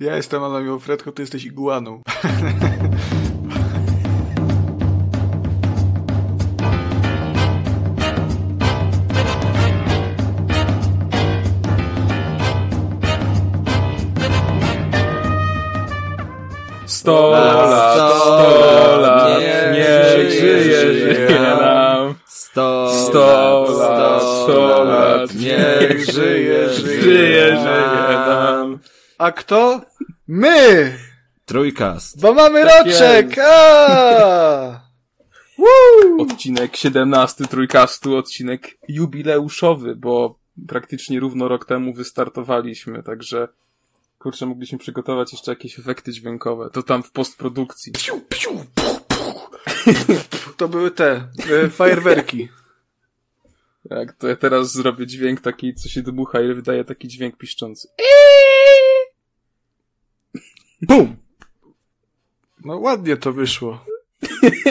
Ja jestem Alamio Fredko, ty jesteś iguaną. Sto lat, sto lat, niech żyje, żyje nam. Sto, lat, sto lat, niech żyje, żyje, żyje nam. A kto? My! Trójkast. Bo mamy Tak roczek! A! Odcinek 17 Trójkastu, odcinek jubileuszowy, bo praktycznie równo rok temu wystartowaliśmy, także kurczę, mogliśmy przygotować jeszcze jakieś efekty dźwiękowe. To tam w postprodukcji. Piu, piu, pu, pu. To były te e, fajerwerki. Jak to ja teraz zrobię dźwięk taki, co się dmucha i wydaje taki dźwięk piszczący. Bum! No ładnie to wyszło.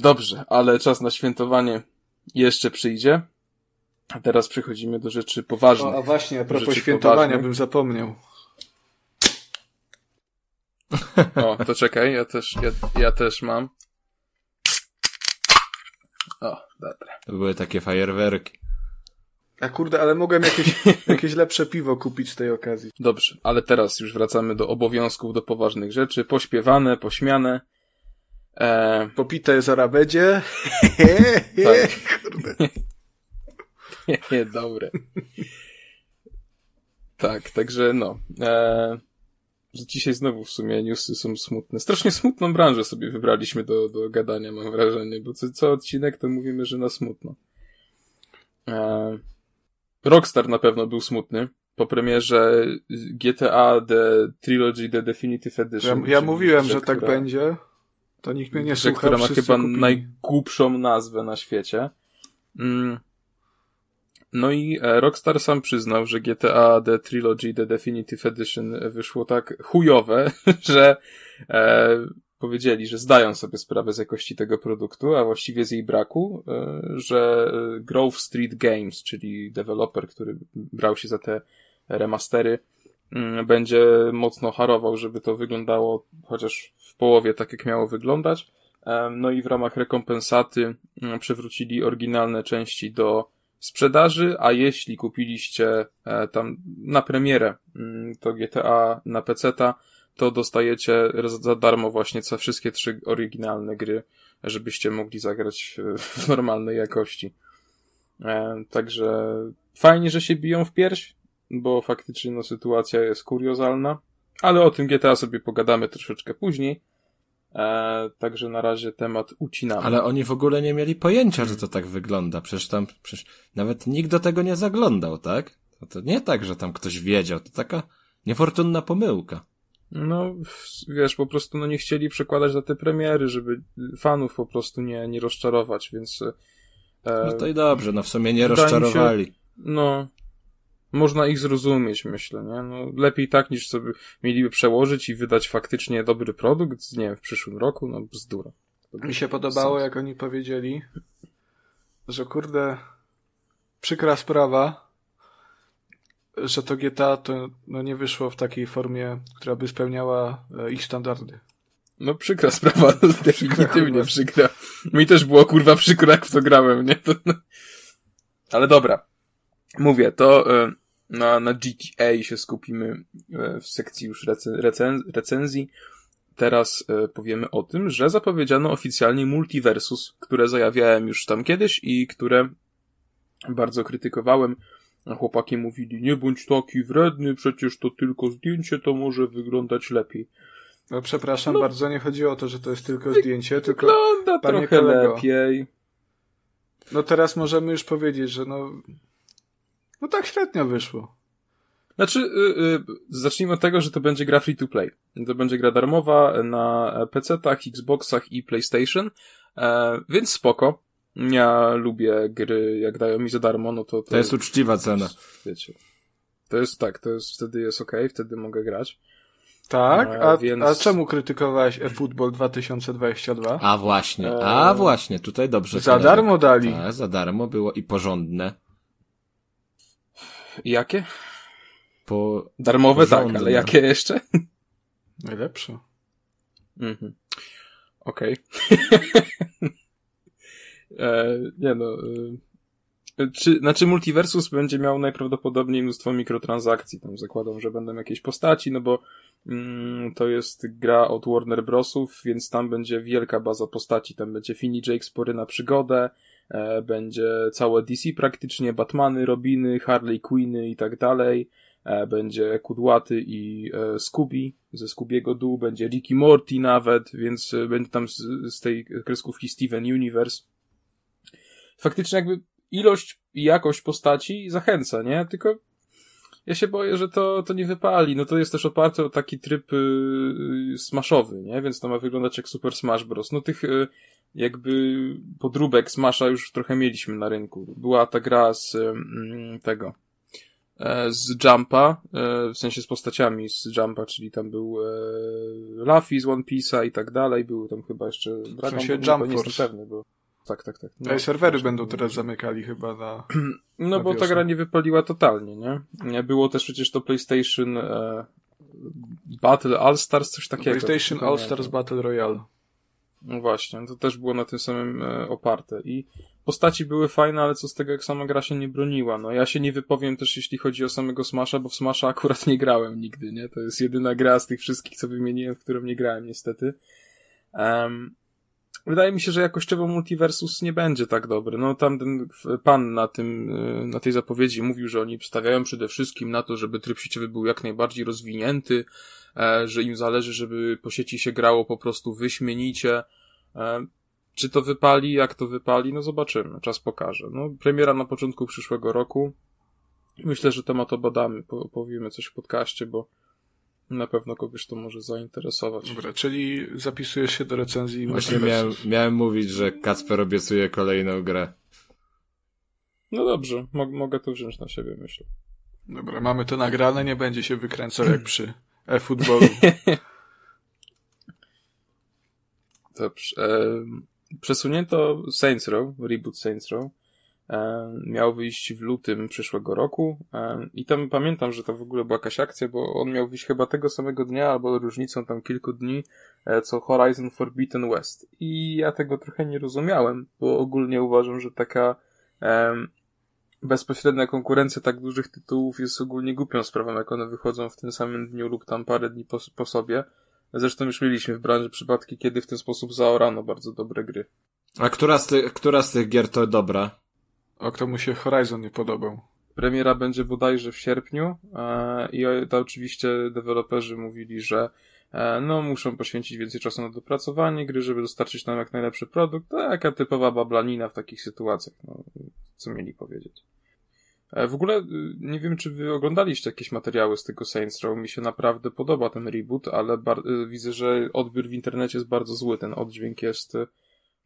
Dobrze, ale czas na świętowanie jeszcze przyjdzie. A teraz przechodzimy do rzeczy poważnych. O, a właśnie, a propos świętowania poważnych. bym zapomniał. O, to czekaj, ja też, ja, ja też mam. O, dobra. To były takie fajerwerki. A kurde, ale mogłem jakieś, jakieś lepsze piwo kupić z tej okazji. Dobrze, ale teraz już wracamy do obowiązków, do poważnych rzeczy. Pośpiewane, pośmiane. E, Popite z arabedzie. Tak. nie, dobre. Tak, także no. E, że dzisiaj znowu w sumie newsy są smutne. Strasznie smutną branżę sobie wybraliśmy do, do gadania, mam wrażenie, bo co, co odcinek to mówimy, że na smutno. E, Rockstar na pewno był smutny. Po premierze GTA The Trilogy The Definitive Ja, Edition. ja czyli mówiłem, że tak która- będzie. To nikt mnie nie słucha. która ma chyba kupili. najgłupszą nazwę na świecie. Mm. No i e, Rockstar sam przyznał, że GTA The Trilogy The Definitive Edition wyszło tak chujowe, że e, powiedzieli, że zdają sobie sprawę z jakości tego produktu, a właściwie z jej braku, e, że e, Grove Street Games, czyli deweloper, który brał się za te remastery, mm, będzie mocno harował, żeby to wyglądało chociaż w połowie tak, jak miało wyglądać. Em, No i w ramach rekompensaty mm, przywrócili oryginalne części do sprzedaży, a jeśli kupiliście e, tam na premierę mm, to GTA na PC-ta, to dostajecie za darmo właśnie co wszystkie trzy oryginalne gry, żebyście mogli zagrać w- normalnej jakości. E, Także fajnie, że się biją w pierś, bo faktycznie no, sytuacja jest kuriozalna, ale o tym GTA sobie pogadamy troszeczkę później. E, także na razie temat ucinamy. Ale oni w ogóle nie mieli pojęcia, że to tak wygląda. Przecież tam, przecież nawet nikt do tego nie zaglądał, tak? To, to nie tak, że tam ktoś wiedział. To taka niefortunna pomyłka. No, wiesz, po prostu no nie chcieli przekładać na te premiery, żeby fanów po prostu nie, nie rozczarować, więc e, No to i dobrze, no w sumie nie mi się- rozczarowali. no, można ich zrozumieć, myślę, nie? No, lepiej tak, niż sobie mieliby przełożyć i wydać faktycznie dobry produkt, nie wiem, w przyszłym roku, no bzdura. Mi się podobało, jak oni powiedzieli, że kurde, przykra sprawa, że to GTA to no, nie wyszło w takiej formie, która by spełniała e, ich standardy. No przykra sprawa, definitywnie przykra. Mi też było kurwa przykro, jak w to grałem, nie? To, Ale dobra. Mówię, to e, na, na GTA się skupimy e, w sekcji już recen recen recenzji. Teraz powiemy o tym, że zapowiedziano oficjalnie Multiversus, które zajawiałem już tam kiedyś i które bardzo krytykowałem. A Chłopaki mówili, nie bądź taki wredny, przecież to tylko zdjęcie, to może wyglądać lepiej. No, przepraszam No. bardzo, nie chodziło o to, że to jest tylko zdjęcie, tylko Wygląda panie trochę kolego. lepiej. no teraz możemy już powiedzieć, że no no tak średnio wyszło. Znaczy, y, y, zacznijmy od tego, że to będzie gra free to play. To będzie gra darmowa na PC-tach, Xboxach i PlayStation, e, więc spoko. Ja lubię gry, jak dają mi za darmo, no to... To jest uczciwa cena. Wiecie. To jest tak, to jest, wtedy jest okej, wtedy mogę grać. Tak? E, A, więc- a czemu krytykowałeś eFootball 2022? A właśnie, a Eee, właśnie, tutaj dobrze. Za kolega. darmo dali. Tak, za darmo było i porządne. Jakie? po... Darmowe tak, ale jakie jeszcze? Najlepsze. Mhm. Okej. e, nie no. E, czy, znaczy Multiversus będzie miał najprawdopodobniej mnóstwo mikrotransakcji. Tam zakładam, że będą jakieś postaci, no bo mm, to jest gra od Warner Brosów, więc tam będzie wielka baza postaci. Tam będzie Finny Jake spory na przygodę, e, będzie całe DC praktycznie, Batmany, Robiny, Harley Quinny i tak dalej. E, będzie Kudłaty i e, Scooby ze Scoobiego dół, będzie Ricky Morty nawet, więc będzie tam z, z tej kreskówki Steven Universe. Faktycznie jakby ilość i jakość postaci zachęca, nie? Tylko ja się boję, że to, to nie wypali. No to jest też oparte o taki tryb y, smashowy, nie? Więc to ma wyglądać jak Super Smash Bros. No tych y, jakby podróbek Smasha już trochę mieliśmy na rynku. Była ta gra z y, tego E, z Jumpa, e, w sensie z postaciami z Jumpa, czyli tam był e, Luffy z One Piece'a i tak dalej, był tam chyba jeszcze Dragon w sensie Jump nie Force. pewny, bo... Tak, tak, tak. No, serwery będą teraz zamykali chyba na. No na bo ta gra nie wypaliła totalnie, nie? Było też przecież to PlayStation e, Battle All Stars, coś takiego. PlayStation All Stars Battle Royale. No właśnie, to też było na tym samym e, oparte. I postaci były fajne, ale co z tego, jak sama gra się nie broniła. No ja się nie wypowiem też, jeśli chodzi o samego Smasha, bo w Smasha akurat nie grałem nigdy, nie? To jest jedyna gra z tych wszystkich, co wymieniłem, w którą nie grałem niestety. Um, wydaje mi się, że jakościowo Multiversus nie będzie tak dobry. No tam ten pan na tym, e, na tej zapowiedzi mówił, że oni stawiają przede wszystkim na to, żeby tryb sieciowy był jak najbardziej rozwinięty, e, że im zależy, żeby po sieci się grało po prostu wyśmienicie. E, czy to wypali, jak to wypali, no zobaczymy, czas pokaże. No, premiera na początku przyszłego roku. Myślę, że temat obadamy, powiemy coś w podcaście, bo na pewno kogoś to może zainteresować. Dobra, czyli zapisujesz się do recenzji. Właśnie miałem, miałem mówić, że Kacper obiecuje kolejną grę. No dobrze, mo mogę to wziąć na siebie, myślę. Dobra, mamy to nagrane, nie będzie się wykręcał jak przy e-futbolu. Dobrze. Przesunięto Saints Row, reboot Saints Row. E, miał wyjść w lutym przyszłego roku e, i tam pamiętam, że to w ogóle była jakaś akcja, bo on miał wyjść chyba tego samego dnia albo różnicą tam kilku dni, e, co Horizon Forbidden West. I ja tego trochę nie rozumiałem, bo ogólnie uważam, że taka bezpośrednia konkurencja tak dużych tytułów jest ogólnie głupią sprawą, jak one wychodzą w tym samym dniu lub tam parę dni po, po sobie. Zresztą już mieliśmy w branży przypadki, kiedy w ten sposób zaorano bardzo dobre gry. A która z, ty, która z tych gier to dobra? O kto mu się Horizon nie podobał? Premiera będzie bodajże w sierpniu e, i to oczywiście deweloperzy mówili, że e, no muszą poświęcić więcej czasu na dopracowanie gry, żeby dostarczyć nam jak najlepszy produkt. To jaka typowa bablanina w takich sytuacjach, no, co mieli powiedzieć. E, w ogóle y, nie wiem, czy wy oglądaliście jakieś materiały z tego Saints Row. Mi się naprawdę podoba ten reboot, ale y, widzę, że odbiór w internecie jest bardzo zły. Ten oddźwięk jest y,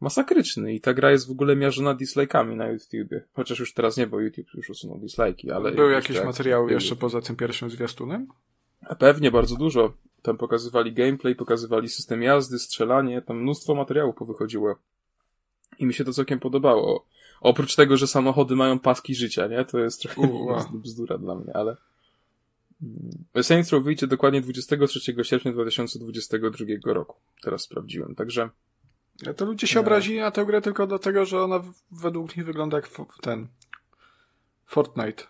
masakryczny i ta gra jest w ogóle mierzona dislike'ami na YouTubie. Chociaż już teraz nie, bo YouTube już usunął dislike'i, ale... Były jakieś materiały jeszcze poza tym pierwszym zwiastunem? A pewnie, bardzo dużo. Tam pokazywali gameplay, pokazywali system jazdy, strzelanie, tam mnóstwo materiałów powychodziło. I mi się to całkiem podobało. Oprócz tego, że samochody mają paski życia, nie? To jest trochę bzdura dla mnie, ale... Saints Row wyjdzie dokładnie 23 sierpnia 2022 roku. Teraz sprawdziłem, także... To ludzie się obrazili na tę grę tylko dlatego, że ona według nich wygląda jak ten... Fortnite.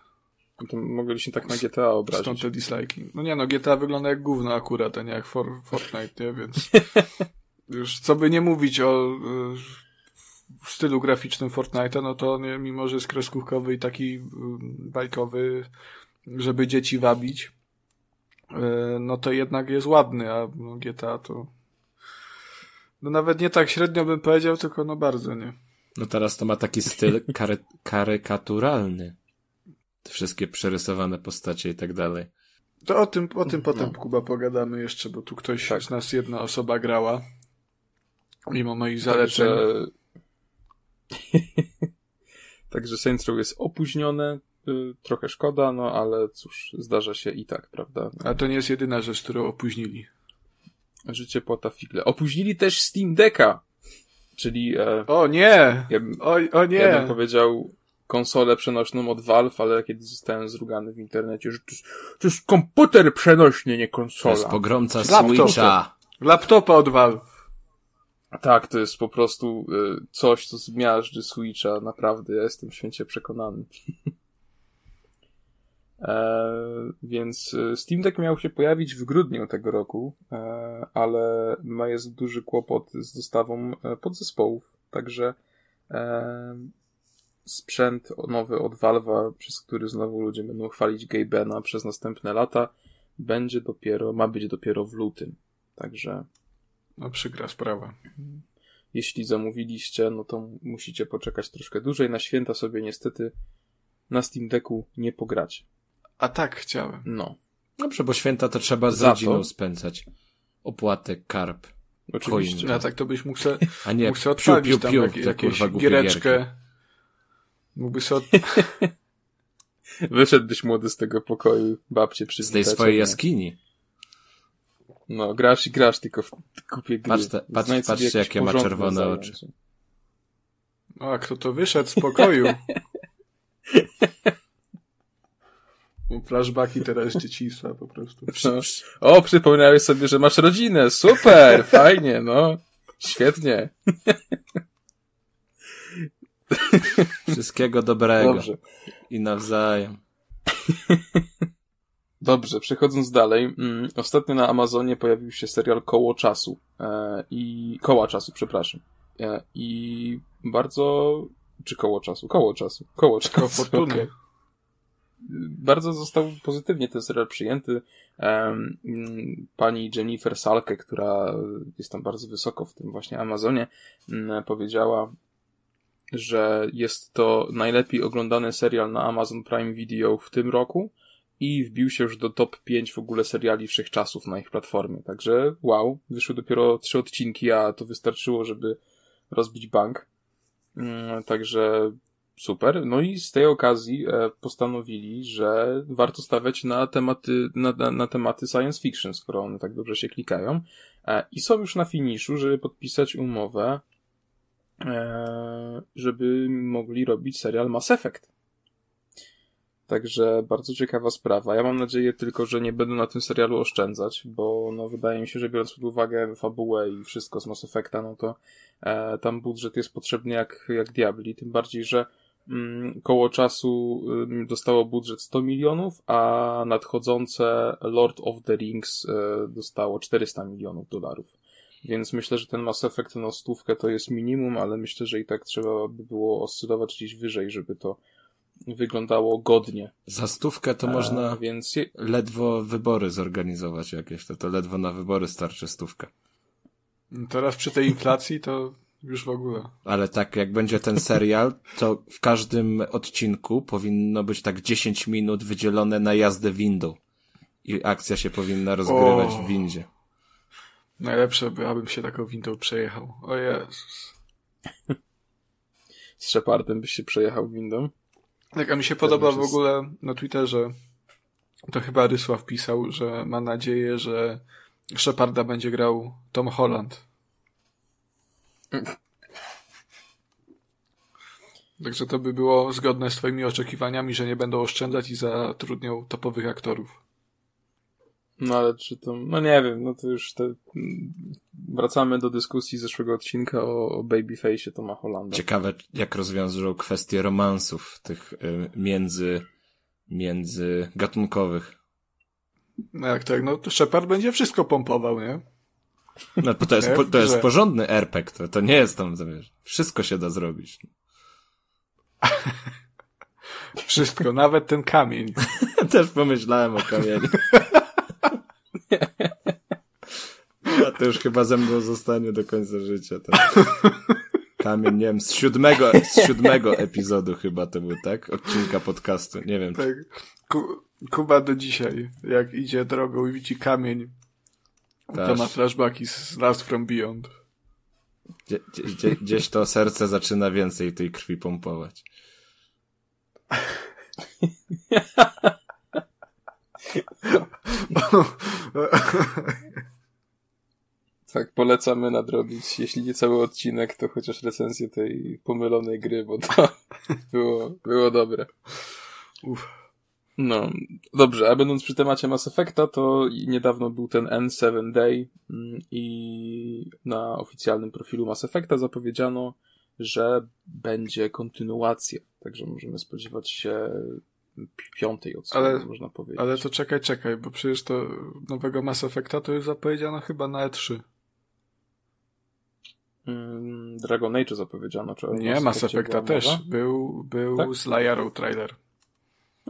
To mogli się tak na GTA obrazić. Stąd te dislike'i. No nie no, GTA wygląda jak gówno akurat, a nie jak for, Fortnite, nie? Więc... Już co by nie mówić o w stylu graficznym Fortnite'a, no to nie, mimo, że jest kreskówkowy i taki mm, bajkowy, żeby dzieci wabić, e, no to jednak jest ładny, a no GTA to no nawet nie tak średnio bym powiedział, tylko no bardzo, nie? No teraz to ma taki styl kary karykaturalny. Te wszystkie przerysowane postacie i tak dalej. To o tym, o tym potem, no. Kuba, pogadamy jeszcze, bo tu ktoś tak. z nas, jedna osoba grała. Mimo moich zaleceń. Także Także Saints Row jest opóźnione, y, trochę szkoda, no ale cóż, zdarza się i tak, prawda? A to nie jest jedyna rzecz, którą opóźnili. Życie płata figle. Opóźnili też Steam Decka, czyli... E, o nie! Ja bym, o, o nie! Ja bym powiedział konsolę przenośną od Valve, ale kiedy zostałem zrugany w internecie, że to jest, to jest komputer przenośny, nie To konsola. jest pogromca Laptop. Switcha. Laptopa od Valve. Tak, to jest po prostu y, coś, co zmiażdży Switcha, naprawdę, ja jestem święcie przekonany. e, więc y, Steam Deck miał się pojawić w grudniu tego roku, e, ale ma jest duży kłopot z dostawą e, podzespołów, także e, sprzęt nowy od Valve'a, przez który znowu ludzie będą chwalić Gabena przez następne lata, będzie dopiero, ma być dopiero w lutym. Także No przykra sprawa. jeśli zamówiliście, no to musicie poczekać troszkę dłużej. Na święta sobie niestety na Steam Decku nie pogracie. A tak chciałem. No. Dobrze, bo święta to trzeba z Za to- rodziną spędzać. Opłatek, karp. Oczywiście. A tak to byś mógł se, A nie mógł se piu, odpalić piu, tam piu, jak, te jakieś giereczkę. Mógłby sobie od... Wyszedłbyś młody z tego pokoju, babcie Z przywitać. tej swojej nie. jaskini. No, grasz i grasz tylko w głupie gry. Patrz te- patrz- patrzcie, jakie ma czerwone oczy. O, a kto to wyszedł z pokoju? Flashbacki teraz dzieciństwa po prostu. No. O, przypomniałeś sobie, że masz rodzinę. Super, fajnie, no. Świetnie. Wszystkiego dobrego. Dobrze. I nawzajem. Dobrze, przechodząc dalej, mm, ostatnio na Amazonie pojawił się serial Koło Czasu e, i Koła Czasu, przepraszam. E, I bardzo czy Koło Czasu? Koło Czasu. Koło Czasu. Koło Fortuny. Bardzo został pozytywnie ten serial przyjęty. Pani Jennifer Salke, która jest tam bardzo wysoko w tym właśnie Amazonie, mm, powiedziała, że jest to najlepiej oglądany serial na Amazon Prime Video w tym roku i wbił się już do top 5 w ogóle seriali wszechczasów na ich platformie. Także wow, wyszły dopiero trzy odcinki, a to wystarczyło, żeby rozbić bank. Mm, Także super. No i z tej okazji e, postanowili, że warto stawiać na tematy, na, na, na tematy science fiction, skoro one tak dobrze się klikają. E, I są już na finiszu, żeby podpisać umowę, e, żeby mogli robić serial Mass Effect. Także bardzo ciekawa sprawa. Ja mam nadzieję tylko, że nie będę na tym serialu oszczędzać, bo no, wydaje mi się, że biorąc pod uwagę fabułę i wszystko z Mass Effecta, no to e, tam budżet jest potrzebny jak, jak diabli. Tym bardziej, że koło czasu dostało budżet 100 milionów, a nadchodzące Lord of the Rings e, dostało 400 milionów dolarów. Więc myślę, że ten Mass Effect na stówkę to jest minimum, ale myślę, że i tak trzeba by było oscylować gdzieś wyżej, żeby to wyglądało godnie. Za stówkę to E, można Więc ledwo wybory zorganizować jakieś. To, to ledwo na wybory starczy stówkę. Teraz przy tej inflacji to już w ogóle. Ale tak, jak będzie ten serial, to w każdym odcinku powinno być tak 10 minut wydzielone na jazdę windą. I akcja się powinna rozgrywać O. w windzie. Najlepsze by, abym się taką windą przejechał. O Jezus. z Shepardem byś się przejechał windą. Tak, a mi się podoba w ogóle na Twitterze, to chyba Rysław pisał, że ma nadzieję, że Sheparda będzie grał Tom Holland. Także to by było zgodne z twoimi oczekiwaniami, że nie będą oszczędzać i zatrudnią topowych aktorów. No ale czy to, no nie wiem, no to już te, wracamy do dyskusji z zeszłego odcinka o, o Babyface'ie Toma Hollanda. Ciekawe, jak rozwiążą kwestie romansów tych y, między, między gatunkowych. No jak tak, no to Shepard będzie wszystko pompował, nie? No, to jest, po, to jest porządny RPG, to, to nie jest tam, wiesz, wszystko się da zrobić. Wszystko, nawet ten kamień. Też pomyślałem o kamieniu. A to już chyba ze mną zostanie do końca życia. Ten kamień, nie wiem, z siódmego, z siódmego epizodu chyba to był, tak? Odcinka podcastu, nie wiem. Tak. Ku, Kuba do dzisiaj, jak idzie drogą i widzi kamień, to Też. ma flashbacki z Last From Beyond. Gdzie, gdzie, gdzie, gdzieś to serce zaczyna więcej tej krwi pompować. Tak, polecamy nadrobić, jeśli nie cały odcinek, to chociaż recenzję tej pomylonej gry, bo to było, było dobre. Uf. No, dobrze, a będąc przy temacie Mass Effecta, to niedawno był ten N7 Day mm, i na oficjalnym profilu Mass Effecta zapowiedziano, że będzie kontynuacja, także możemy spodziewać się piątej odsłony, ale, można powiedzieć. Ale to czekaj, czekaj, bo przecież to nowego Mass Effecta to już zapowiedziano chyba na E3. Mm, Dragon Age zapowiedziano, czy Nie, Mass Effecta też. Był, był tak? z Lyarą trailer.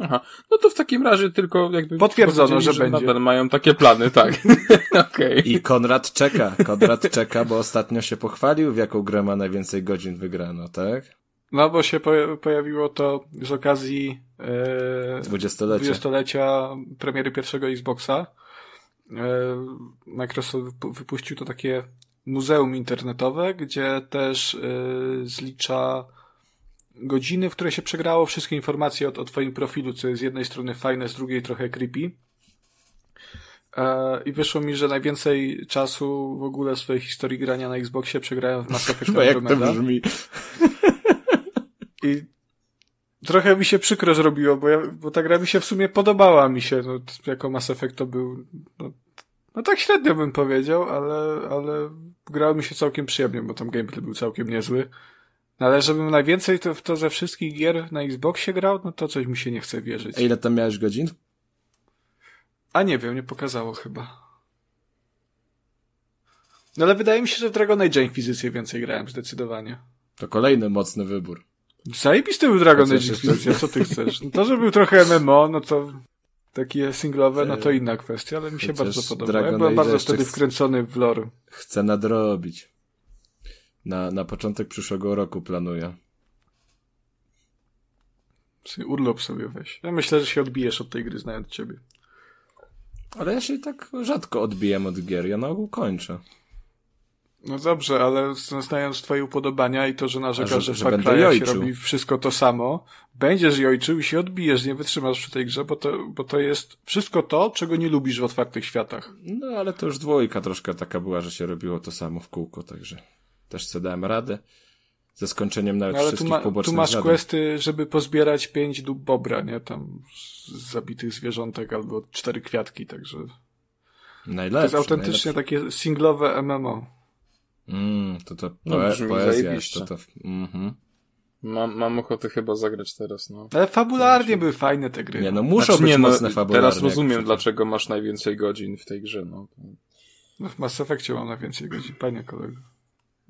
Aha, no to w takim razie tylko jakby... Potwierdzono, że, że będzie. Nadal mają takie plany, tak. okay. I Konrad czeka, Konrad czeka, bo ostatnio się pochwalił, w jaką grę ma najwięcej godzin wygrano, tak? No, bo się pojawiło to z okazji e, dwudziestolecia. dwudziestolecia premiery pierwszego Xboxa. E, Microsoft wypuścił to takie muzeum internetowe, gdzie też e, zlicza godziny, w które się przegrało wszystkie informacje o, o twoim profilu, co jest z jednej strony fajne, z drugiej trochę creepy. E, I wyszło mi, że najwięcej czasu w ogóle w swojej historii grania na Xboxie przegrałem w Mass Effect no jak to brzmi? I trochę mi się przykro zrobiło, bo, ja, bo ta gra mi się w sumie podobała mi się, no, jako Mass Effect to był, no, no tak średnio bym powiedział, ale, ale grało mi się całkiem przyjemnie, bo tam gameplay był całkiem niezły. No ale żebym najwięcej to, w to ze wszystkich gier na Xboxie grał, no to coś mi się nie chce wierzyć. A ile tam miałeś godzin? A nie wiem, nie pokazało chyba. No ale wydaje mi się, że w Dragon Age Inquisition więcej grałem, zdecydowanie. To kolejny mocny wybór. Zajebisty był Dragon Age Inquisition, co ty chcesz? No to, że był trochę MMO, no to takie singlowe, no to inna kwestia, ale mi się bardzo podoba. Ja byłem bardzo wtedy wkręcony w lore. Chcę nadrobić. Na, na początek przyszłego roku planuję. Urlop sobie weź. Ja myślę, że się odbijesz od tej gry, znając ciebie. Ale ja się tak rzadko odbijam od gier, ja na ogół kończę. No dobrze, ale znając twoje upodobania i to, że narzekasz, że, że, że Far się robi wszystko to samo, będziesz jojczył i się odbijesz, nie wytrzymasz przy tej grze, bo to, bo to jest wszystko to, czego nie lubisz w otwartych światach. No ale to już dwójka troszkę taka była, że się robiło to samo w kółko, także też sobie dałem radę. Ze skończeniem nawet no, ale wszystkich tu ma, pobocznych Tu masz zadań. questy, żeby pozbierać pięć dób bobra, nie? Tam z zabitych zwierzątek albo cztery kwiatki, także... Najlepsze. To jest autentycznie najlepsze. takie singlowe MMO. Mm, to to no, poe poezja jest, to to... Mm Mam, mam ochotę chyba zagrać teraz, no. Ale fabularnie były fajne te gry. Nie, no muszą znaczy, być nie, no, mocne fabularnie. Teraz rozumiem, dlaczego masz najwięcej godzin w tej grze, no. No w Mass Effectie mam najwięcej godzin, panie kolego.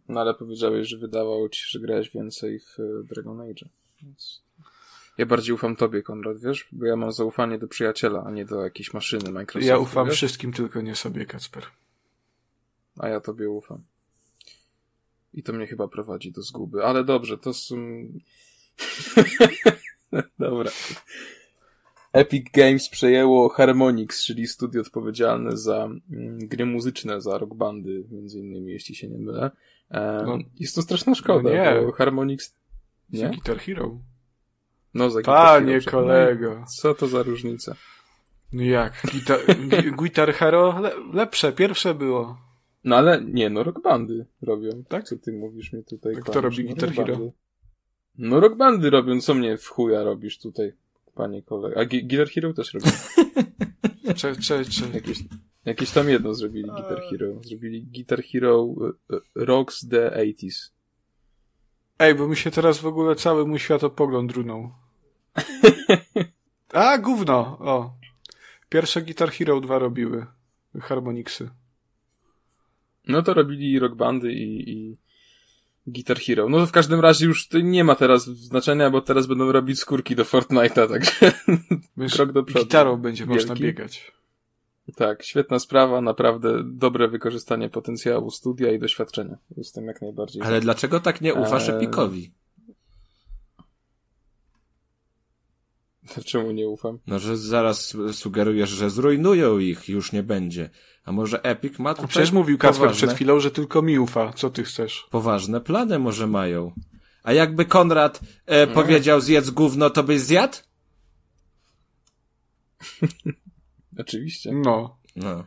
No ale powiedziałeś, że wydawało ci się, że grałeś więcej w e, Dragon Age. Więc... Ja bardziej ufam tobie, Konrad, wiesz? Bo ja mam zaufanie do przyjaciela, a nie do jakiejś maszyny Microsoftu. Ja ufam wiesz? wszystkim, tylko nie sobie, Kacper. A ja tobie ufam. I to mnie chyba prowadzi do zguby. Ale dobrze, to są... Dobra. Epic Games przejęło Harmonix, czyli studio odpowiedzialne za mm, gry muzyczne, za rock bandy, między innymi, jeśli się nie mylę. E, no, jest to straszna szkoda, no nie. bo Harmonix... Nie? Za Guitar Hero. No, za Guitar Panie Hero. kolego. Co to za różnica? No jak? Guitar, Guitar Hero le lepsze, pierwsze było. No ale nie, no rock bandy robią. Tak? Co ty mówisz mi tutaj? A kto robi no, Guitar Hero? No rock bandy robią, co mnie w chuja robisz tutaj, panie kolego. A Guitar Hero też robią. cze, cze, cze. Jakieś, jakieś tam jedno zrobili Guitar Hero. Zrobili Guitar Hero e, e, Rocks the 80s. Ej, bo mi się teraz w ogóle cały mój światopogląd runął. A, gówno! O. Pierwsze Guitar Hero 2 robiły. Harmonixy. No to robili rock bandy i, i Guitar Hero. No to w każdym razie już to nie ma teraz znaczenia, bo teraz będą robić skórki do Fortnite'a, także Wiesz, krok do przodu. Gitarą będzie Wielki. można biegać. Tak, świetna sprawa, naprawdę dobre wykorzystanie potencjału studia i doświadczenia. Jestem jak najbardziej. Ale dlaczego tak nie ufasz eee... Epikowi? Czemu nie ufam? No, że zaraz sugerujesz, że zrujnują ich, już nie będzie. A może Epic ma tutaj Przecież mówił Kacper poważne... przed chwilą, że tylko mi ufa. Co ty chcesz? Poważne plany może mają. A jakby Konrad e, powiedział zjedz gówno, to byś zjadł? Oczywiście. No. No.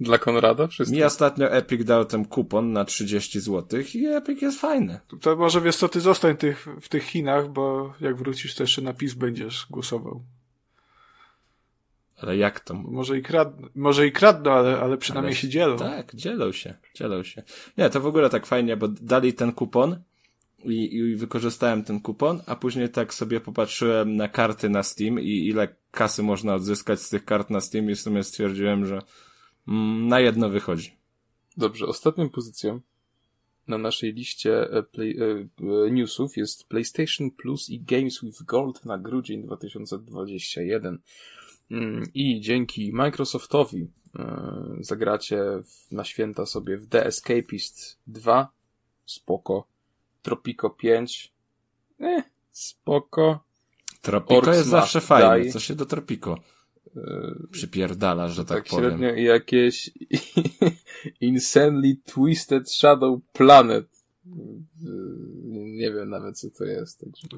Dla Konrada wszystko. Mi ostatnio Epic dał ten kupon na 30 zł i Epic jest fajny. To może wiesz co, ty zostań tych, w tych Chinach, bo jak wrócisz, to jeszcze na PiS będziesz głosował. Ale jak to? Może i kradną, może i kradną, ale, ale przynajmniej Ale- się dzielą. Tak, dzielą się, dzielą się. Nie, to w ogóle tak fajnie, bo dali ten kupon i, i wykorzystałem ten kupon, a później tak sobie popatrzyłem na karty na Steam i ile kasy można odzyskać z tych kart na Steam i w sumie stwierdziłem, że mm, na jedno wychodzi. Dobrze, ostatnią pozycją na naszej liście e, play, e, e, newsów jest PlayStation Plus i Games with Gold na grudzień 2021. Mm, I dzięki Microsoftowi zagracie na święta sobie w The Escapist 2, spoko. Tropico 5, eh, spoko. Tropico Orcs jest zawsze fajne, Die. co się do Tropico E, przypierdala, że tak, tak powiem. średnio i jakieś Insanely Twisted Shadow Planet. Nie wiem nawet co to jest. Także.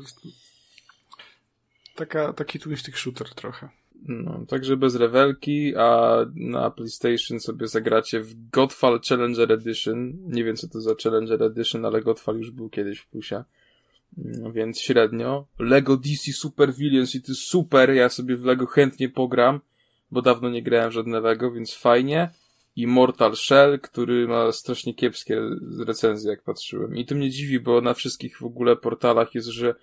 Taka, taki twisting shooter trochę. No, także bez rewelki, a na PlayStation sobie zagracie w Godfall Challenger Edition. Nie wiem co to za Challenger Edition, ale Godfall już był kiedyś w plusie. No, więc średnio. Lego DC Super Villains i jest super, ja sobie w Lego chętnie pogram, bo dawno nie grałem w żadne Lego, więc fajnie. I Mortal Shell, który ma strasznie kiepskie recenzje, jak patrzyłem. I to mnie dziwi, bo na wszystkich w ogóle portalach jest, że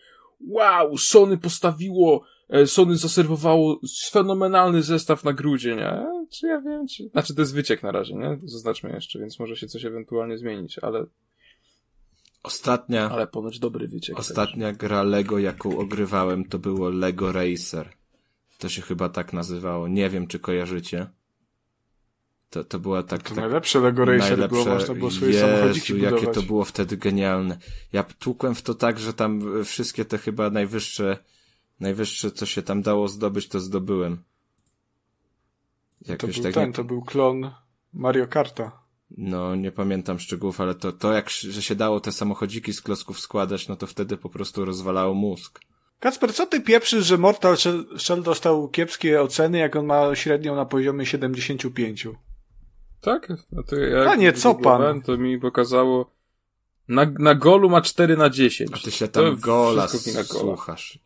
wow, Sony postawiło, Sony zaserwowało fenomenalny zestaw na grudzień, a czy ja wiem, czy... Znaczy to jest wyciek na razie, nie? Zaznaczmy jeszcze, więc może się coś ewentualnie zmienić, ale, Ostatnia, ale ponoć dobry wyciek. ostatnia gra Lego, jaką ogrywałem, to było Lego Racer. To się chyba tak nazywało. Nie wiem, czy kojarzycie. To, to była tak, To tak najlepsze Lego Racer było, można było swoje Jezu, samochodziki jakie budować. to było wtedy genialne. Ja tłukłem w to tak, że tam e, wszystkie te chyba najwyższe, najwyższe, co się tam dało zdobyć, to zdobyłem. To Jakoś był tak ten, nie, to był klon Mario Karta. no nie pamiętam szczegółów, ale to, to jak, że się dało te samochodziki z klocków składać, no to wtedy po prostu rozwalało mózg. Kacper, co ty pieprzysz, że Mortal Shell, dostał kiepskie oceny, jak on ma średnią na poziomie 75? Tak? No to jak Panie, co pan? To mi pokazało, na, na golu ma 4 na 10. A ty się To tam gola wina gola. słuchasz.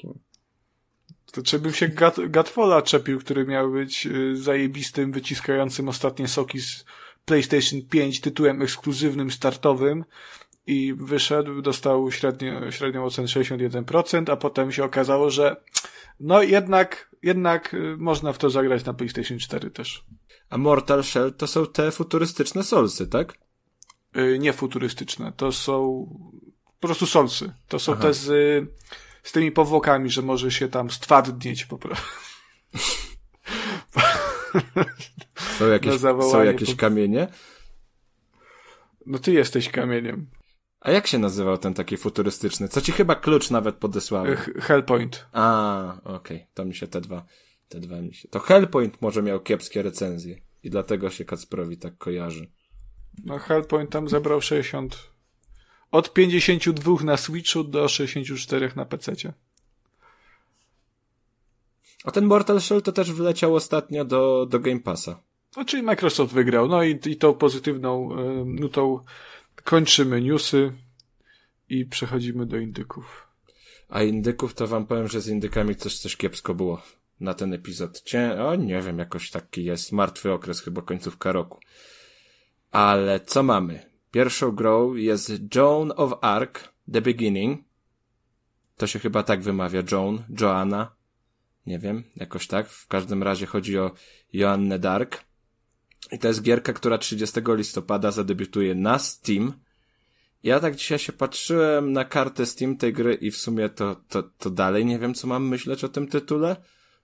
To trzeba bym się Gat, Gatfola czepił, który miał być y, zajebistym, wyciskającym ostatnie soki z PlayStation 5 tytułem ekskluzywnym, startowym i wyszedł, dostał średnio, średnią ocenę 61%, a potem się okazało, że no jednak, jednak y, można w to zagrać na PlayStation 4 też. A Mortal Shell to są te futurystyczne solsy, tak? Y, nie futurystyczne, to są po prostu solsy. To są Aha. te z, y, z tymi powłokami, że może się tam stwardnieć po prostu. Są jakieś, są jakieś po- kamienie? No ty jesteś kamieniem. A jak się nazywał ten taki futurystyczny? Co ci chyba klucz nawet podesłałem. Ch- Hellpoint. A, okej, to mi się te dwa, te dwa mi się. To Hellpoint może miał kiepskie recenzje i dlatego się Kacprowi tak kojarzy. No Hellpoint tam zebrał 60. Od 52 na Switchu do 64 na PC. A ten Mortal Shell to też wleciał ostatnio do, do Game Passa. No czyli Microsoft wygrał. No i, i tą pozytywną y, nutą kończymy newsy i przechodzimy do indyków. A indyków to wam powiem, że z indykami coś, coś kiepsko było na ten epizod. Cię, o nie wiem, jakoś taki jest martwy okres, chyba końcówka roku. Ale co mamy? Pierwszą grą jest Joan of Arc, The Beginning. To się chyba tak wymawia, Joan, Joanna. Nie wiem, jakoś tak. W każdym razie chodzi o Joannę Dark. I to jest gierka, która 30 listopada zadebiutuje na Steam. Ja tak dzisiaj się patrzyłem na kartę Steam tej gry i w sumie to, to, to dalej nie wiem, co mam myśleć o tym tytule.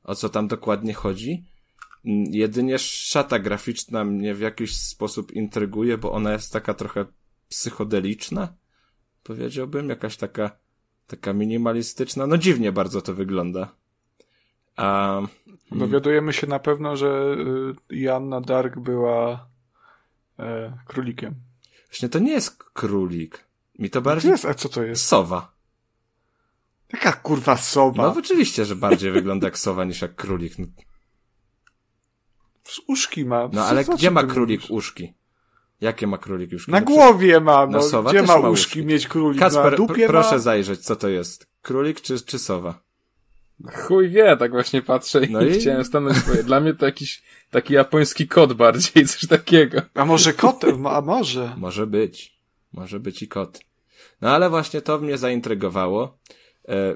O co tam dokładnie chodzi. Mm, Jedynie szata graficzna mnie w jakiś sposób intryguje, bo ona jest taka trochę psychodeliczna. Powiedziałbym, jakaś taka, taka minimalistyczna. No dziwnie bardzo to wygląda. A, Dowiadujemy się na pewno, że y, Joanna Dark była e, królikiem. właśnie to nie jest królik. Mi to bardziej Jest, a co to jest? sowa. Jaka kurwa soba? No oczywiście, że bardziej wygląda jak sowa niż jak królik. Uszki ma. No ale Co- gdzie ma królik mówisz? uszki? Jakie ma królik uszki? Na No głowie ma, no. No, sowa gdzie ma uszki uszki. mieć królik? Kasper, na dupie pr- proszę ma? zajrzeć, co to jest. Królik czy, czy sowa? Chuj wie, tak właśnie patrzę i, No i- chciałem stanąć, bo dla mnie to jakiś taki japoński kot bardziej, coś takiego. A może kotem? A może? Może być. Może być i kot. No ale właśnie to mnie zaintrygowało. E,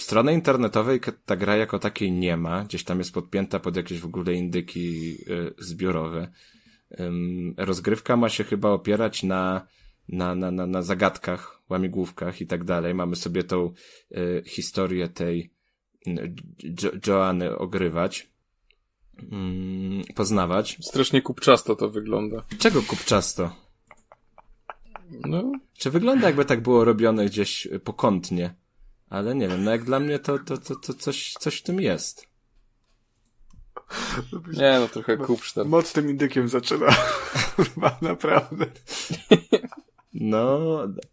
strony internetowej ta gra jako takiej nie ma. Gdzieś tam jest podpięta pod jakieś w ogóle indyki e, zbiorowe. Rozgrywka ma się chyba opierać na, na, na, na, na zagadkach, łamigłówkach i tak dalej. Mamy sobie tą e, historię tej mm, jo Joanny ogrywać. Poznawać. Strasznie kupczasto to wygląda. Czego kupczasto? No, Czy wygląda jakby tak było robione gdzieś y, pokątnie? Ale nie wiem, no jak dla mnie to, to, to, to coś, coś w tym jest. nie no, trochę kupcz tam. Mocnym indykiem zaczyna. Kurwa, naprawdę. No,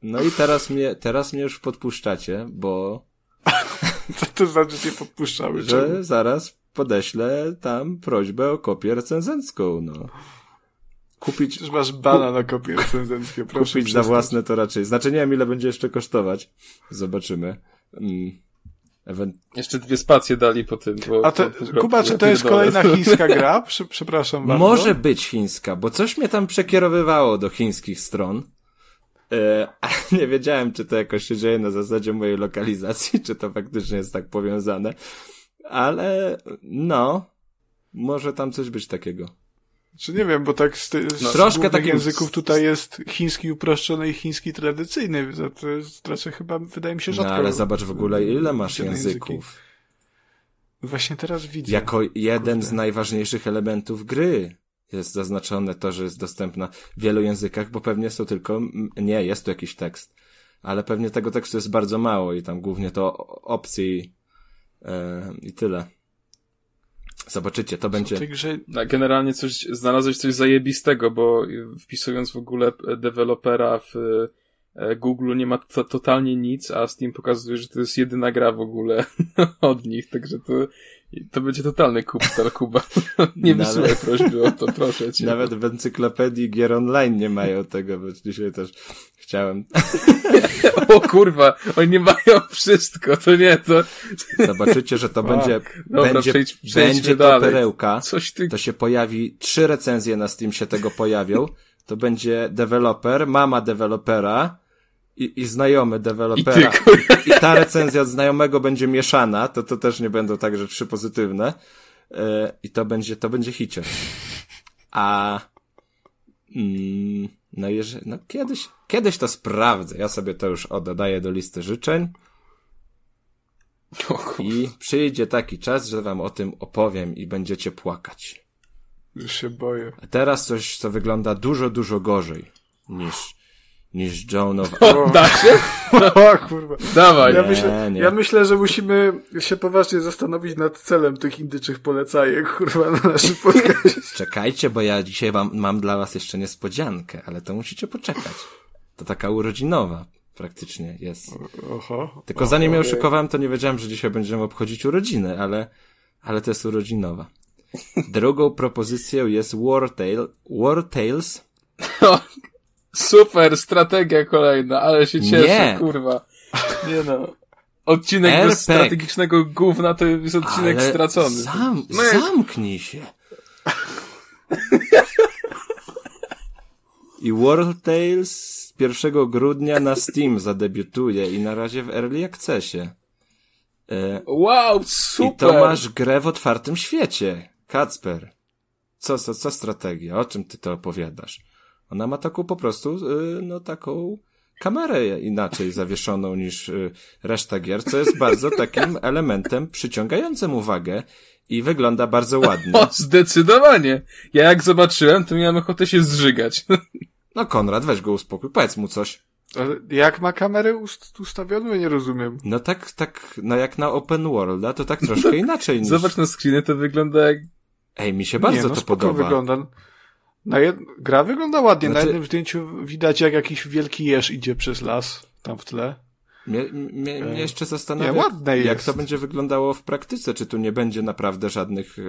no i teraz mnie, teraz mnie już podpuszczacie, bo, Co to znaczy cię podpuszczały? Czemu? że zaraz podeślę tam prośbę o kopię recenzencką, no. Kupić, Przecież masz bana na kopie recenzenckie, proszę. kupić za własne to raczej. Znaczy nie wiem ile będzie jeszcze kosztować. Zobaczymy. Mm. Ewen- Jeszcze dwie spacje dali po tym, bo... A to, po- Kuba, czy to jest kolejna chińska gra? Prze, przepraszam bardzo. Może być chińska, bo coś mnie tam przekierowywało do chińskich stron. E, a nie wiedziałem, czy to jakoś się dzieje na zasadzie mojej lokalizacji, czy to faktycznie jest tak powiązane. Ale no, może tam coś być takiego. Czy nie wiem, bo tak z, ty, z No, no, troszkę takim- języków tutaj jest chiński uproszczony i chiński tradycyjny. To- To jest raczej chyba, wydaje mi się, No rzadko. ale zobacz w ogóle, ile masz języków. Właśnie teraz widzę. Jako jeden Kurde. z najważniejszych elementów gry jest zaznaczone to, że jest dostępna w wielu językach, bo pewnie są tylko, nie, jest tu jakiś tekst, ale pewnie tego tekstu jest bardzo mało i tam głównie to o- opcje i, e, i tyle. Zobaczycie, to będzie, grze generalnie coś, znalazłeś coś zajebistego, bo wpisując w ogóle dewelopera w Google nie ma to, totalnie nic, a Steam pokazuje, że to jest jedyna gra w ogóle od nich, także to, to będzie totalny kupstar Kuba. nie Nawet- wysyłaj prośby o to, proszę cię. nawet w encyklopedii gier online nie mają tego, bo dzisiaj też chciałem, O kurwa, oni mają wszystko, to nie, to zobaczycie, że to będzie, Dobra, będzie, przejdź- będzie to dalej. perełka. coś ty... to się pojawi, trzy recenzje na Steam się tego pojawią. To będzie deweloper, mama dewelopera i, i znajomy I dewelopera. ty, kurwa. I ta recenzja od znajomego będzie mieszana, to to też nie będą tak, że trzy pozytywne. E, I to będzie, to będzie hicie. A mm, no jeżeli, no kiedyś, kiedyś to sprawdzę. Ja sobie to już dodaję do listy życzeń. I przyjdzie taki czas, że wam o tym opowiem i będziecie płakać. już się boję. A teraz coś, co wygląda dużo, dużo gorzej niż, niż Joan of O, da się? O kurwa. Dawaj. Ja Nie, myślę, nie. ja myślę, że musimy się poważnie zastanowić nad celem tych indyczych polecajek, kurwa, na naszym podcastie. Czekajcie, bo ja dzisiaj mam, mam dla was jeszcze niespodziankę, ale to musicie poczekać. To taka urodzinowa praktycznie jest. Oho. Tylko zanim ją szykowałem, to nie wiedziałem, że dzisiaj będziemy obchodzić urodziny, ale, ale to jest urodzinowa. Drugą propozycją jest War, Tale, War Tales. Super, strategia kolejna, ale się cieszę, Nie. kurwa. Nie no. Odcinek RPG. bez strategicznego gówna to jest odcinek ale stracony. Zam, No jak- zamknij się. I War Tales 1 grudnia na Steam zadebiutuje i na razie w Early Accessie. E, Wow, I super! to masz grę w otwartym świecie. Kacper. Co, co, co strategia? O czym ty to opowiadasz? Ona ma taką po prostu, y, no taką kamerę inaczej zawieszoną niż y, reszta gier, co jest bardzo takim elementem przyciągającym uwagę i wygląda bardzo ładnie. O, zdecydowanie. Ja jak zobaczyłem, to miałem ochotę się zżygać. No Konrad, weź go uspokój, powiedz mu coś. Ale jak ma kamerę ust ustawioną? Ja nie rozumiem. No tak, tak, no jak na open worlda, to tak troszkę inaczej niż... Zobacz na screeny, to wygląda jak... Ej, mi się bardzo nie, no to spoko podoba. wygląda. Na jed... Gra wygląda ładnie. Znaczy- Na jednym zdjęciu widać, jak jakiś wielki jeż idzie przez las. Tam w tle. Mnie, mnie, mnie jeszcze zastanawia, Nie, jak jest. to będzie wyglądało w praktyce, czy tu nie będzie naprawdę żadnych e,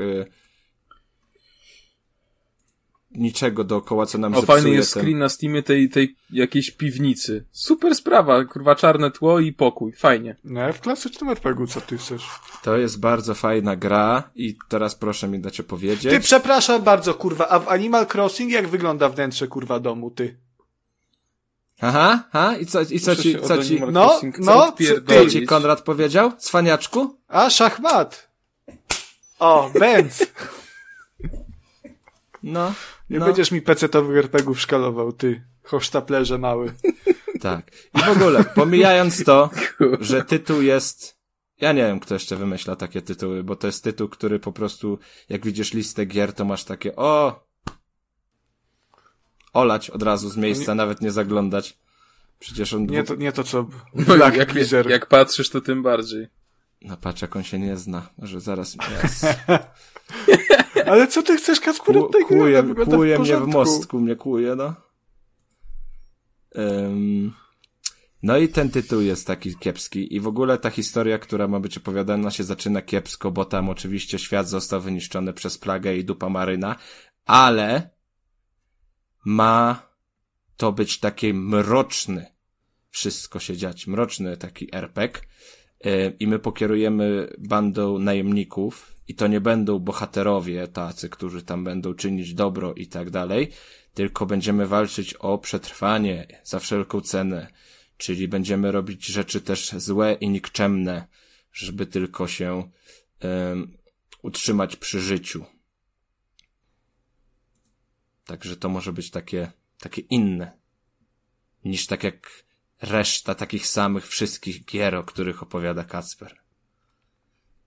niczego dookoła, co nam O, zepsuje fajny jest ten... screen na Steamie tej, tej jakiejś piwnicy. Super sprawa, kurwa, czarne tło i pokój. Fajnie. No w klasycznym RPG co ty chcesz? To jest bardzo fajna gra i teraz proszę mi dać opowiedzieć. Ty, przepraszam bardzo, kurwa, a w Animal Crossing jak wygląda wnętrze, kurwa, domu, ty? Aha, ha? I co, i co Muszę ci, co ci, no, Crossing no, co ci Konrad powiedział? Cwaniaczku? A, szachmat! O, Benz! No. Nie no. będziesz mi pecetowych RPGów szkalował, ty. Hosztaplerze mały. Tak. I w ogóle, pomijając to, że tytuł jest. Ja nie wiem, kto jeszcze wymyśla takie tytuły, bo to jest tytuł, który po prostu, jak widzisz listę gier, to masz takie, o! Olać od razu z miejsca, nawet nie zaglądać. Przecież on. Nie to, nie to co No, jak, Blizzard. jak patrzysz, to tym bardziej. No patrz, jak on się nie zna. Może zaraz. Yes. Ale co ty chcesz, Kacper, od tej gry? kłuje, wygląda kłuje mnie w mostku, mnie kłuje, no. Ym, no i ten tytuł jest taki kiepski i w ogóle ta historia, która ma być opowiadana się zaczyna kiepsko, bo tam oczywiście świat został wyniszczony przez plagę i dupa maryna, ale ma to być taki mroczny wszystko się dziać, mroczny taki RPG i my pokierujemy bandą najemników i to nie będą bohaterowie tacy, którzy tam będą czynić dobro i tak dalej, tylko będziemy walczyć o przetrwanie za wszelką cenę, czyli będziemy robić rzeczy też złe i nikczemne, żeby tylko się em, utrzymać przy życiu. Także to może być takie, takie inne, niż tak jak reszta takich samych wszystkich gier, o których opowiada Kacper.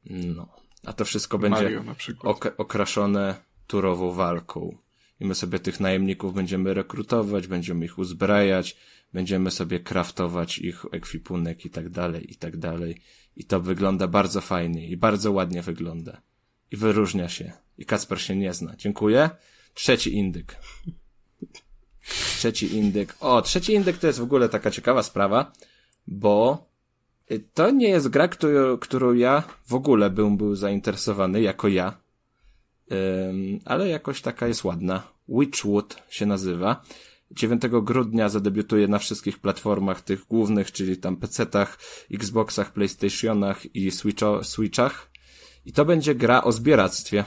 No. A to wszystko będzie ok- okraszone turową walką. I my sobie tych najemników będziemy rekrutować, będziemy ich uzbrajać, będziemy sobie kraftować ich ekwipunek i tak dalej, i tak dalej. I to wygląda bardzo fajnie i bardzo ładnie wygląda. I wyróżnia się. I Kacper się nie zna. Dziękuję. Trzeci indyk. Trzeci indyk. O, trzeci indyk to jest w ogóle taka ciekawa sprawa, bo to nie jest gra, którą, którą ja w ogóle bym był zainteresowany, jako ja. Ym, ale jakoś taka jest ładna. Witchwood się nazywa. 9 grudnia zadebiutuje na wszystkich platformach tych głównych, czyli tam PC-tach, Xboxach, PlayStationach i Switcho, Switchach. I to będzie gra o zbieractwie.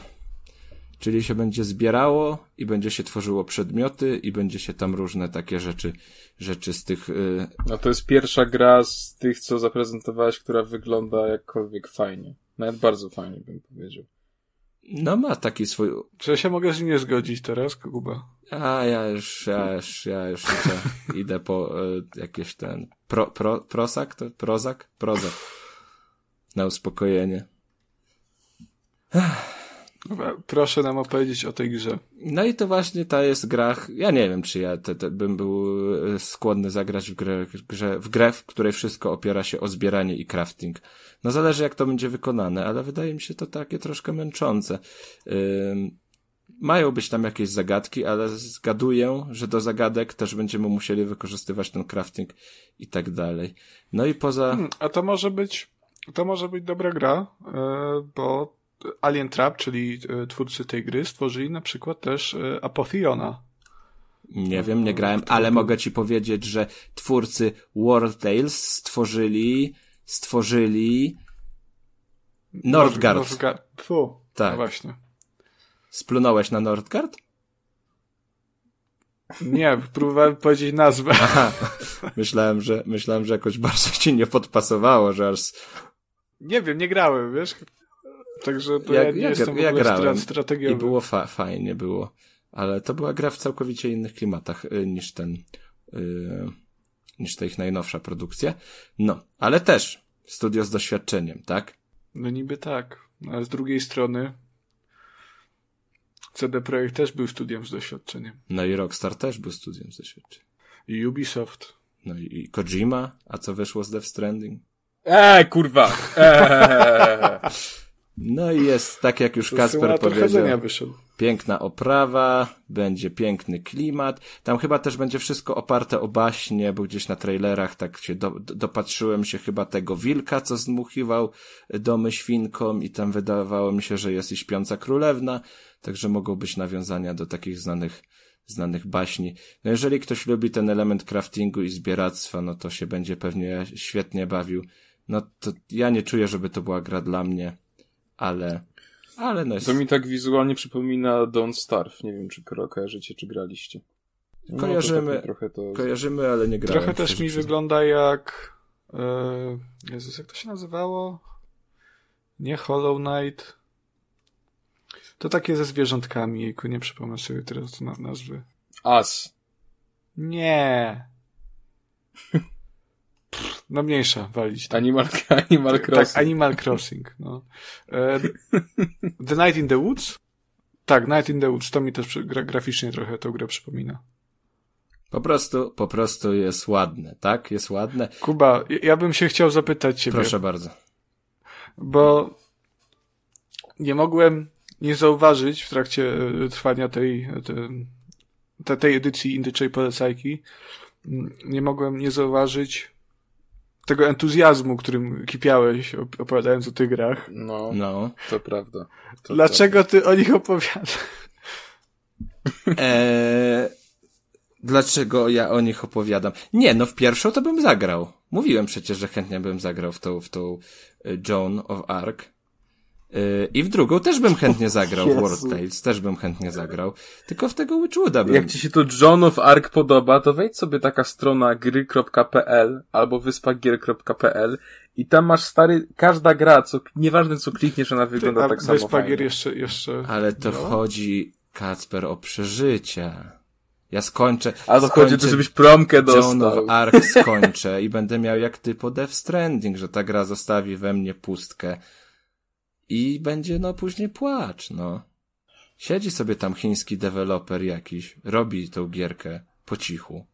Czyli się będzie zbierało i będzie się tworzyło przedmioty i będzie się tam różne takie rzeczy, rzeczy z tych, y, No to jest pierwsza gra z tych, co zaprezentowałeś, która wygląda jakkolwiek fajnie. Nawet bardzo fajnie bym powiedział. no ma taki swój, Czy ja się mogę z nim nie zgodzić teraz, Kuba? a ja już, ja już, ja już idę, idę po y, jakieś ten, pro, pro, prosak, to prozak? Prozak. Na uspokojenie. Proszę nam opowiedzieć o tej grze. No i to właśnie ta jest gra, ja nie wiem, czy ja te, te, bym był e, skłonny zagrać w grę, w grze, w grę, w której wszystko opiera się o zbieranie i crafting. No zależy jak to będzie wykonane, ale wydaje mi się to takie troszkę męczące. Ym, mają być tam jakieś zagadki, ale zgaduję, że do zagadek też będziemy musieli wykorzystywać ten crafting i tak dalej. No i poza... Hmm, a to może być, to może być dobra gra, e, bo Alien Trap, czyli e, twórcy tej gry, stworzyli na przykład też e, Apotheona. Nie wiem, nie grałem, ale mogę ci powiedzieć, że twórcy World Tales stworzyli, stworzyli Nordgard. Nordgard. Fu, Tak. no właśnie. Splunąłeś na Nordgard? Nie, próbowałem powiedzieć nazwę. Aha, myślałem, że, myślałem, że jakoś bardzo ci nie podpasowało, że aż... Nie wiem, nie grałem, wiesz? Także to Ja- ja, nie ja jestem ja grałem. strategiowy. I było fa fajnie, było. Ale to była gra w całkowicie innych klimatach y, niż ten, y, niż ta ich najnowsza produkcja. No, ale też studio z doświadczeniem, tak? No niby tak, ale z drugiej strony CD Projekt też był studiem z doświadczeniem. No i Rockstar też był studiem z doświadczeniem. I Ubisoft. No i, i Kojima, a co wyszło z Death Stranding? Eee, kurwa! Eee. No i jest, tak jak już Kasper powiedział, piękna oprawa, będzie piękny klimat. Tam chyba też będzie wszystko oparte o baśnie, bo gdzieś na trailerach tak się do, dopatrzyłem się chyba tego wilka, co zmuchiwał domy świnkom i tam wydawało mi się, że jest i śpiąca królewna, także mogą być nawiązania do takich znanych znanych baśni. No jeżeli ktoś lubi ten element craftingu i zbieractwa, no to się będzie pewnie świetnie bawił. No to ja nie czuję, żeby to była gra dla mnie, ale ale no jest... To mi tak wizualnie przypomina Don't Starve. Nie wiem, czy kojarzycie, czy graliście. No, kojarzymy, to trochę to... kojarzymy, ale nie grałem. Trochę też mi wygląda jak... Yy, Jezus, jak to się nazywało? Nie Hollow Knight. To takie ze zwierzątkami, jejku, nie przypomnę sobie teraz na nazwy. As. Nie. No mniejsza, walić. Tak. Animal, Animal tak, Crossing. Tak, Animal Crossing, no. E, the Night in the Woods? Tak, Night in the Woods, to mi też gra, graficznie trochę tę grę przypomina. Po prostu, po prostu jest ładne, tak? Jest ładne. Kuba, ja bym się chciał zapytać ciebie. Proszę bardzo. Bo nie mogłem nie zauważyć w trakcie e, trwania tej, tej, tej edycji Indyczej Polecajki, nie mogłem nie zauważyć tego entuzjazmu, którym kipiałeś opowiadając o tych grach. No, no. to prawda. To Dlaczego prawda. ty o nich opowiadasz? Eee, dlaczego ja o nich opowiadam? Nie, no w pierwszą to bym zagrał. Mówiłem przecież, że chętnie bym zagrał w tą, w tą e, Joan of Arc. I w drugą też bym chętnie zagrał w World Tales, też bym chętnie zagrał. Tylko w tego Witchwooda bym... Jak ci się to John of Arc podoba, to wejdź sobie taka strona gry.pl albo wyspagier.pl i tam masz stary, każda gra, co, nieważne co klikniesz, ona wygląda Ty, tak samo Wyspagier jeszcze, jeszcze... Ale to no? chodzi, Kacper, o przeżycia. Ja skończę. A to chodzi to, żebyś promkę dostał. John of Arc skończę i będę miał jak ty po Death Stranding, że ta gra zostawi we mnie pustkę i będzie no później płacz, no. Siedzi sobie tam chiński deweloper jakiś, robi tą gierkę po cichu.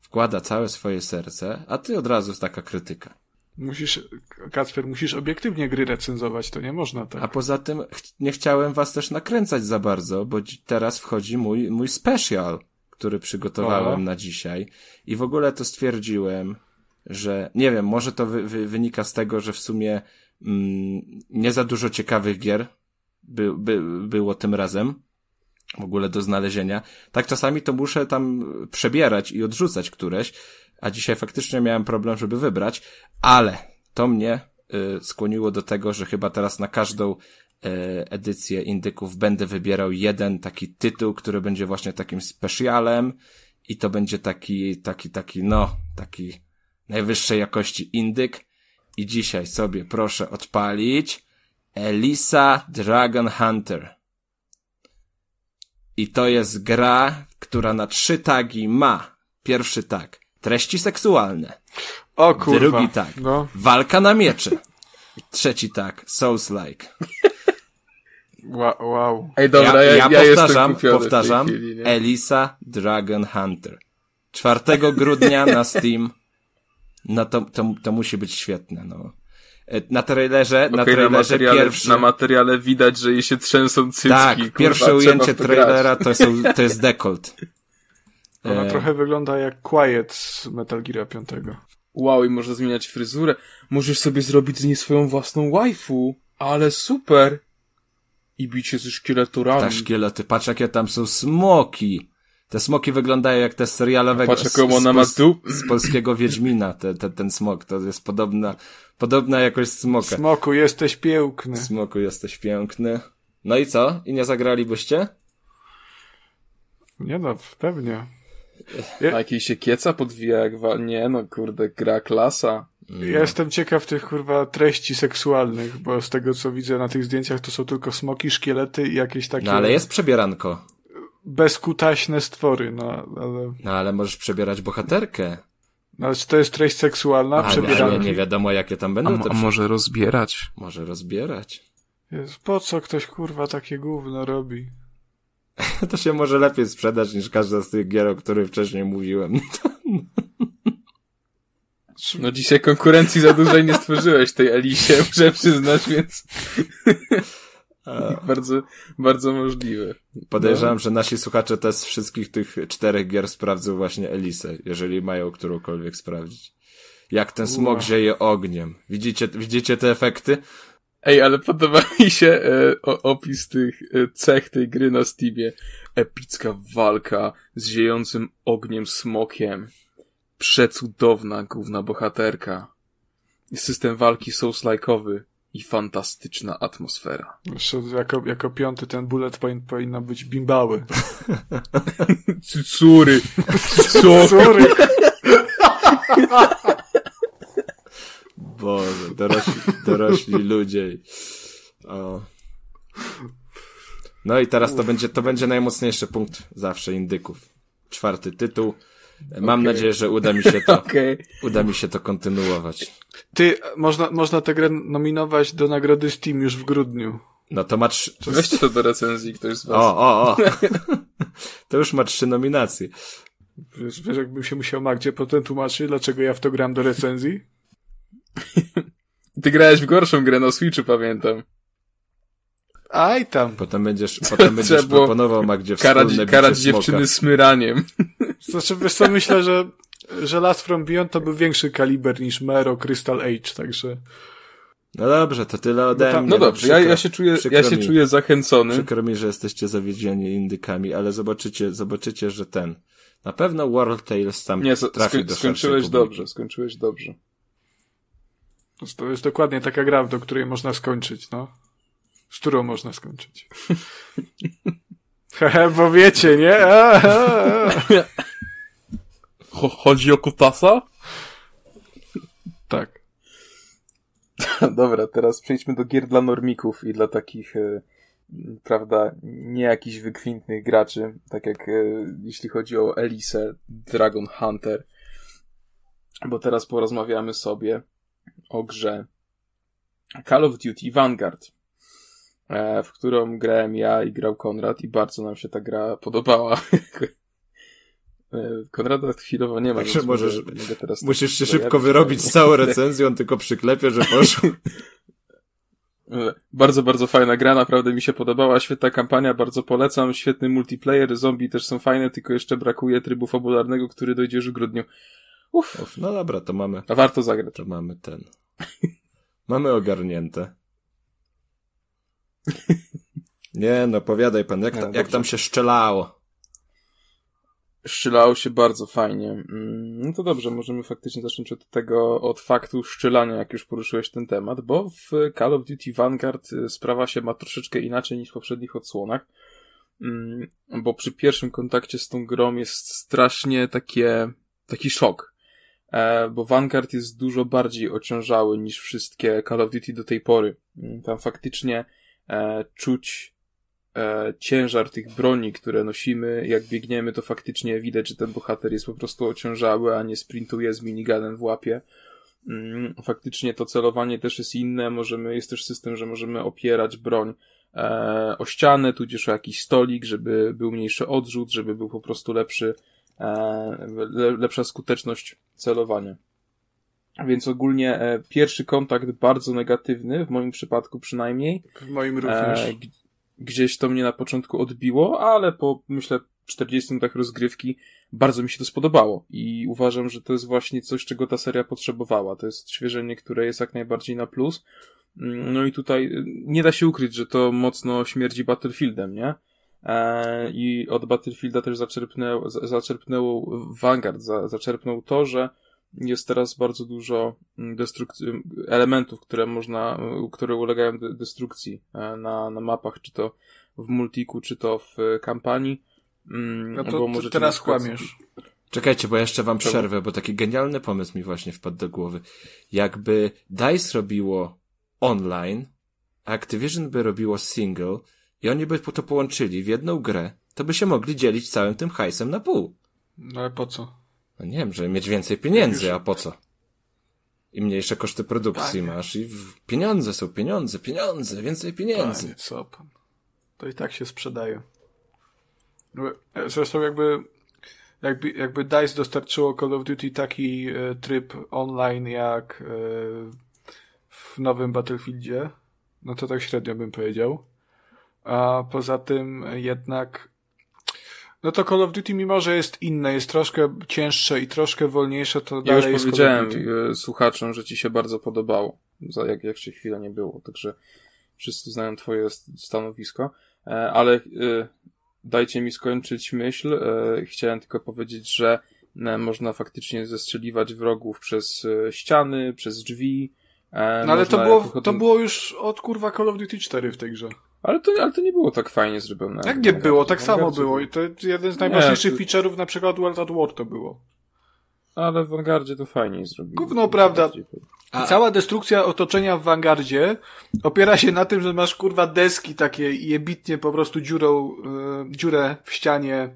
Wkłada całe swoje serce, a ty od razu jest taka krytyka. Musisz, Kacper, musisz obiektywnie gry recenzować, to nie można tak. A poza tym ch nie chciałem was też nakręcać za bardzo, bo teraz wchodzi mój, mój special, który przygotowałem o. na dzisiaj. I w ogóle to stwierdziłem, że nie wiem, może to wy, wy, wynika z tego, że w sumie nie za dużo ciekawych gier by, by, było tym razem w ogóle do znalezienia. Tak czasami to muszę tam przebierać i odrzucać któreś, a dzisiaj faktycznie miałem problem, żeby wybrać, ale to mnie y, skłoniło do tego, że chyba teraz na każdą y, edycję Indyków będę wybierał jeden taki tytuł, który będzie właśnie takim specjalem i to będzie taki, taki, taki, no, taki najwyższej jakości indyk, i dzisiaj sobie proszę odpalić Elisa Dragon Hunter. I to jest gra, która na trzy tagi ma. Pierwszy tag. Treści seksualne. O kurwa. Drugi tag. No. Walka na miecze. Trzeci tag. Souls-like. Wow. Ej, dobra, ja, ja, ja powtarzam, powtarzam. Chwili, Elisa Dragon Hunter. 4 grudnia na Steam no to, to, to musi być świetne, no. Na trailerze, okay, na trailerze na materiale, pierwszy... Na materiale widać, że jej się trzęsą cycki. Tak, kurwa, pierwsze ujęcie trailera to, są, to jest dekolt. Ona e... trochę wygląda jak Quiet z Metal Gear 5. Wow, i może zmieniać fryzurę. Możesz sobie zrobić z niej swoją własną waifu. Ale super! I bicie ze szkieleturami. Tak, szkielety. Patrz, jakie tam są smoki. Te smoki wyglądają jak te serialowego Patrz, jaką ona ma tu. z polskiego Wiedźmina, te, te, ten smok. To jest podobna, podobna jakość smoka. Smoku, jesteś piękny. Smoku, jesteś piękny. No i co? I nie zagralibyście? Nie no, pewnie. Je... A jakiś się kieca podwija jak wa... Nie no, kurde, gra klasa. Ja jestem ciekaw tych kurwa treści seksualnych, bo z tego co widzę na tych zdjęciach to są tylko smoki, szkielety i jakieś takie... No ale jest przebieranko bezkutaśne stwory, no ale... No ale możesz przebierać bohaterkę. No, ale czy to jest treść seksualna? Ale, ale nie wiadomo jakie tam będą a, te... A może rozbierać? Może rozbierać. Jest, po co ktoś kurwa takie gówno robi? to się może lepiej sprzedać niż każda z tych gier, o których wcześniej mówiłem. No dzisiaj konkurencji za dużej nie stworzyłeś tej Elisie, muszę przyznać, więc... bardzo, bardzo możliwe. Podejrzewam, no. że nasi słuchacze też z wszystkich tych czterech gier sprawdzą właśnie Elisę, jeżeli mają którąkolwiek sprawdzić. Jak ten smog zieje ogniem. Widzicie, widzicie te efekty? Ej, ale podoba mi się e, opis tych e, cech tej gry na Steamie. Epicka walka z ziejącym ogniem smokiem. Przecudowna główna bohaterka. System walki souls-like'owy i fantastyczna atmosfera. Jeszcze jako, jako piąty ten bullet point powinno być bimbały. Cucury. Cucury. Boże, dorośli, dorośli ludzie. O. No i teraz to będzie, to będzie najmocniejszy punkt zawsze indyków. Czwarty tytuł. Mam okay. nadzieję, że uda mi się to, okay. uda mi się to kontynuować. Ty, można, można tę grę nominować do nagrody Steam już w grudniu. No to ma trzy... Weźcie to do recenzji ktoś z was. O, o, o. to już ma trzy nominacje. Wiesz, wiesz jakbym się musiał Magdzie potem tłumaczyć, dlaczego ja w to gram do recenzji? Ty grałeś w gorszą grę na Switchu, pamiętam. Aj tam. Potem będziesz, potem będziesz proponował Magdzie karać, karać dziewczyny smyraniem. Znaczy, wiesz co, myślę, że, że Last From Beyond to był większy kaliber niż Mero Crystal Age, także... No dobrze, to tyle ode no mnie. No, no dobrze, przykro, ja, ja się czuję, ja się mi, czuję zachęcony. Przykro mi, że jesteście zawiedzieni indykami, ale zobaczycie, zobaczycie, że ten, na pewno World Tales tam Nie, trafi do skończyłeś dobrze, skończyłeś dobrze. To jest dokładnie taka gra, do której można skończyć, no. Z którą można skończyć. Hehe, bo wiecie, nie? Chodzi o kutasa? Tak. Dobra, teraz przejdźmy do gier dla normików i dla takich, e, prawda, nie jakichś wykwintnych graczy, tak jak e, jeśli chodzi o Elise, Dragon Hunter. Bo teraz porozmawiamy sobie o grze Call of Duty Vanguard, w którą grałem ja i grał Konrad i bardzo nam się ta gra podobała. E, Konrada chwilowo nie ma. Także możesz, mogę teraz musisz się szybko wyrobić z całą recenzją, on tylko przyklepie, że poszło. E, bardzo, bardzo fajna gra, naprawdę mi się podobała, świetna kampania, bardzo polecam, świetny multiplayer, zombie też są fajne, tylko jeszcze brakuje trybu fabularnego, który dojdzie już w grudniu. Uff. Uf, no dobra, to mamy. A warto zagrać. To mamy ten. mamy ogarnięte. Nie, no powiadaj pan, jak, ta, jak tam się szczelało? Szczelało się bardzo fajnie. Mm, no to dobrze, możemy faktycznie zacząć od tego, od faktu szczelania, jak już poruszyłeś ten temat, bo w Call of Duty Vanguard y, sprawa się ma troszeczkę inaczej niż w poprzednich odsłonach, mm, bo przy pierwszym kontakcie z tą grą jest strasznie takie, taki szok E, bo Vanguard jest dużo bardziej ociążały niż wszystkie Call of Duty do tej pory. Mm, tam faktycznie e, czuć e, ciężar tych broni, które nosimy. Jak biegniemy, to faktycznie widać, że ten bohater jest po prostu ociążały, a nie sprintuje z miniganem w łapie. Mm, faktycznie to celowanie też jest inne. Możemy, jest też system, że możemy opierać broń e, o ścianę, tudzież o jakiś stolik, żeby był mniejszy odrzut, żeby był po prostu lepszy lepsza skuteczność celowania. Więc ogólnie e, pierwszy kontakt bardzo negatywny, w moim przypadku przynajmniej. W moim również. E, gdzieś to mnie na początku odbiło, ale po, myślę, 40 minutach rozgrywki bardzo mi się to spodobało i uważam, że to jest właśnie coś, czego ta seria potrzebowała. To jest odświeżenie, które jest jak najbardziej na plus. Mm, no i tutaj nie da się ukryć, że to mocno śmierdzi Battlefieldem, nie? E, i od Battlefielda też zaczerpnęł, zaczerpnął Vanguard, zaczerpnął to, że jest teraz bardzo dużo mm, destrukcji, elementów, które można, które ulegają destrukcji e, na, na mapach, czy to w multiku, czy to w kampanii. Mm, no to może teraz kłamiesz. Czekajcie, bo jeszcze wam przerwę, bo taki genialny pomysł mi właśnie wpadł do głowy. Jakby DICE robiło online, a Activision by robiło single, i oni by to połączyli w jedną grę, to by się mogli dzielić całym tym hajsem na pół. No ale po co? No nie wiem, żeby mieć więcej pieniędzy, a po co? I mniejsze koszty produkcji Panie. masz i pieniądze są pieniądze, pieniądze, więcej pieniędzy. Panie, co pan? To i tak się sprzedaje. E, zresztą jakby, jakby, jakby DICE dostarczyło Call of Duty taki e, tryb online jak e, w nowym Battlefieldzie, no to tak średnio bym powiedział. A poza tym jednak no to Call of Duty, mimo że jest inne, jest troszkę cięższe i troszkę wolniejsze, to ja dalej już jest powiedziałem e, słuchaczom, że ci się bardzo podobało, za jak, jak się chwilę nie było, także wszyscy znają twoje st- stanowisko, e, ale e, dajcie mi skończyć myśl. Chciałem tylko powiedzieć, że można faktycznie zestrzeliwać wrogów przez ściany, przez drzwi. No ale to było, to było już od kurwa Call of Duty 4 w tej grze. Ale to, ale to nie było tak fajnie zrobione. Jak nie było, tak samo było. to- I to jeden z najważniejszych to- feature'ów na przykład World at War to było. Ale w Vanguardzie to fajniej zrobili. Gówno, prawda. A- Cała destrukcja otoczenia w Vanguardzie opiera się na tym, że masz kurwa deski takie i jebitnie po prostu dziurą, e, dziurę w ścianie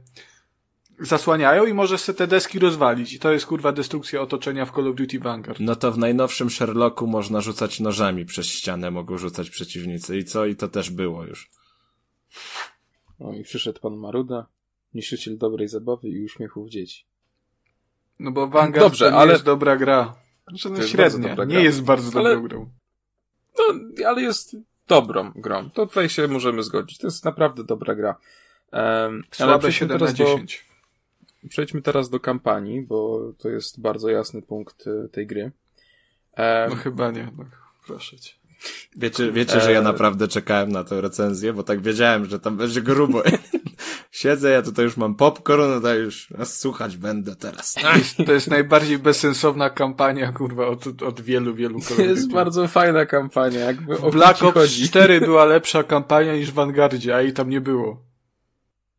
zasłaniają i możesz sobie te deski rozwalić. I to jest kurwa destrukcja otoczenia w Call of Duty Vanguard. No to w najnowszym Sherlocku można rzucać nożami przez ścianę, mogą rzucać przeciwnicy. I co? I to też było już. No i przyszedł pan Maruda, niszczyciel dobrej zabawy i uśmiechów dzieci. No bo Vanguard Dobrze, to nie ale- jest dobra gra. Znaczy, no średnia. bardzo dobra Nie gra. jest bardzo Ale- dobrą grą. No, ale jest dobrą grą. To tutaj się możemy zgodzić. To jest naprawdę dobra gra. Um, ale Słabe przejdźmy 7 na teraz do, 10. przejdźmy teraz do kampanii, bo to jest bardzo jasny punkt e, tej gry. Em, No chyba nie, no, proszę cię. Wiecie, wiecie, że ja Eee. naprawdę czekałem na tę recenzję, bo tak wiedziałem, że tam będzie grubo. Siedzę, ja tutaj już mam popcorn, no to już słuchać będę teraz. To jest, to jest najbardziej bezsensowna kampania, kurwa, od, od wielu, wielu Call to jest bardzo fajna kampania, jakby o Black Ops chodzi. 4 była lepsza kampania niż w Vanguardzie, a jej tam nie było.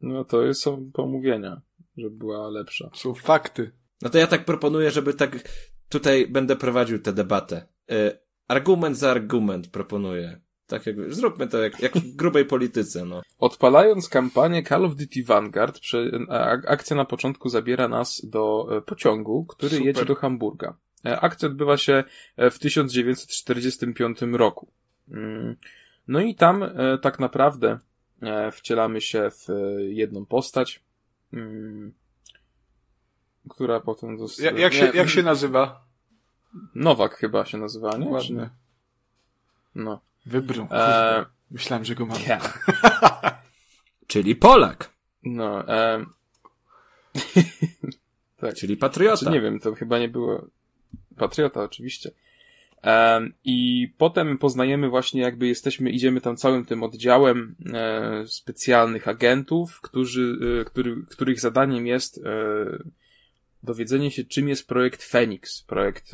No to jest, są pomówienia, że była lepsza. Są fakty. No to ja tak proponuję, żeby tak tutaj będę prowadził tę debatę. Y, argument za argument proponuję. Tak jak, zróbmy to jak, jak w grubej polityce, no. Odpalając kampanię Call of Duty Vanguard, prze, akcja na początku zabiera nas do e, pociągu, który Super. jedzie do Hamburga. E, Akcja odbywa się e, w 1945 roku. Mm. No i tam e, tak naprawdę e, wcielamy się w e, jedną postać, mm, która potem została... Ja, jak, się, jak się nazywa? Nowak chyba się nazywa, nie? Nie? No. Wybrą. E. Myślałem, że go mam. ja. Czyli Polak, No, e, tak. czyli patriota. Znaczy, nie wiem, to chyba nie było. Patriota, oczywiście. I potem poznajemy właśnie, jakby jesteśmy, idziemy tam całym tym oddziałem e, specjalnych agentów, którzy, e, który, których zadaniem jest e, dowiedzenie się, czym jest projekt Phoenix, projekt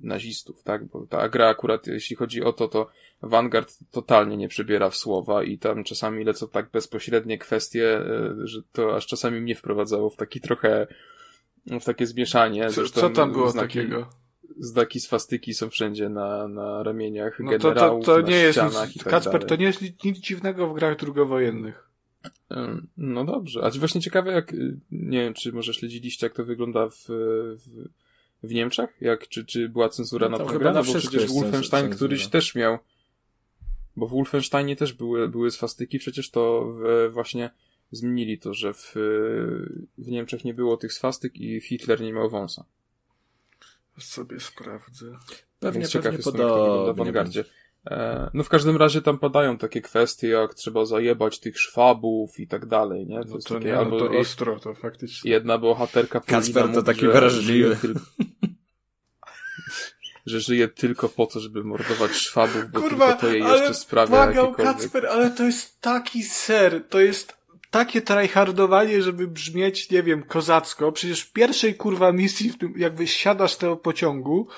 nazistów, tak? Bo ta gra akurat, jeśli chodzi o to, to Vanguard totalnie nie przebiera w słowa i tam czasami lecą tak bezpośrednie kwestie, że to aż czasami mnie wprowadzało w taki trochę, w takie zmieszanie. Co, Zresztą co tam było znaki, takiego? Znaki swastyki są wszędzie na, na ramieniach No to, to, generałów, to na nie jest nic, tak Kacper, dalej. to nie jest nic, dziwnego w grach drugowojennych. No dobrze, a właśnie ciekawe jak, y, nie wiem, czy może śledziliście, jak to wygląda w, w, w Niemczech? Jak, czy, czy była cenzura No na No bo przecież Wolfenstein cenzura. któryś też miał, bo w Wolfensteinie też były, były swastyki, przecież to w, właśnie zmienili to, że w, w Niemczech nie było tych swastyk i Hitler nie miał wąsa. Sobie sprawdzę. Pewnie, Więc ciekaw pewnie to w podobnie będzie. E, no w każdym razie tam padają takie kwestie, jak trzeba zajebać tych szwabów i tak dalej, nie? To No jest to takie, nie, no albo to je- ostro, to faktycznie. jedna bohaterka Kacper to mówi, taki że wrażliwy. żyje tylko- że żyje tylko po to, żeby mordować szwabów, bo Kurwa, tylko to jej jeszcze sprawia Błagam, jakiekolwiek... Kacper, ale to jest taki ser, to jest takie tryhardowanie, żeby brzmieć, nie wiem, kozacko. Przecież w pierwszej kurwa misji, w tym, jakby siadasz z tego pociągu,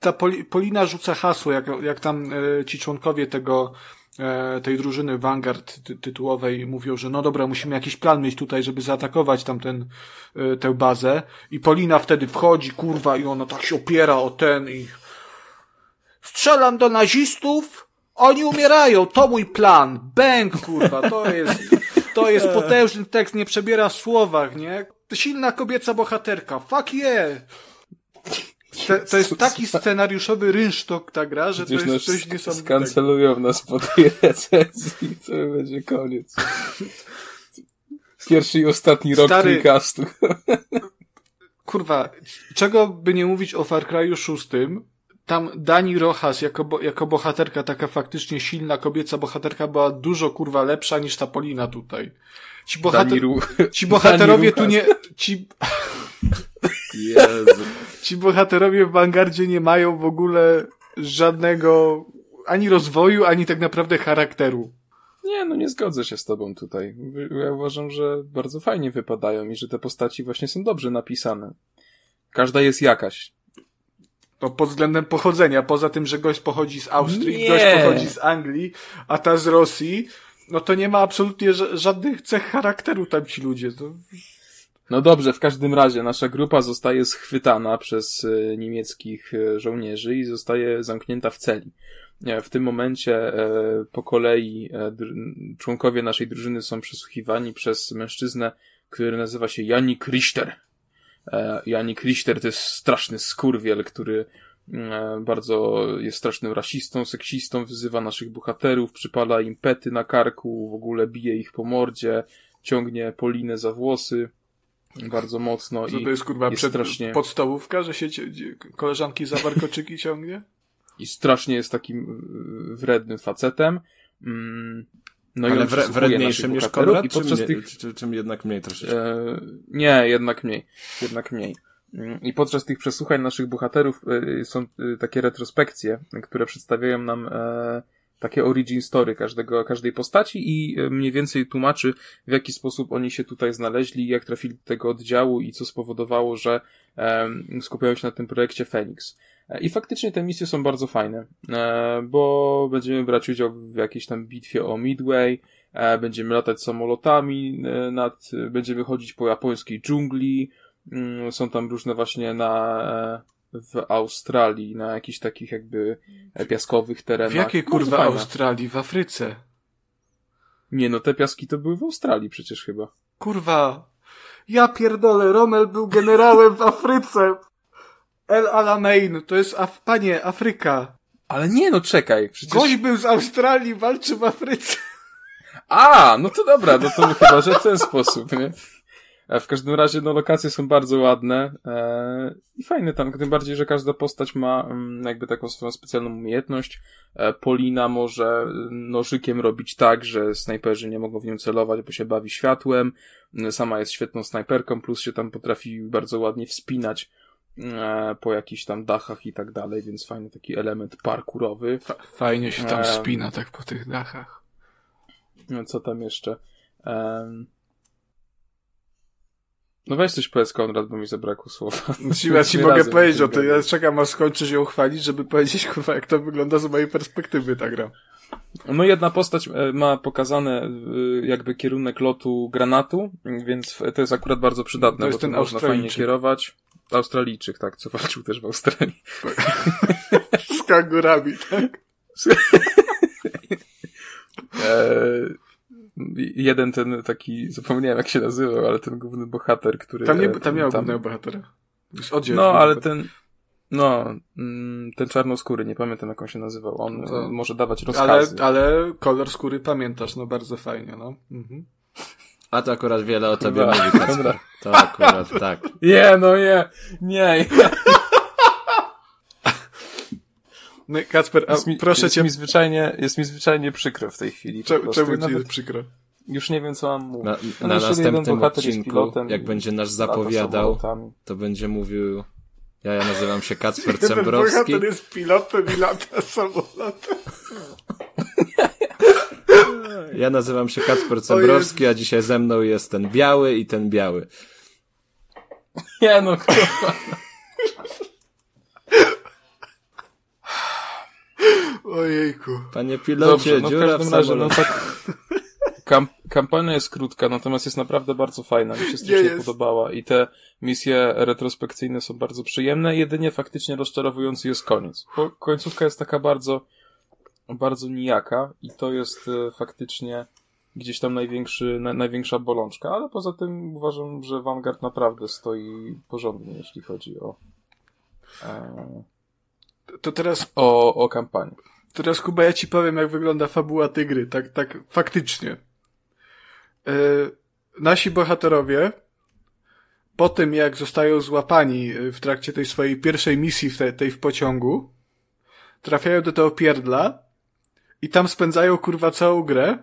ta Poli, Polina rzuca hasło, jak, jak tam e, ci członkowie tego, e, tej drużyny Vanguard ty, tytułowej mówią, że no dobra, musimy jakiś plan mieć tutaj, żeby zaatakować tam ten, e, tę bazę. I Polina wtedy wchodzi, kurwa, i ona tak się opiera o ten i strzelam do nazistów, oni umierają, to mój plan. Bęk, kurwa, to jest, to jest potężny tekst, nie przebiera w słowach, nie? Silna kobieca bohaterka, fuck yeah! Te, to jest taki scenariuszowy rynsztok ta gra, że to Przecież jest nas coś niesamowitego. skancelują nas po tej recenzji, to będzie koniec. Pierwszy i ostatni rok Stary-. Kurwa, czego by nie mówić o Far Cry'u 6, tam Dani Rojas jako, bo, jako bohaterka, taka faktycznie silna kobieca bohaterka była dużo kurwa lepsza niż ta Polina tutaj. Ci, bohater, ci bohaterowie tu nie, ci, Jezu. ci bohaterowie w Vanguardzie nie mają w ogóle żadnego ani rozwoju, ani tak naprawdę charakteru. Nie, no nie zgodzę się z tobą tutaj. Ja uważam, że bardzo fajnie wypadają i że te postaci właśnie są dobrze napisane. Każda jest jakaś. No pod względem pochodzenia, poza tym, że gość pochodzi z Austrii, Nie. gość pochodzi z Anglii, a ta z Rosji, no to nie ma absolutnie ża- żadnych cech charakteru tam ci ludzie. To... No dobrze, w każdym razie nasza grupa zostaje schwytana przez e, niemieckich e, żołnierzy i zostaje zamknięta w celi. E, W tym momencie po kolei członkowie naszej drużyny są przesłuchiwani przez mężczyznę, który nazywa się Janik Richter. E, Janik Richter to jest straszny skurwiel, który e, bardzo jest strasznym rasistą, seksistą, wyzywa naszych bohaterów, przypala im pety na karku, w ogóle bije ich po mordzie, ciągnie Polinę za włosy bardzo mocno Co i to jest kurwa jest przed, strasznie- podstawówka, że się koleżanki za warkoczyki ciągnie? i strasznie jest takim wrednym facetem. No i Ale wre, przesłuchuje wredniejszym niż Konrad, i czy, podczas mnie, tych czy, czym jednak mniej troszeczkę? E, nie, jednak mniej. Jednak mniej. Mm, I podczas tych przesłuchań naszych bohaterów e, są e, takie retrospekcje, które przedstawiają nam e, takie origin story każdego, każdej postaci i mniej więcej tłumaczy, w jaki sposób oni się tutaj znaleźli, jak trafili do tego oddziału i co spowodowało, że skupiają się na tym projekcie Phoenix. I faktycznie te misje są bardzo fajne, e, bo będziemy brać udział w jakiejś tam bitwie o Midway, e, będziemy latać samolotami e, nad, będziemy chodzić po japońskiej dżungli, mm, są tam różne właśnie na, w Australii, na jakichś takich jakby piaskowych terenach. W jakiej kurwa. Australii? W Afryce. Nie, no te piaski to były w Australii przecież chyba. Kurwa. Ja pierdolę, Rommel był generałem w Afryce. El Alamein, to jest, Af panie, Afryka. Ale nie, no czekaj, przecież... Gość był z Australii, walczy w Afryce. A, no to dobra, no to chyba, że w ten sposób, nie? E, W każdym razie, no, lokacje są bardzo ładne e, i fajne tam, tym bardziej, że każda postać ma mm, jakby taką swoją specjalną umiejętność. E, Polina może mm, nożykiem robić tak, że snajperzy nie mogą w nią celować, bo się bawi światłem. Mm, Sama jest świetną snajperką, plus się tam potrafi bardzo ładnie wspinać e, po jakichś tam dachach i tak dalej, więc fajny taki element parkurowy. Fa- Fajnie się tam Em. spina tak po tych dachach. No, co tam jeszcze? No weź coś powiedz, Konrad, bo mi zabrakło słowa. Ja ci mogę powiedzieć o tym. Ja czekam aż skończysz ją chwalić, żeby powiedzieć, kurwa, jak to wygląda z mojej perspektywy ta gra. No jedna postać e, ma pokazane e, jakby kierunek lotu granatu, więc to jest akurat bardzo przydatne, To jest bo ten można fajnie kierować. Australijczyk, tak, co walczył też w Australii. Z kangurami, tak? E, jeden ten taki, zapomniałem jak się nazywał, ale ten główny bohater, który... Tam, nie, e, tam miał głównego bohatera. Oddział No, ale ten, no, mm, ten czarnoskóry, nie pamiętam jak on się nazywał. On To- e, może dawać ale, rozkazy. ale kolor skóry pamiętasz, no bardzo fajnie, no. Mhm. A to akurat wiele o tobie mówi, Kacper. To akurat tak. Nie, no nie, nie. No, Kacper, a Jest mi, proszę jest cię, Mi zwyczajnie, jest mi zwyczajnie przykro w tej chwili. po cze- prostu. czemu ci jest przykro? Już nie wiem, co mam mówić. Na, na następnym odcinku, jak będzie nas lata zapowiadał, to będzie mówił... Ja, ja nazywam się Kacper Ten Cembrowski. bohater jest pilotem i lata samolotem. Ja nazywam się Kacper Cembrowski, a dzisiaj ze mną jest ten biały i ten biały. Nie, no kurwa. Ojejku. Panie pilocie, Dobrze, no w dziura w każdym razie, no tak. Kam kampania jest krótka, natomiast jest naprawdę bardzo fajna. Mi się strasznie podobała i te misje retrospekcyjne są bardzo przyjemne. Jedynie faktycznie rozczarowujący jest koniec. Bo końcówka jest taka bardzo, bardzo nijaka i to jest e, faktycznie gdzieś tam największy, na, największa bolączka, ale poza tym uważam, że Vanguard naprawdę stoi porządnie, jeśli chodzi o, e, To teraz, o, o kampanię. teraz Kuba, ja ci powiem, jak wygląda fabuła tej gry, tak, tak faktycznie. E, nasi bohaterowie, po tym jak zostają złapani e, w trakcie tej swojej pierwszej misji w te, tej w pociągu, trafiają do tego pierdla i tam spędzają kurwa całą grę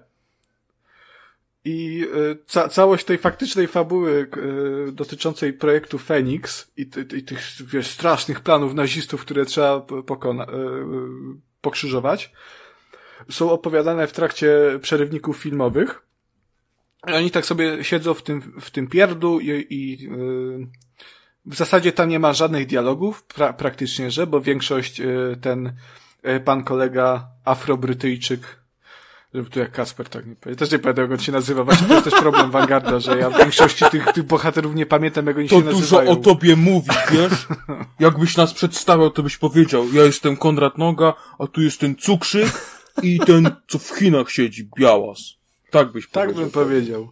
i y, ca całość tej faktycznej fabuły y, dotyczącej projektu Phoenix i, i, tych wiesz, strasznych planów nazistów, które trzeba pokona y, pokrzyżować, są opowiadane w trakcie przerywników filmowych. Oni tak sobie siedzą w tym, w tym pierdlu i, i w zasadzie tam nie ma żadnych dialogów, pra praktycznie, że, bo większość ten pan kolega Afrobrytyjczyk żeby tu jak Kasper tak nie powiedział. Też nie pamiętam, jak on się nazywa. Właśnie to jest też problem Vanguarda, że ja w większości tych, tych bohaterów nie pamiętam, jak oni to się nazywają. To dużo o tobie mówi, wiesz? Jakbyś nas przedstawiał, to byś powiedział, ja jestem Konrad Noga, a tu jest ten cukrzyk i ten, co w Chinach siedzi, białas. Tak byś tak powiedział. Tak bym powiedział.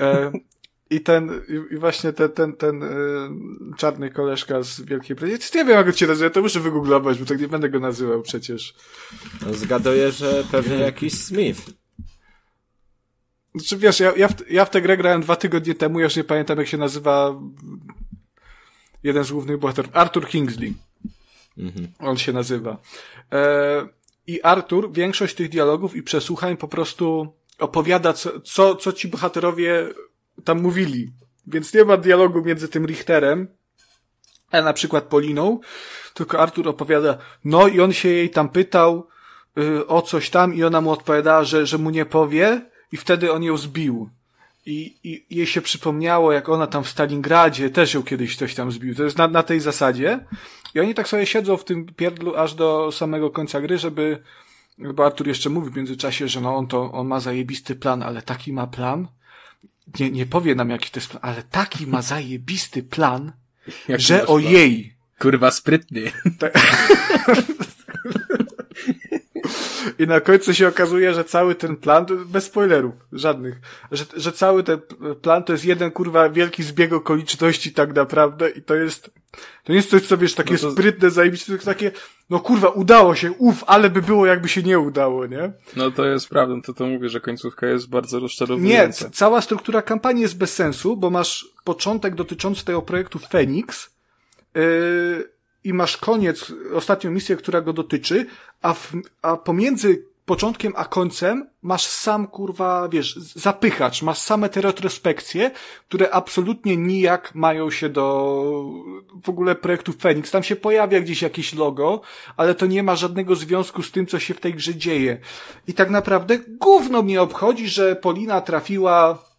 E, i ten, i właśnie ten, ten, ten y, czarny koleżka z Wielkiej Brytanii, nie wiem jak on się nazywa, to muszę wygooglować, bo tak nie będę go nazywał przecież. No, zgaduję, że pewnie jakiś Smith. Znaczy wiesz, ja, ja, w, ja w tę grę grałem dwa tygodnie temu, ja już nie pamiętam jak się nazywa jeden z głównych bohaterów, Arthur Kingsley. Mhm. On się nazywa. E, I Arthur większość tych dialogów i przesłuchań po prostu opowiada, co, co, co ci bohaterowie tam mówili. Więc nie ma dialogu między tym Richterem, a na przykład Poliną, tylko Artur opowiada, no i on się jej tam pytał y, o coś tam i ona mu odpowiadała, że, że mu nie powie i wtedy on ją zbił. I, I jej się przypomniało, jak ona tam w Stalingradzie też ją kiedyś ktoś tam zbił. To jest na, na tej zasadzie. I oni tak sobie siedzą w tym pierdlu aż do samego końca gry, żeby, bo Artur jeszcze mówi w międzyczasie, że no on to, on ma zajebisty plan, ale taki ma plan, nie, nie powie nam jaki to jest plan, ale taki ma zajebisty plan, że ojej. Kurwa sprytny. Tak. I na końcu się okazuje, że cały ten plan, bez spoilerów, żadnych, że, że cały ten plan to jest jeden kurwa wielki zbieg okoliczności tak naprawdę i to jest, to nie jest coś, co wiesz, takie no to... sprytne, zajebiste, tylko takie, no kurwa, udało się, uf, ale by było jakby się nie udało, nie? No to jest prawdą, to to mówię, że końcówka jest bardzo rozczarowująca. Nie, cała struktura kampanii jest bez sensu, bo masz początek dotyczący tego projektu Phoenix, yy, i masz koniec, ostatnią misję, która go dotyczy, a, w, a pomiędzy początkiem a końcem masz sam, kurwa, wiesz, zapychacz, masz same te retrospekcje, które absolutnie nijak mają się do w ogóle projektu Phoenix. Tam się pojawia gdzieś jakieś logo, ale to nie ma żadnego związku z tym, co się w tej grze dzieje. I tak naprawdę gówno mnie obchodzi, że Polina trafiła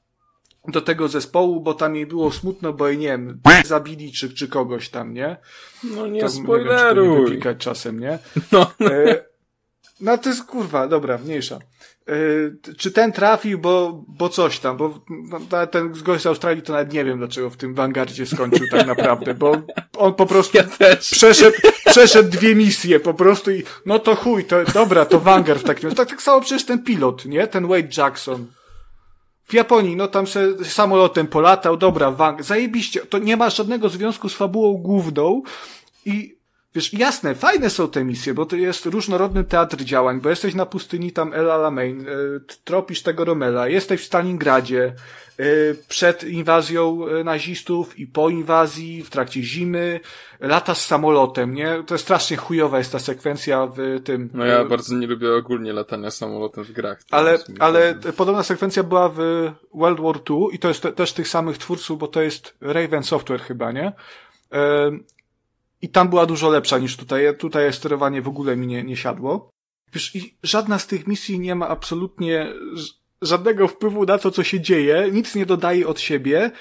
do tego zespołu, bo tam jej było smutno, bo jej, nie wiem, zabili czy, czy kogoś tam, nie? No nie spoileruj. Nie wiem, czy czasem, nie? No. E, no to jest kurwa, dobra, mniejsza. E, czy ten trafił, bo, bo coś tam, bo ten gość z Australii to nawet nie wiem, dlaczego w tym Vanguardzie skończył tak naprawdę, bo on po prostu ja przeszedł, przeszedł dwie misje po prostu i no to chuj, to dobra, to Vanguard w takim razie. Tak, tak samo przecież ten pilot, nie? Ten Wade Jackson. W Japonii, no tam se samolotem polatał, dobra, wang, zajebiście, to nie ma żadnego związku z fabułą główną i wiesz, jasne, fajne są te misje, bo to jest różnorodny teatr działań, bo jesteś na pustyni tam El Alamein, y, tropisz tego Romela, jesteś w Stalingradzie, y, przed inwazją y, nazistów i po inwazji, w trakcie zimy, lata z samolotem, nie? To jest strasznie chujowa jest ta sekwencja w tym. No ja bardzo nie lubię ogólnie latania samolotem w grach. Ale, ale podobna sekwencja była w World War II i to jest te, też tych samych twórców, bo to jest Raven Software chyba, nie? I tam była dużo lepsza niż tutaj. Tutaj sterowanie w ogóle mi nie, nie siadło. Wiesz, i żadna z tych misji nie ma absolutnie żadnego wpływu na to, co się dzieje, nic nie dodaje od siebie.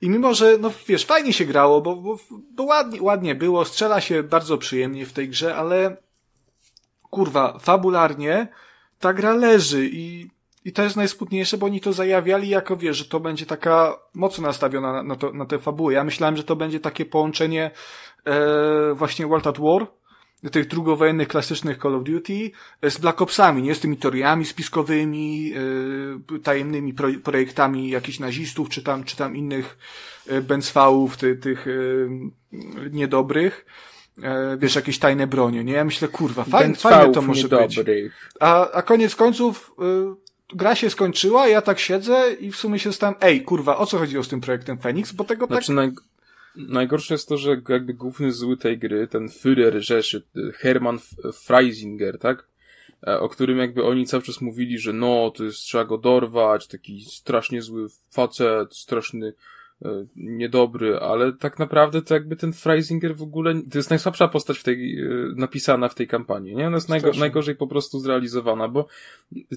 I mimo, że, no wiesz, fajnie się grało, bo, bo, bo ładnie, ładnie było, strzela się bardzo przyjemnie w tej grze, ale kurwa, fabularnie ta gra leży i, i to jest najsmutniejsze, bo oni to zajawiali jako, wiesz, że to będzie taka mocno nastawiona na, na, to, na tę fabułę. Ja myślałem, że to będzie takie połączenie e, właśnie World at War, tych drugowojennych klasycznych Call of Duty e, z Black Opsami, nie z tymi teoriami spiskowymi, e, tajemnymi pro, projektami jakichś nazistów, czy tam, czy tam innych e, Benzwałów, ty, tych e, niedobrych. E, wiesz, jakieś tajne bronie, nie? Ja myślę, kurwa, fajne, fajne to może niedobrych. być. A, a koniec końców gra się skończyła, ja tak siedzę i w sumie się stałem, ej, kurwa, o co chodziło z tym projektem Phoenix, bo tego znaczy, tak... Naj najgorsze jest to, że jakby główny zły tej gry, ten Führer Rzeszy, Hermann Freisinger, tak? E, o którym jakby oni cały czas mówili, że no, to jest, trzeba go dorwać, taki strasznie zły facet, straszny niedobry, ale tak naprawdę to jakby ten Freisinger w ogóle, to jest najsłabsza postać w tej, e, napisana w tej kampanii, nie? Ona jest najgo, najgorzej po prostu zrealizowana, bo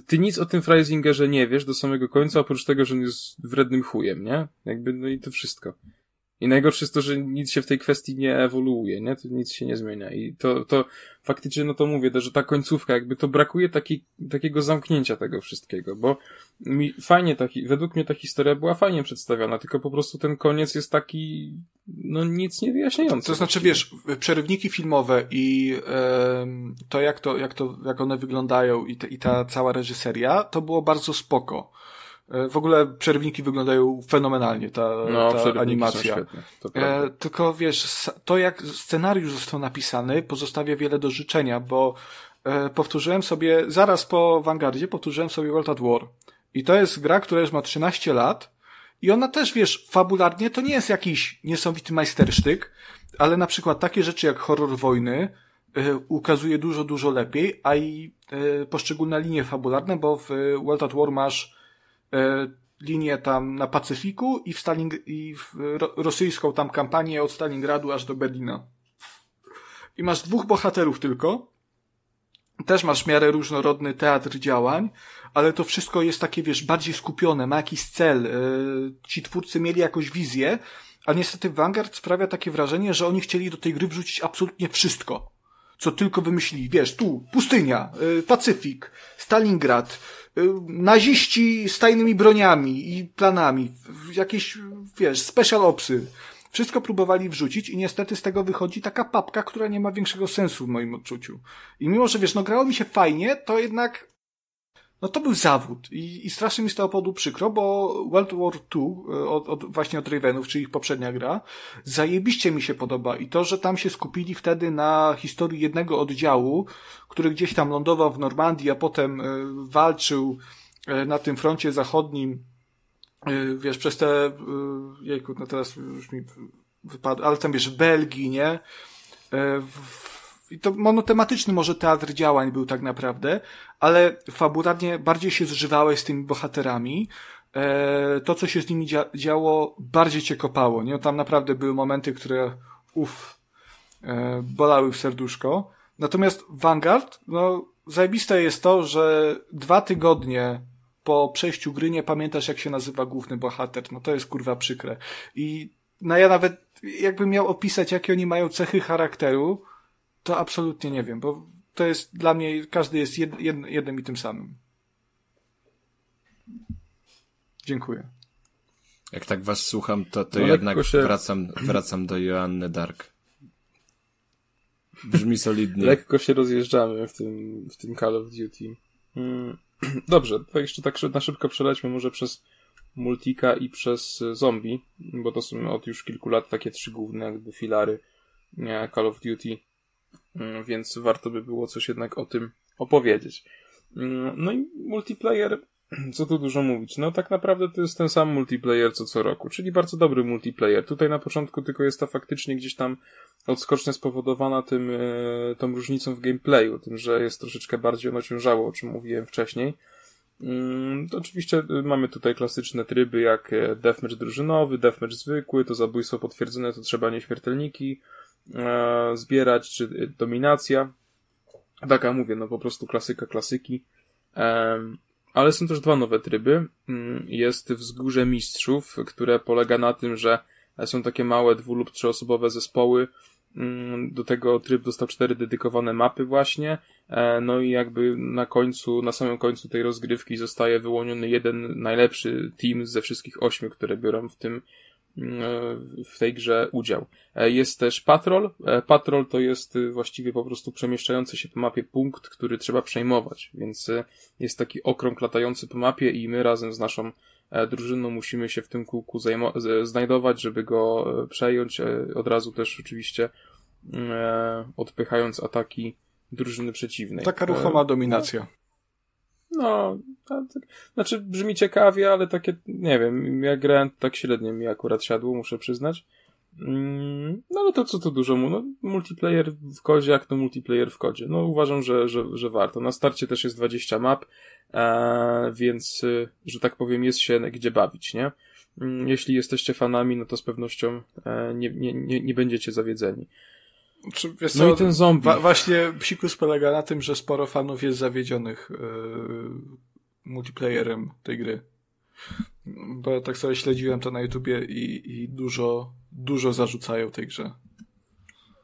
ty nic o tym Freisingerze nie wiesz do samego końca, oprócz tego, że on jest wrednym chujem, nie? Jakby, no i to wszystko. I najgorsze jest to, że nic się w tej kwestii nie ewoluuje, nie? To nic się nie zmienia. I to, to faktycznie, no to mówię, że ta końcówka, jakby to brakuje taki, takiego zamknięcia tego wszystkiego, bo mi fajnie taki, według mnie ta historia była fajnie przedstawiona, tylko po prostu ten koniec jest taki, no nic nie wyjaśniający. To znaczy, wiesz, przerywniki filmowe i e, to, jak to, jak to, jak one wyglądają i, te, i ta cała reżyseria, to było bardzo spoko. E, w ogóle przerwniki wyglądają fenomenalnie, ta, no, ta animacja. E, tylko wiesz, to jak scenariusz został napisany, pozostawia wiele do życzenia, bo e, powtórzyłem sobie, zaraz po Vanguardzie, powtórzyłem sobie World at War. I to jest gra, która już ma 13 lat. I ona też, wiesz, fabularnie to nie jest jakiś niesamowity majstersztyk, ale na przykład takie rzeczy jak horror wojny y, ukazuje dużo, dużo lepiej, a i y, poszczególne linie fabularne, bo w World at War masz E, linię tam na Pacyfiku i w, Staling i w rosyjską tam kampanię od Stalingradu aż do Berlina. I masz dwóch bohaterów tylko. Też masz w miarę różnorodny teatr działań, ale to wszystko jest takie, wiesz, bardziej skupione, ma jakiś cel. E, ci twórcy mieli jakąś wizję, a niestety Vanguard sprawia takie wrażenie, że oni chcieli do tej gry wrzucić absolutnie wszystko. Co tylko wymyślili. Wiesz, tu pustynia, e, Pacyfik, Stalingrad, naziści z tajnymi broniami i planami, jakieś, wiesz, special opsy. Wszystko próbowali wrzucić i niestety z tego wychodzi taka papka, która nie ma większego sensu w moim odczuciu. I mimo, że wiesz, no grało mi się fajnie, to jednak no to był zawód i, i strasznie mi z tego powodu przykro, bo World War II, e, od, od, właśnie od Ravenów, czyli ich poprzednia gra, zajebiście mi się podoba i to, że tam się skupili wtedy na historii jednego oddziału, który gdzieś tam lądował w Normandii, a potem y, walczył y, na tym froncie zachodnim, y, wiesz, przez te, jejku, no teraz już mi wypadło, ale tam wiesz, w Belgii, nie? W, i to monotematyczny może teatr działań był tak naprawdę, ale fabularnie bardziej się zżywałeś z tymi bohaterami. E, to, co się z nimi dzia działo, bardziej cię kopało, nie? Tam naprawdę były momenty, które, uff, e, bolały w serduszko. Natomiast Vanguard, no, zajebiste jest to, że dwa tygodnie po przejściu gry nie pamiętasz, jak się nazywa główny bohater. No to jest kurwa przykre. I no ja nawet, jakbym miał opisać, jakie oni mają cechy charakteru, to absolutnie nie wiem, bo to jest dla mnie, każdy jest jed, jed, jednym i tym samym. Dziękuję. Jak tak was słucham, to, to no jednak się... wracam, wracam do Joanny Dark. Brzmi solidnie. Lekko się rozjeżdżamy w tym, w tym Call of Duty. Hmm. Dobrze, to jeszcze tak na szybko przelećmy może przez Multika i przez Zombie, bo to są od już kilku lat takie trzy główne jakby filary Call of Duty Mm, więc warto by było coś jednak o tym opowiedzieć. Mm, no i multiplayer, co tu dużo mówić, no tak naprawdę to jest ten sam multiplayer co co roku, czyli bardzo dobry multiplayer. Tutaj na początku tylko jest ta faktycznie gdzieś tam odskocznie spowodowana tym, e, tą różnicą w gameplayu, tym, że jest troszeczkę bardziej ono ciężało, o czym mówiłem wcześniej. Mm, to oczywiście y, mamy tutaj klasyczne tryby jak e, deathmatch drużynowy, deathmatch zwykły, to zabójstwo potwierdzone, to trzeba nieśmiertelniki, e, zbierać, czy dominacja. Taka mówię, no po prostu klasyka klasyki. E, ale są też dwa nowe tryby. Mm, jest Wzgórze Mistrzów, które polega na tym, że są takie małe dwu- lub trzyosobowe zespoły. Mm, do tego tryb dostał cztery dedykowane mapy właśnie. E, no i jakby na końcu, na samym końcu tej rozgrywki zostaje wyłoniony jeden najlepszy team ze wszystkich ośmiu, które biorą w tym w tej grze udział. E, jest też patrol. E, patrol to jest y, właściwie po prostu przemieszczający się po mapie punkt, który trzeba przejmować, więc y, jest taki okrąg latający po mapie i my razem z naszą e, drużyną musimy się w tym kółku znajdować, żeby go przejąć, od razu też oczywiście odpychając ataki drużyny przeciwnej. Taka ruchoma dominacja. No, tak, znaczy brzmi ciekawie, ale takie, nie wiem, jak grałem, tak średnio mi akurat siadło, muszę przyznać. Mm, no, no to co tu dużo mu, no multiplayer w kodzie, jak to multiplayer w kodzie. No uważam, że, że, że warto. Na starcie też jest 20 map, e, więc, y, że tak powiem, jest się gdzie bawić, nie? Mm, jeśli jesteście fanami, no to z pewnością e, nie, nie, nie, nie będziecie zawiedzeni. Czy, wiesz no co, i ten zombie. Wa właśnie psikus polega na tym, że sporo fanów jest zawiedzionych yy, multiplayerem tej gry. Bo tak sobie śledziłem to na YouTubie i, i dużo, dużo zarzucają tej grze.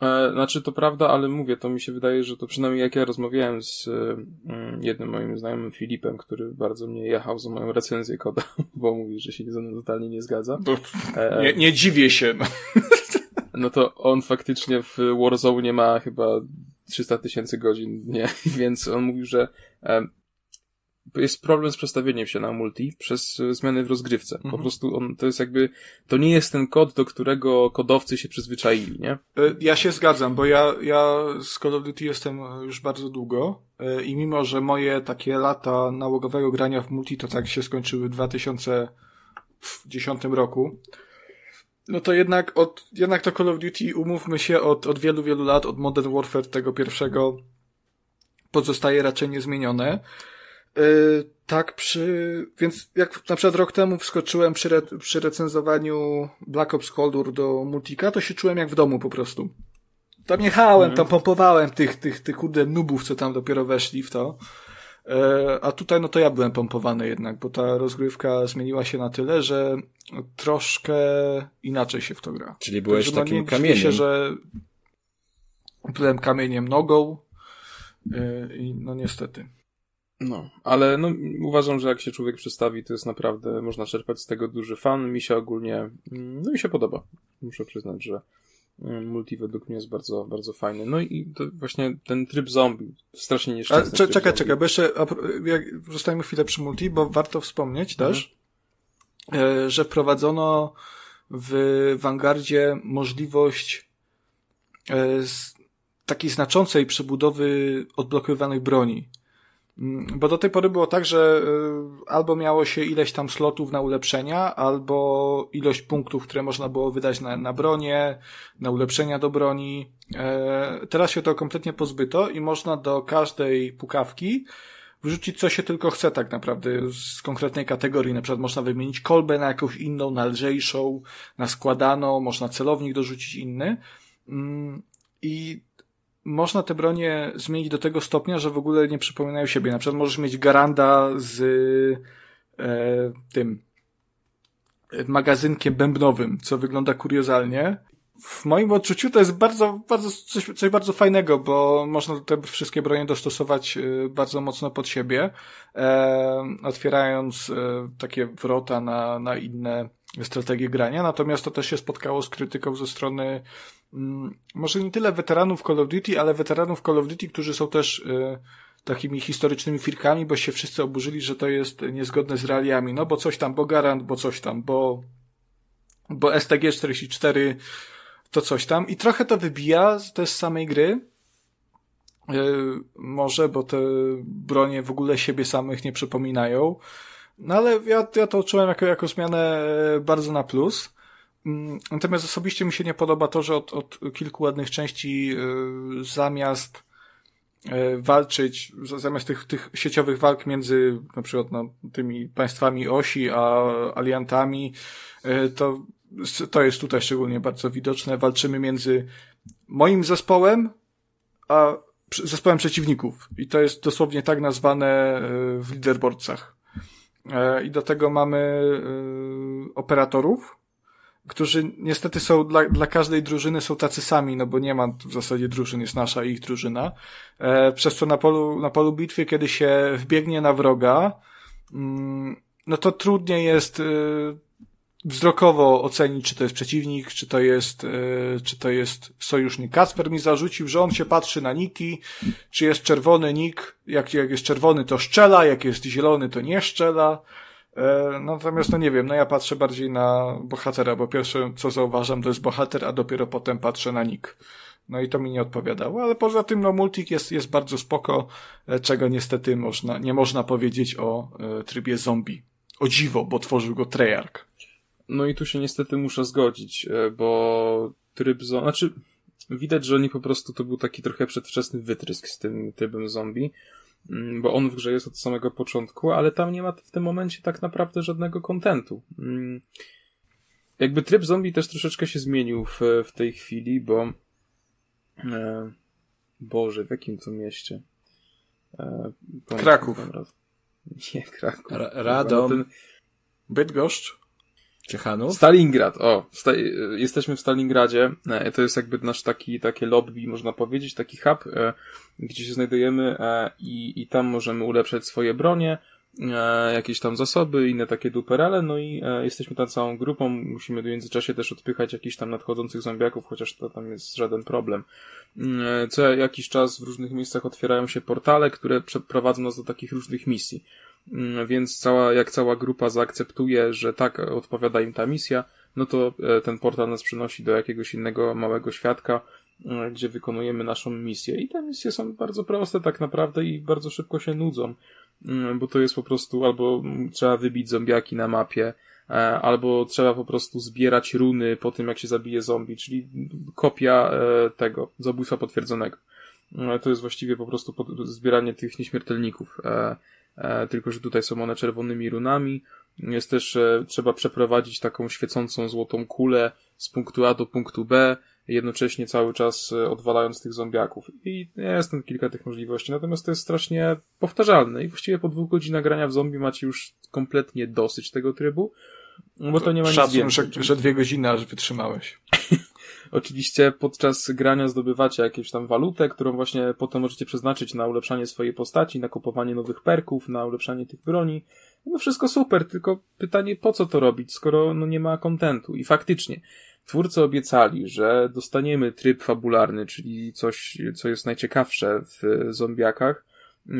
E, znaczy to prawda, ale mówię, to mi się wydaje, że to przynajmniej jak ja rozmawiałem z y, jednym moim znajomym Filipem, który bardzo mnie jechał za moją recenzję koda, bo mówi, że się ze mną totalnie nie zgadza. E, nie, nie dziwię się. No. No to on faktycznie w Warzone ma chyba 300 tysięcy godzin, nie? Więc on mówił, że jest problem z przestawieniem się na multi przez e, zmiany w rozgrywce. Mhm. Po prostu on, to jest jakby, to nie jest ten kod, do którego kodowcy się przyzwyczaili, nie? E, ja się zgadzam, bo ja, ja z Call of Duty jestem już bardzo długo e, i mimo, że moje takie lata nałogowego grania w multi to tak się skończyły w 2010 roku, no to jednak od, jednak to Call of Duty, umówmy się, od, od wielu, wielu lat, od Modern Warfare tego pierwszego pozostaje raczej niezmienione. Yy, tak, przy, więc jak na przykład rok temu wskoczyłem przy, re, przy recenzowaniu Black Ops Cold War do Multika, to się czułem jak w domu po prostu. Tam jechałem, tam pompowałem tych, tych, tych kurde nubów, co tam dopiero weszli w to. Yy, a tutaj no to ja byłem pompowany jednak, bo ta rozgrywka zmieniła się na tyle, że troszkę inaczej się w to gra. Czyli byłeś Także, no, takim kamieniem. się, że byłem kamieniem nogą yy, i no niestety. No, ale no, uważam, że jak się człowiek przedstawi, to jest naprawdę, można czerpać z tego duży fan. Mi się ogólnie, mm, no mi się podoba. Muszę przyznać, że multi według mnie jest bardzo, bardzo fajny. No i to właśnie ten tryb zombie, strasznie nieszczęsny. Czekaj, czekaj, bo jeszcze jak, zostajemy chwilę przy multi, bo warto wspomnieć mhm. też, e, że wprowadzono w Vanguardzie możliwość e, takiej znaczącej przebudowy odblokowywanych broni. Mm, bo do tej pory było tak, że y, albo miało się ileś tam slotów na ulepszenia, albo ilość punktów, które można było wydać na, na bronię, na ulepszenia do broni. E, teraz się to kompletnie pozbyto i można do każdej pukawki wrzucić co się tylko chce tak naprawdę z konkretnej kategorii. Na przykład można wymienić kolbę na jakąś inną, na lżejszą, na składaną, można celownik dorzucić inny. Mm, I można te bronie zmienić do tego stopnia, że w ogóle nie przypominają siebie. Na przykład możesz mieć Garanda z e, tym magazynkiem bębnowym, co wygląda kuriozalnie. W moim odczuciu to jest bardzo, bardzo coś, coś bardzo fajnego, bo można te wszystkie bronie dostosować e, bardzo mocno pod siebie, e, otwierając e, takie wrota na, na inne strategie grania. Natomiast to też się spotkało z krytyką ze strony może nie tyle weteranów Call of Duty, ale weteranów Call of Duty, którzy są też y, takimi historycznymi firkami, bo się wszyscy oburzyli, że to jest niezgodne z realiami. No bo coś tam, bo Garant, bo coś tam, bo, bo STG-44 to coś tam. I trochę to wybija też z samej gry. Y, może, bo te bronie w ogóle siebie samych nie przypominają. No ale ja, ja to czułem jako, jako zmianę e, bardzo na plus. Mm, natomiast osobiście mi się nie podoba to, że od, od kilku ładnych części y, zamiast y, walczyć, zamiast tych, tych sieciowych walk między na przykład no, tymi państwami osi a aliantami, y, to, to jest tutaj szczególnie bardzo widoczne. Walczymy między moim zespołem a zespołem przeciwników. I to jest dosłownie tak nazwane w leaderboardcach. I do tego mamy operatorów, którzy niestety są dla, dla każdej drużyny są tacy sami, no bo nie ma w zasadzie drużyn, jest nasza i ich drużyna. E, przez co na polu, na polu bitwy, kiedy się wbiegnie na wroga, mm, no to trudniej jest y, wzrokowo ocenić, czy to jest przeciwnik, czy to jest, y, czy to jest sojusznik. Kasper mi zarzucił, że on się patrzy na niki, czy jest czerwony nik, jak, jak jest czerwony to szczela, jak jest zielony to nie szczela. E, natomiast, no nie wiem, no ja patrzę bardziej na bohatera, bo pierwsze, co zauważam, to jest bohater, a dopiero potem patrzę na nick. No i to mi nie odpowiadało, ale poza tym, no multik jest, jest bardzo spoko, e, czego niestety można, nie można powiedzieć o e, trybie zombie. O dziwo, bo tworzył go Treyarch. no i tu się niestety muszę zgodzić, bo tryb zombie, znaczy widać, że oni po prostu to był taki trochę przedwczesny wytrysk z tym trybem zombie, bo on w grze jest od samego początku, ale tam nie ma w tym momencie tak naprawdę żadnego kontentu. Mm, jakby tryb zombie też troszeczkę się zmienił w, w tej chwili, bo e, Boże, w jakim to mieście? E, Kraków. Nie, Kraków. Ra Radom. Ten... Bydgoszcz. Stalingrad, o. Sta jesteśmy w Stalingradzie. E, to jest jakby nasz taki, takie lobby, można powiedzieć, taki hub, e, gdzie się znajdujemy e, i, i tam możemy ulepszać swoje bronie, jakieś tam zasoby, inne takie duperele, no i jesteśmy tam całą grupą, musimy w międzyczasie też odpychać jakichś tam nadchodzących zombiaków, chociaż to tam jest żaden problem. E, co jakiś czas w różnych miejscach otwierają się portale, które przeprowadzą nas do takich różnych misji. Mm, więc cała, jak cała grupa zaakceptuje, że tak odpowiada im ta misja, no to e, ten portal nas przenosi do jakiegoś innego małego świadka, e, gdzie wykonujemy naszą misję. I te misje są bardzo proste tak naprawdę i bardzo szybko się nudzą, mm, bo to jest po prostu albo trzeba wybić zombiaki na mapie, e, albo trzeba po prostu zbierać runy po tym, jak się zabije zombie, czyli kopia tego, zabójstwa potwierdzonego. To jest właściwie po prostu zbieranie tych nieśmiertelników. E, tylko że tutaj są one czerwonymi runami. Jest też, e, trzeba przeprowadzić taką świecącą złotą kulę z punktu A do punktu B, jednocześnie cały czas e, odwalając tych zombiaków. I jest tam kilka tych możliwości, natomiast to jest strasznie powtarzalne i właściwie po dwóch godzinach grania w zombie macie już kompletnie dosyć tego trybu, bo to nie ma Szacun, nic więcej. Że, że dwie godziny aż wytrzymałeś. Oczywiście podczas grania zdobywacie jakąś tam walutę, którą właśnie potem możecie przeznaczyć na ulepszanie swojej postaci, na kupowanie nowych perków, na ulepszanie tych broni. No wszystko super, tylko pytanie po co to robić, skoro no nie ma kontentu. I faktycznie, twórcy obiecali, że dostaniemy tryb fabularny, czyli coś, co jest najciekawsze w zombiakach,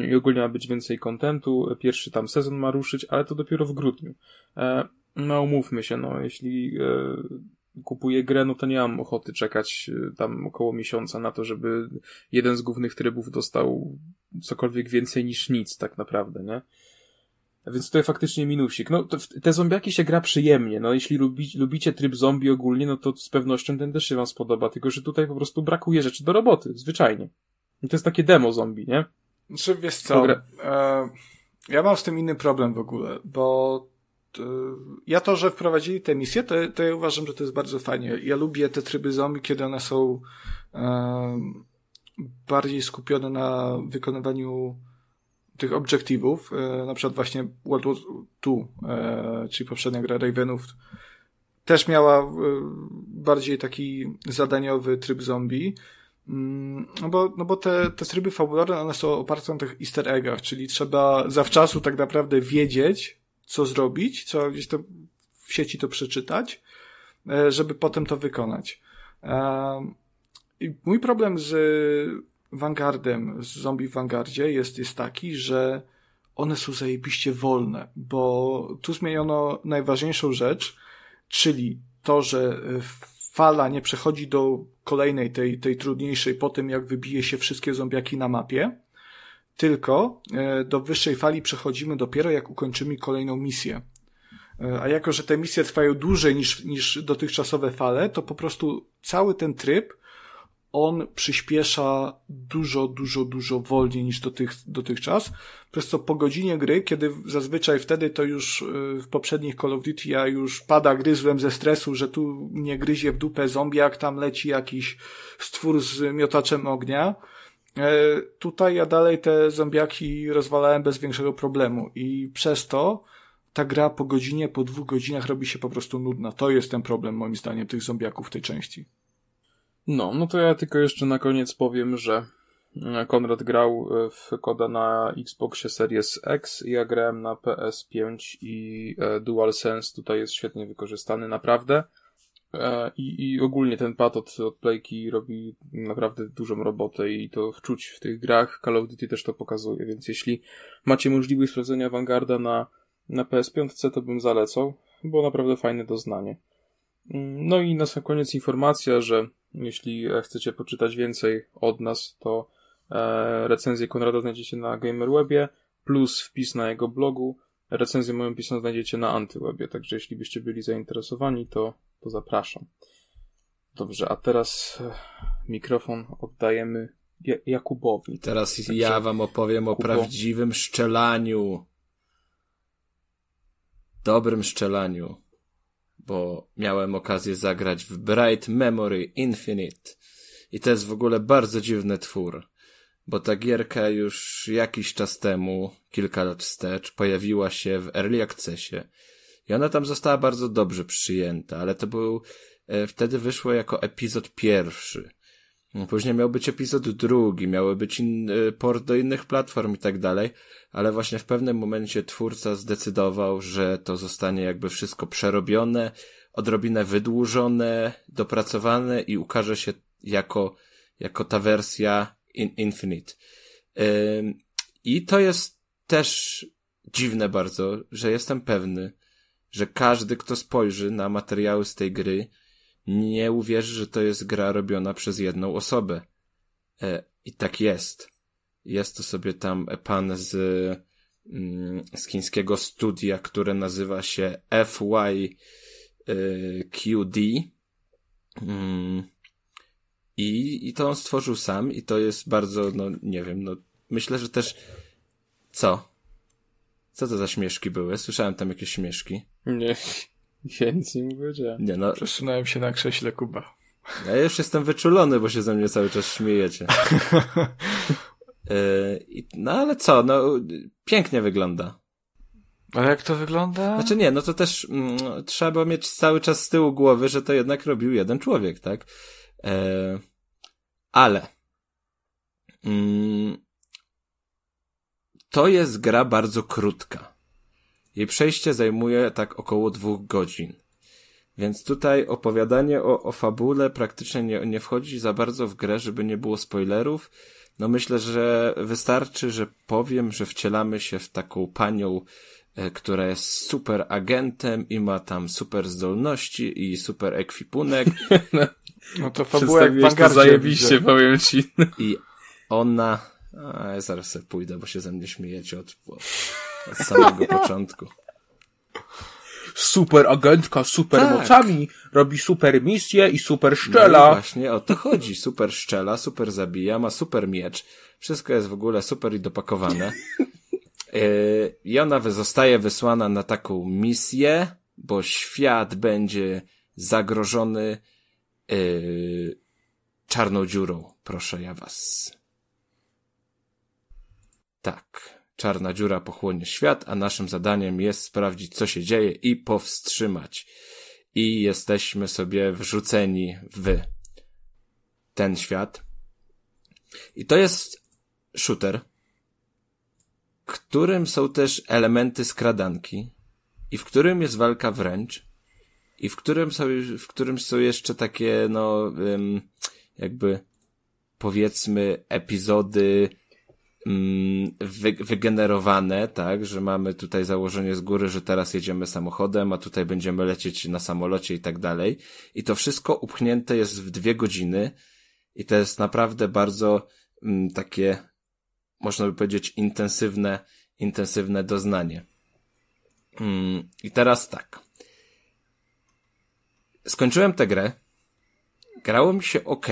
i ogólnie ma być więcej kontentu. Pierwszy tam sezon ma ruszyć, ale to dopiero w grudniu. E, no, umówmy się, no, jeśli e, kupuję grę, no to nie mam ochoty czekać y, tam około miesiąca na to, żeby jeden z głównych trybów dostał cokolwiek więcej niż nic, tak naprawdę, nie? Więc tutaj faktycznie minusik. No, te zombiaki się gra przyjemnie. No, jeśli lubi, lubicie tryb zombie ogólnie, no to z pewnością ten też się wam spodoba. Tylko, że tutaj po prostu brakuje rzeczy do roboty. Zwyczajnie. I to jest takie demo zombie, nie? Znaczy, wiesz co, e, ja mam z tym inny problem w ogóle, bo ja to, że wprowadzili te misje, to, to ja uważam, że to jest bardzo fajnie. Ja lubię te tryby zombie, kiedy one są bardziej skupione na wykonywaniu tych obiektywów, e, na przykład właśnie World War II, e, czyli poprzednia gra Ravenów, też miała e, bardziej taki zadaniowy tryb zombie, mm, no bo, no bo te, te tryby fabularne, one są oparte na tych easter eggach, czyli trzeba zawczasu tak naprawdę wiedzieć, co zrobić, trzeba gdzieś to w sieci to przeczytać, e, żeby potem to wykonać. E, I mój problem z Vanguardem, z zombie w Vanguardzie jest, jest taki, że one są zajebiście wolne, bo tu zmieniono najważniejszą rzecz, czyli to, że fala nie przechodzi do kolejnej, tej, tej trudniejszej po tym, jak wybije się wszystkie zombiaki na mapie, tylko e, do wyższej fali przechodzimy dopiero jak ukończymy kolejną misję. E, a jako, że te misje trwają dłużej niż, niż dotychczasowe fale, to po prostu cały ten tryb on przyspiesza dużo, dużo, dużo wolniej niż dotych, dotychczas. Przez co po godzinie gry, kiedy zazwyczaj wtedy to już e, w poprzednich Call of Duty ja już pada gryzłem ze stresu, że tu nie gryzie w dupę zombie, jak tam leci jakiś stwór z miotaczem ognia, tutaj ja dalej te zombiaki rozwalałem bez większego problemu i przez to ta gra po godzinie, po dwóch godzinach robi się po prostu nudna. To jest ten problem moim zdaniem tych zombiaków w tej części. No, no to ja tylko jeszcze na koniec powiem, że e, Konrad grał e, w koda na Xboxie Series X, ja grałem na PS5 i DualSense tutaj jest świetnie wykorzystany, naprawdę. E, I, I ogólnie ten pad od, od Playki robi naprawdę dużą robotę i to wczuć w tych grach. Call of Duty też to pokazuje, więc jeśli macie możliwość sprawdzenia Vanguarda na, na PS5, to bym zalecał, bo naprawdę fajne doznanie. Mm, no i na sam koniec informacja, że jeśli chcecie poczytać więcej od nas, to e, recenzję Konrada znajdziecie na GamerWebie, plus wpis na jego blogu, recenzję moją pisną znajdziecie na Antywebie, także jeśli byście byli zainteresowani, to, to zapraszam. Dobrze, a teraz e, mikrofon oddajemy Jakubowi. Teraz także, ja wam opowiem o prawdziwym szczelaniu. Dobrym szczelaniu. Bo miałem okazję zagrać w Bright Memory Infinite. I to jest w ogóle bardzo dziwny twór bo ta gierka już jakiś czas temu, kilka lat wstecz, pojawiła się w Early Accessie i ona tam została bardzo dobrze przyjęta, ale to był, e, wtedy wyszło jako epizod pierwszy. Później miał być epizod drugi, miały być in, e, port do innych platform i tak dalej, ale właśnie w pewnym momencie twórca zdecydował, że to zostanie jakby wszystko przerobione, odrobinę wydłużone, dopracowane i ukaże się jako, jako ta wersja in Infinite. I to jest też dziwne bardzo, że jestem pewny, że każdy, kto spojrzy na materiały z tej gry, nie uwierzy, że to jest gra robiona przez jedną osobę. E, I tak jest. Jest to sobie tam pan z, mm, z chińskiego studia, które nazywa się FYQD. I, I to on stworzył sam i to jest bardzo, no nie wiem, no myślę, że też co? Co to za śmieszki były? Słyszałem tam jakieś śmieszki. Nie, ja nic nie powiedziałem. Nie, no. Przesunąłem się na krześle Kuba. Ja już jestem wyczulony, bo się ze mnie cały czas śmiejecie. yy, no ale co, no pięknie wygląda. Ale jak to wygląda? Znaczy nie, no to też mm, trzeba mieć cały czas z tyłu głowy, że to jednak robił jeden człowiek, tak? E, ale mm, to jest gra bardzo krótka. Jej przejście zajmuje tak około dwóch godzin. Więc tutaj opowiadanie o, o fabule praktycznie nie, nie wchodzi za bardzo w grę, żeby nie było spoilerów. No myślę, że wystarczy, że powiem, że wcielamy się w taką panią, która jest super agentem i ma tam super zdolności i super ekwipunek. No to fabuła jak w to zajebiście, widzę. powiem ci. I ona... A, ja zaraz sobie pójdę, bo się ze mnie śmiejecie od, od samego początku. Super agentka, super tak. mocami, robi super misje i super szczela. No właśnie o to chodzi. Super szczela, super zabija, ma super miecz. Wszystko jest w ogóle super i dopakowane. Yy, I ona zostaje wysłana na taką misję, bo świat będzie zagrożony yy, czarną dziurą, proszę ja was. Tak, czarna dziura pochłonie świat, a naszym zadaniem jest sprawdzić, co się dzieje i powstrzymać. I jesteśmy sobie wrzuceni w ten świat. I to jest shooter, którym są też elementy skradanki i w którym jest walka wręcz i w którym są, w którym są jeszcze takie, no, jakby powiedzmy epizody wy, wygenerowane, tak, że mamy tutaj założenie z góry, że teraz jedziemy samochodem, a tutaj będziemy lecieć na samolocie i tak dalej. I to wszystko upchnięte jest w dwie godziny i to jest naprawdę bardzo takie, można by powiedzieć, intensywne, intensywne doznanie. I teraz tak. Skończyłem tę grę. Grało mi się ok,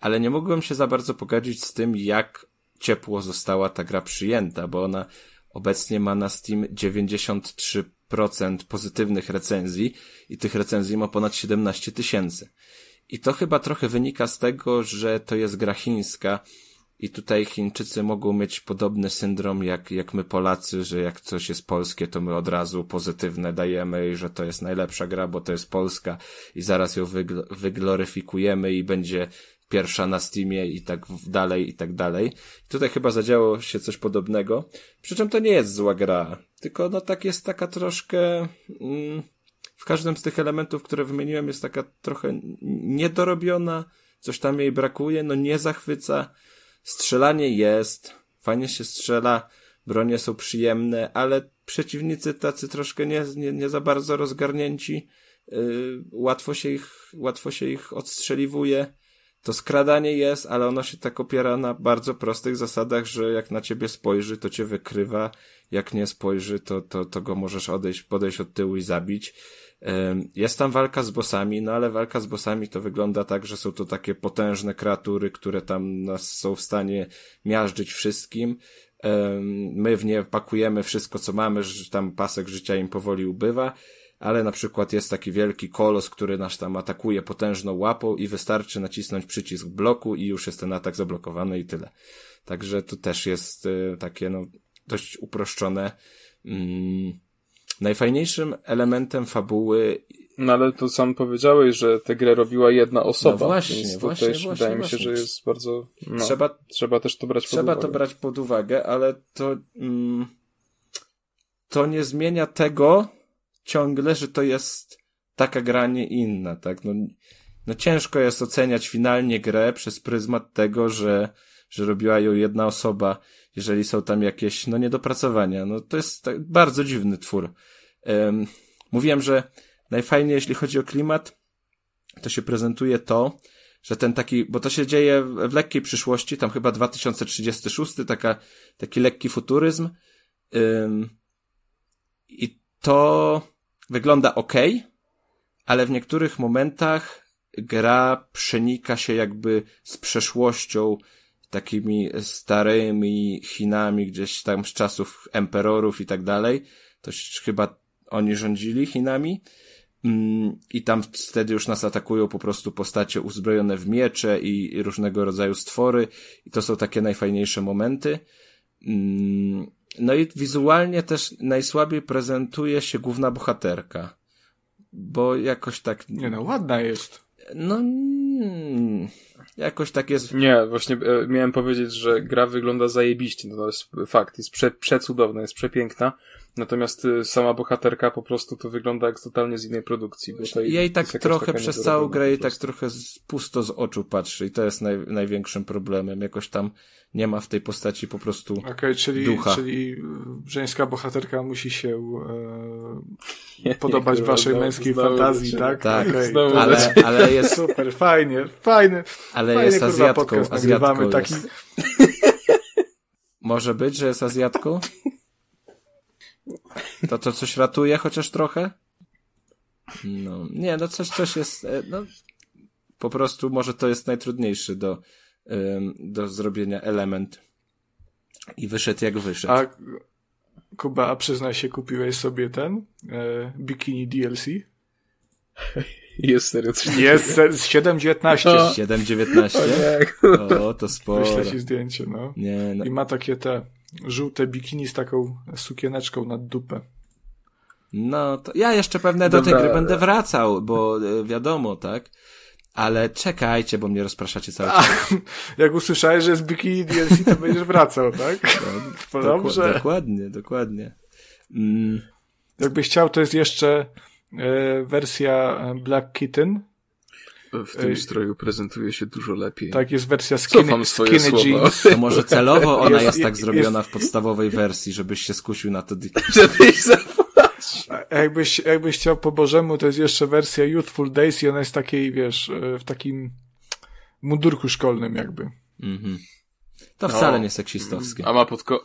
ale nie mogłem się za bardzo pogodzić z tym, jak ciepło została ta gra przyjęta, bo ona obecnie ma na Steam 93% pozytywnych recenzji i tych recenzji ma ponad 17 tysięcy. I to chyba trochę wynika z tego, że to jest gra chińska i tutaj Chińczycy mogą mieć podobny syndrom jak, jak my Polacy, że jak coś jest polskie, to my od razu pozytywne dajemy i że to jest najlepsza gra, bo to jest Polska i zaraz ją wygl wygloryfikujemy i będzie pierwsza na Steamie i tak dalej, i tak dalej. Tutaj chyba zadziało się coś podobnego. Przy czym to nie jest zła gra, tylko no tak jest taka troszkę... Mm, w każdym z tych elementów, które wymieniłem, jest taka trochę niedorobiona, coś tam jej brakuje, no nie zachwyca, Strzelanie jest, fajnie się strzela, bronie są przyjemne, ale przeciwnicy tacy troszkę nie, nie, nie za bardzo rozgarnięci, yy, łatwo się ich, łatwo się ich odstrzeliwuje. to skradanie jest, ale ono się tak opiera na bardzo prostych zasadach, że jak na ciebie spojrzy, to cię wykrywa, jak nie spojrzy, to, to, to go możesz odejść, podejść od tyłu i zabić. Jest tam walka z bossami, no ale walka z bossami to wygląda tak, że są to takie potężne kreatury, które tam nas są w stanie miażdżyć wszystkim. My w nie pakujemy wszystko, co mamy, że tam pasek życia im powoli ubywa ale na przykład jest taki wielki kolos, który nas tam atakuje potężną łapą i wystarczy nacisnąć przycisk bloku i już jest ten atak zablokowany i tyle. Także tu też jest y, takie no dość uproszczone. Mm. Najfajniejszym elementem fabuły no ale to sam powiedziałeś, że tę grę robiła jedna osoba. No właśnie, więc właśnie, też właśnie, wydaje właśnie. mi się, że jest bardzo. No, trzeba, trzeba też to brać pod trzeba uwagę. Trzeba to brać pod uwagę, ale to. Mm, to nie zmienia tego, ciągle, że to jest taka gra, nie inna, tak? No, no ciężko jest oceniać finalnie grę przez pryzmat tego, że, że robiła ją jedna osoba, jeżeli są tam jakieś, no, niedopracowania. No, to jest tak, bardzo dziwny twór. Um, mówiłem, że najfajniej, jeśli chodzi o klimat, to się prezentuje to, że ten taki, bo to się dzieje w lekkiej przyszłości, tam chyba 2036, taka, taki lekki futuryzm. Um, I to wygląda ok, ale w niektórych momentach gra przenika się jakby z przeszłością, takimi starymi Chinami, gdzieś tam z czasów emperorów i tak dalej. To chyba oni rządzili Chinami. Mm, I tam wtedy już nas atakują po prostu postacie uzbrojone w miecze i różnego rodzaju stwory. I to są takie najfajniejsze momenty. Mm, no i wizualnie też najsłabiej prezentuje się główna bohaterka. Bo jakoś tak. Nie no, ładna jest. No. Mm, jakoś tak jest. Nie, właśnie e, miałem powiedzieć, że gra wygląda zajebiście. No to jest fakt, jest prze, przecudowna, jest przepiękna. Natomiast y, sama bohaterka po prostu to wygląda jak totalnie z innej produkcji. Bo tutaj jej tak trochę przez całą grę i tak trochę z, pusto z oczu patrzy i to jest naj, największym problemem. Jakoś tam nie ma w tej postaci po prostu okay, czyli, ducha. Czyli żeńska bohaterka musi się e, podobać nie, waszej męskiej znowu, fantazji, znowu, tak? Tak, okay. ale, ale jest... Super, fajnie, fajny. Ale fajnie, jest Azjatką. Azjatką taki... Jest. Może być, że jest Azjatką? To to coś ratuje chociaż trochę? No, nie, no coś, coś jest, e, no, po prostu może to jest najtrudniejszy do, do zrobienia element. I wyszedł jak wyszedł. A Kuba, a przyznaj się, kupiłeś sobie ten e, Bikini DLC? Jest serio coś Jest 7.19. 7.19? O, to sporo. Wyślę ci zdjęcie, no. Nie, no. I ma takie te żółte bikini z taką sukieneczką nad dupę. No, to ja jeszcze pewnie do tej gry będę wracał, bo e, wiadomo, tak? Ale czekajcie, bo mnie rozpraszacie cały czas. jak usłyszałeś, że jest bikini DLC, to będziesz wracał, tak? No, Dobrze. Dokładnie, dokładnie. Mm. Jakbyś chciał, to jest jeszcze e, wersja Black Kitten. W tym stroju prezentuje się dużo lepiej. Tak, jest wersja skinny, skinny jeans. To może celowo ona jest, jest tak zrobiona jest, w podstawowej wersji, żebyś się skusił na to. Żebyś zapłacił. Jakbyś, jakbyś chciał po Bożemu, to jest jeszcze wersja Youthful Days i ona jest takiej, wiesz, w takim mundurku szkolnym jakby. Mhm. To wcale no. nie seksistowskie. A ma pod, ko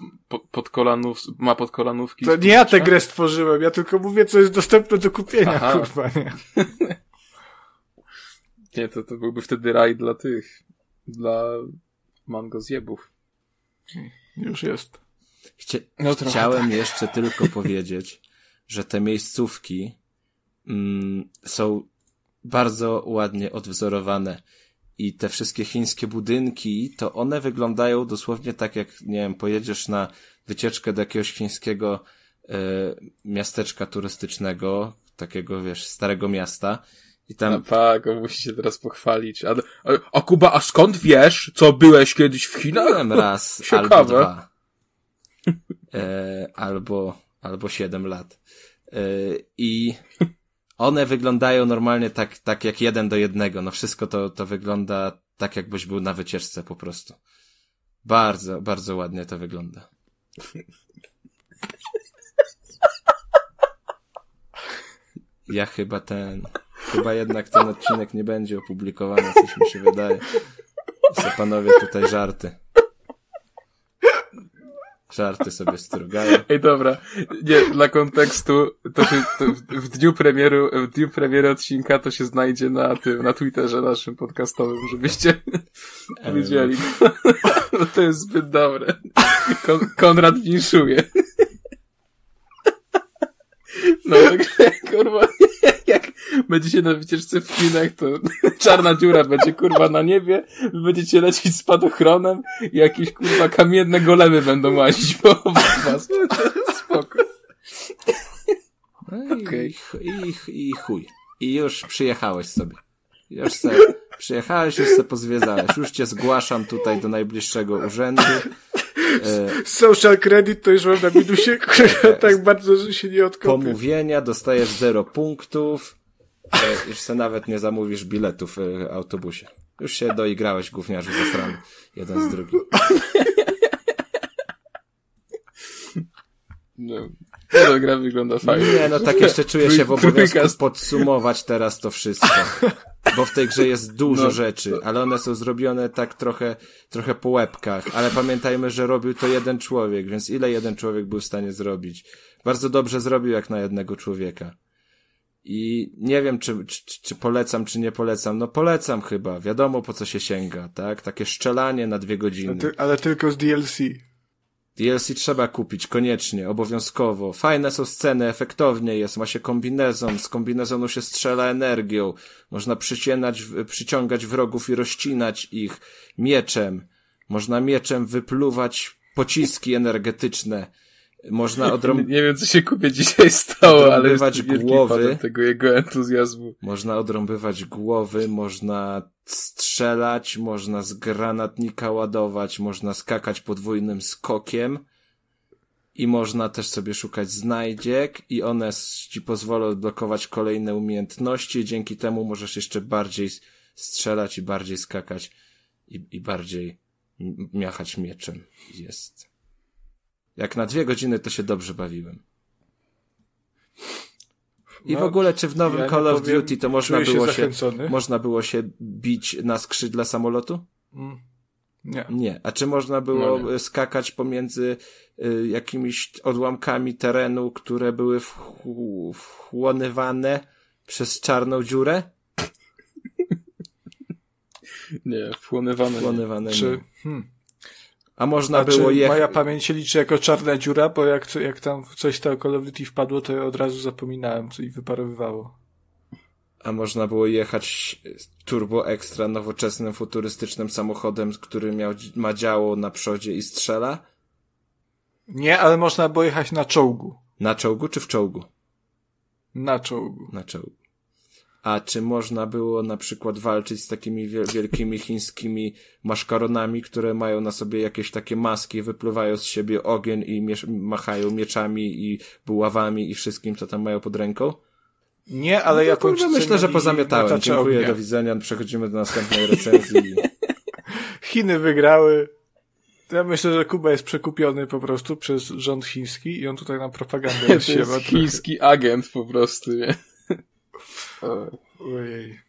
pod kolanów, ma pod kolanówki? To nie ja tę grę stworzyłem, ja tylko mówię, co jest dostępne do kupienia, Aha. kurwa, nie? Nie, to, to byłby wtedy raj dla tych, dla mango zjebów. Już jest. Chcia no, chciałem tak. jeszcze tylko powiedzieć, że te miejscówki mm, są bardzo ładnie odwzorowane i te wszystkie chińskie budynki, to one wyglądają dosłownie tak jak, nie wiem, pojedziesz na wycieczkę do jakiegoś chińskiego y, miasteczka turystycznego, takiego, wiesz, starego miasta i tam... No tak, on musi się teraz pochwalić. A, a, a Kuba, a skąd wiesz, co byłeś kiedyś w Chinach? Byłem raz, Ciekawe. albo dwa. E, albo, albo siedem lat. E, I one wyglądają normalnie tak, tak jak jeden do jednego. No wszystko to, to wygląda tak, jakbyś był na wycieczce po prostu. Bardzo, bardzo ładnie to wygląda. Ja chyba ten. Chyba jednak ten odcinek nie będzie opublikowany, coś mi się wydaje. Co panowie tutaj żarty. Żarty sobie strugają. Ej, dobra. Nie, dla kontekstu, to, się, to w, dniu premieru, w dniu premiery odcinka to się znajdzie na tym, na Twitterze naszym podcastowym, żebyście wiedzieli. No to jest zbyt dobre. Kon Konrad winszuje. No, także, kurwa, jak będziecie na wycieczce w Chinach, to czarna dziura będzie, kurwa, na niebie, będziecie lecieć spadochronem i jakieś, kurwa, kamienne golemy będą łazić po was. Spoko. No i, i, i, I chuj. I już przyjechałeś sobie. Już se, przyjechałeś, już se pozwiedzałeś. Już cię zgłaszam tutaj do najbliższego urzędu. E, Social credit to już mam na minusie, kurwa, tak bardzo, że się nie odkopię. pomówienia, dostajesz zero punktów. E, już se nawet nie zamówisz biletów w e, autobusie. Już się doigrałeś, gówniarzu zasrany. Jeden z drugim. No, no gra wygląda fajnie. Nie, no tak jeszcze czuję się w obowiązku podsumować teraz to wszystko. Bo w tej grze jest dużo No, rzeczy, ale one są zrobione tak trochę, trochę po łebkach. Ale pamiętajmy, że robił to jeden człowiek, więc ile jeden człowiek był w stanie zrobić? Bardzo dobrze zrobił jak na jednego człowieka. I nie wiem, czy, czy, czy polecam, czy nie polecam. No polecam chyba. Wiadomo, po co się sięga, tak? Takie szczelanie na dwie godziny. Ale tylko z DLC. DLC trzeba kupić, koniecznie, obowiązkowo. Fajne są sceny, efektownie jest, ma się kombinezon, z kombinezonu się strzela energią, można przycienać, przyciągać wrogów i rozcinać ich mieczem, można mieczem wypluwać pociski energetyczne, można odrąbać Nie wiem, co się kupie dzisiaj stało, ale jest głowy. tego jego entuzjazmu. Można odrąbywać głowy, można strzelać, można z granatnika ładować, można skakać podwójnym skokiem i można też sobie szukać znajdziek i one ci pozwolą odblokować kolejne umiejętności dzięki temu możesz jeszcze bardziej strzelać i bardziej skakać i, i bardziej miachać mieczem. Jest. Jak na dwie godziny to się dobrze bawiłem. I w No, ogóle, czy w nowym ja Call of powiem, Duty to można było się, zachęcony. można było się bić na skrzydle samolotu? Mm. Nie. Nie. A czy można było No skakać pomiędzy y, jakimiś odłamkami terenu, które były wchł- wchłonywane przez czarną dziurę? Nie, wchłonywane. nie. Wchłonywane Czy, nie. hmm. A można A czy było jechać... moja pamięć się liczy jako czarna dziura, bo jak, jak tam coś to Call of Duty wpadło, to ja od razu zapominałem, co i wyparowywało. A można było jechać turbo ekstra nowoczesnym, futurystycznym samochodem, który miał, ma działo na przodzie i strzela? Nie, ale można było jechać na czołgu. Na czołgu czy w czołgu? Na czołgu. na czołgu. A czy można było na przykład walczyć z takimi wiel- wielkimi chińskimi maszkaronami, które mają na sobie jakieś takie maski, wypływają z siebie ogień i machają mieczami i buławami i wszystkim, co tam mają pod ręką? Nie, ale No ja to kurwa, myślę, że pozamiatałem. Dziękuję, do widzenia. Przechodzimy do następnej recenzji. Chiny wygrały. Ja myślę, że Kuba jest przekupiony po prostu przez rząd chiński i on tutaj nam propagandę To rozsiewa. jest trochę. chiński agent po prostu, nie? Ojej.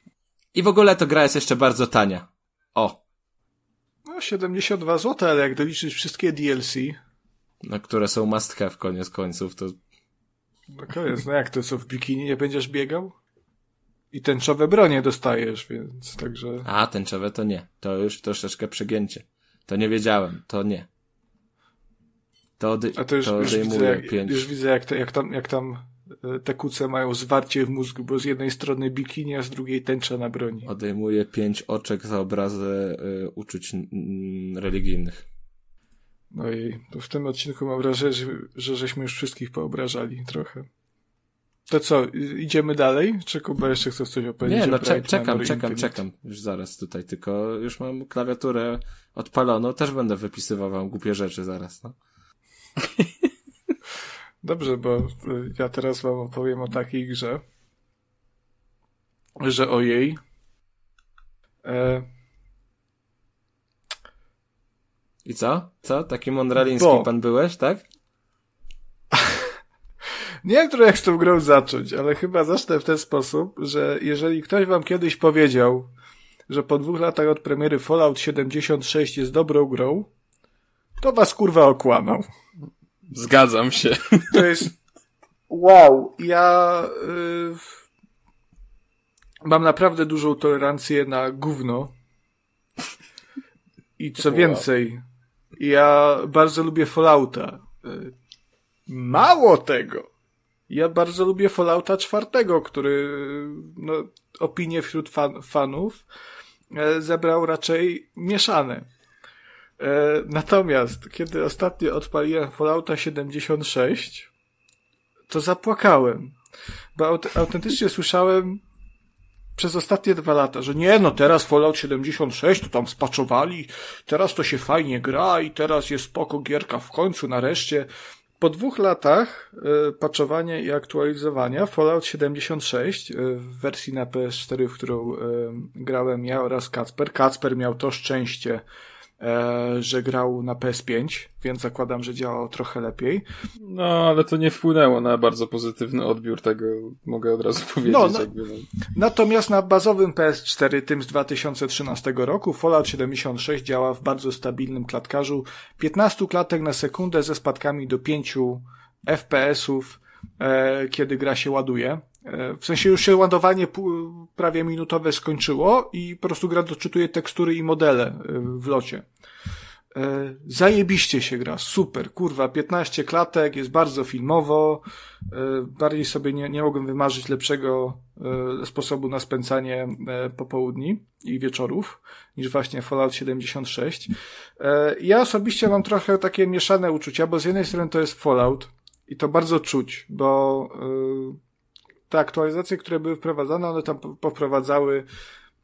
I w ogóle to gra jest jeszcze bardzo tania. O, No, 72 zł, ale jak doliczysz wszystkie DLC, no, które są must have koniec końców, to no koniec, no jak to co, w bikini nie będziesz biegał? I tęczowe bronie dostajesz, więc także... A, tęczowe to nie. To już troszeczkę przegięcie. To nie wiedziałem. To nie. To, ody- A to już, to już, widzę, jak, pięć. już widzę, jak, te, jak tam, jak tam te kuce mają zwarcie w mózgu, bo z jednej strony bikini, a z drugiej tęcza na broni. Odejmuję pięć oczek za obrazę y, uczuć religijnych. No i to w tym odcinku mam wrażenie, że, że żeśmy już wszystkich poobrażali trochę. To co, idziemy dalej? Czy Kuba jeszcze chce coś opowiedzieć? Nie, no cze- czekam, czekam, Infinite? czekam. Już zaraz tutaj, tylko już mam klawiaturę odpaloną. Też będę wypisywał wam głupie rzeczy zaraz, no. Dobrze, bo y, ja teraz wam opowiem o takiej grze, że o jej e, I co? Co? Taki mondraliński Bo- pan byłeś, tak? Nie wiem, jak z tą grą zacząć, ale chyba zacznę w ten sposób, że jeżeli ktoś wam kiedyś powiedział, że po dwóch latach od premiery Fallout 76 jest dobrą grą, to was kurwa okłamał. Zgadzam się. To jest wow. Ja y, mam naprawdę dużą tolerancję na gówno. I co więcej, ja bardzo lubię Fallouta. Y, mało tego. Ja bardzo lubię Fallouta czwartego, który no, opinie wśród fan, fanów e, zebrał raczej mieszane. E, natomiast, kiedy ostatnio odpaliłem Fallouta 76, to zapłakałem. Bo aut autentycznie słyszałem przez ostatnie dwa lata, że nie, no teraz Fallout 76 to tam spaczowali, teraz to się fajnie gra i teraz jest spoko gierka w końcu, nareszcie. Po dwóch latach y, i aktualizowania Fallout 76 y, w wersji na PS4, w którą y, grałem ja oraz Kacper. Kacper miał to szczęście, E, że grał na PS5, więc zakładam, że działał trochę lepiej. No, ale to nie wpłynęło na bardzo pozytywny odbiór tego, mogę od razu powiedzieć. No, no, jakby, no. Natomiast na bazowym PS4, tym z 2013 roku, Fallout 76 działa w bardzo stabilnym klatkarzu, 15 klatek na sekundę ze spadkami do 5 FPS-ów, e, kiedy gra się ładuje. E, w sensie już się ładowanie prawie minutowe skończyło i po prostu gra doczytuje tekstury i modele e, w locie. E, zajebiście się gra, super, kurwa, 15 klatek, jest bardzo filmowo, bardziej sobie nie, nie mogłem wymarzyć lepszego sposobu na spędzanie popołudni i wieczorów niż właśnie Fallout 76. Ja osobiście mam trochę takie mieszane uczucia, bo z jednej strony to jest Fallout i to bardzo czuć, bo te aktualizacje, które były wprowadzane, one tam poprowadzały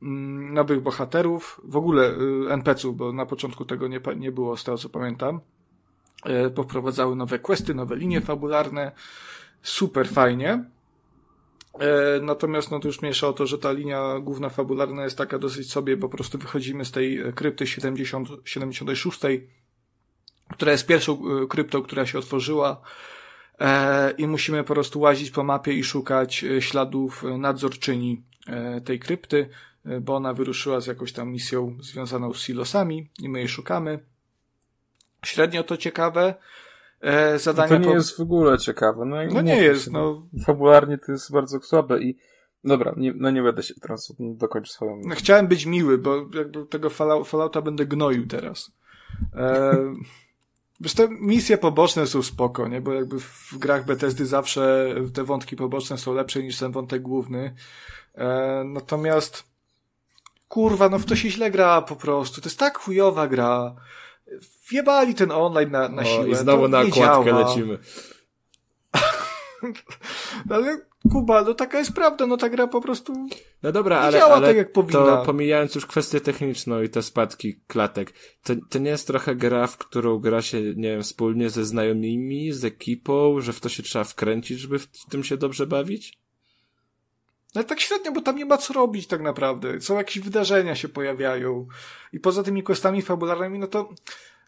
mm, nowych bohaterów, w ogóle y, NPC-ów, bo na początku tego nie, nie było, z tego co pamiętam. E, poprowadzały nowe questy, nowe linie fabularne. Super fajnie. E, natomiast no to już mniejsza o to, że ta linia główna fabularna jest taka dosyć sobie, po prostu wychodzimy z tej krypty 70, 76, która jest pierwszą kryptą, która się otworzyła E, i musimy po prostu łazić po mapie i szukać e, śladów nadzorczyni e, tej krypty, bo ona wyruszyła z jakąś tam misją związaną z silosami i my jej szukamy. Średnio to ciekawe. Zadania no to nie po... jest w ogóle ciekawe. No, no nie jest. No. Fabularnie to jest bardzo słabe i Dobra, nie, no nie będę się teraz dokończyć swoją. No, chciałem być miły, bo jakby tego Fallouta będę gnoił teraz. E, Wiesz, te misje poboczne są spoko, nie? Bo jakby w grach Bethesdy zawsze te wątki poboczne są lepsze niż ten wątek główny. E, natomiast kurwa, no w to się źle gra po prostu. To jest tak chujowa gra. Wjebali ten online na, na o, siłę. I znowu to na okładkę lecimy. no ale Kuba, no taka jest prawda, no ta gra po prostu no dobra, ale, działa ale tak jak powinna. To pomijając już kwestię techniczną i te spadki klatek, to, to nie jest trochę gra, w którą gra się, nie wiem, wspólnie ze znajomymi, z ekipą, że w to się trzeba wkręcić, żeby w tym się dobrze bawić? No tak średnio, bo tam nie ma co robić tak naprawdę. Są jakieś wydarzenia się pojawiają. I poza tymi questami fabularnymi, no to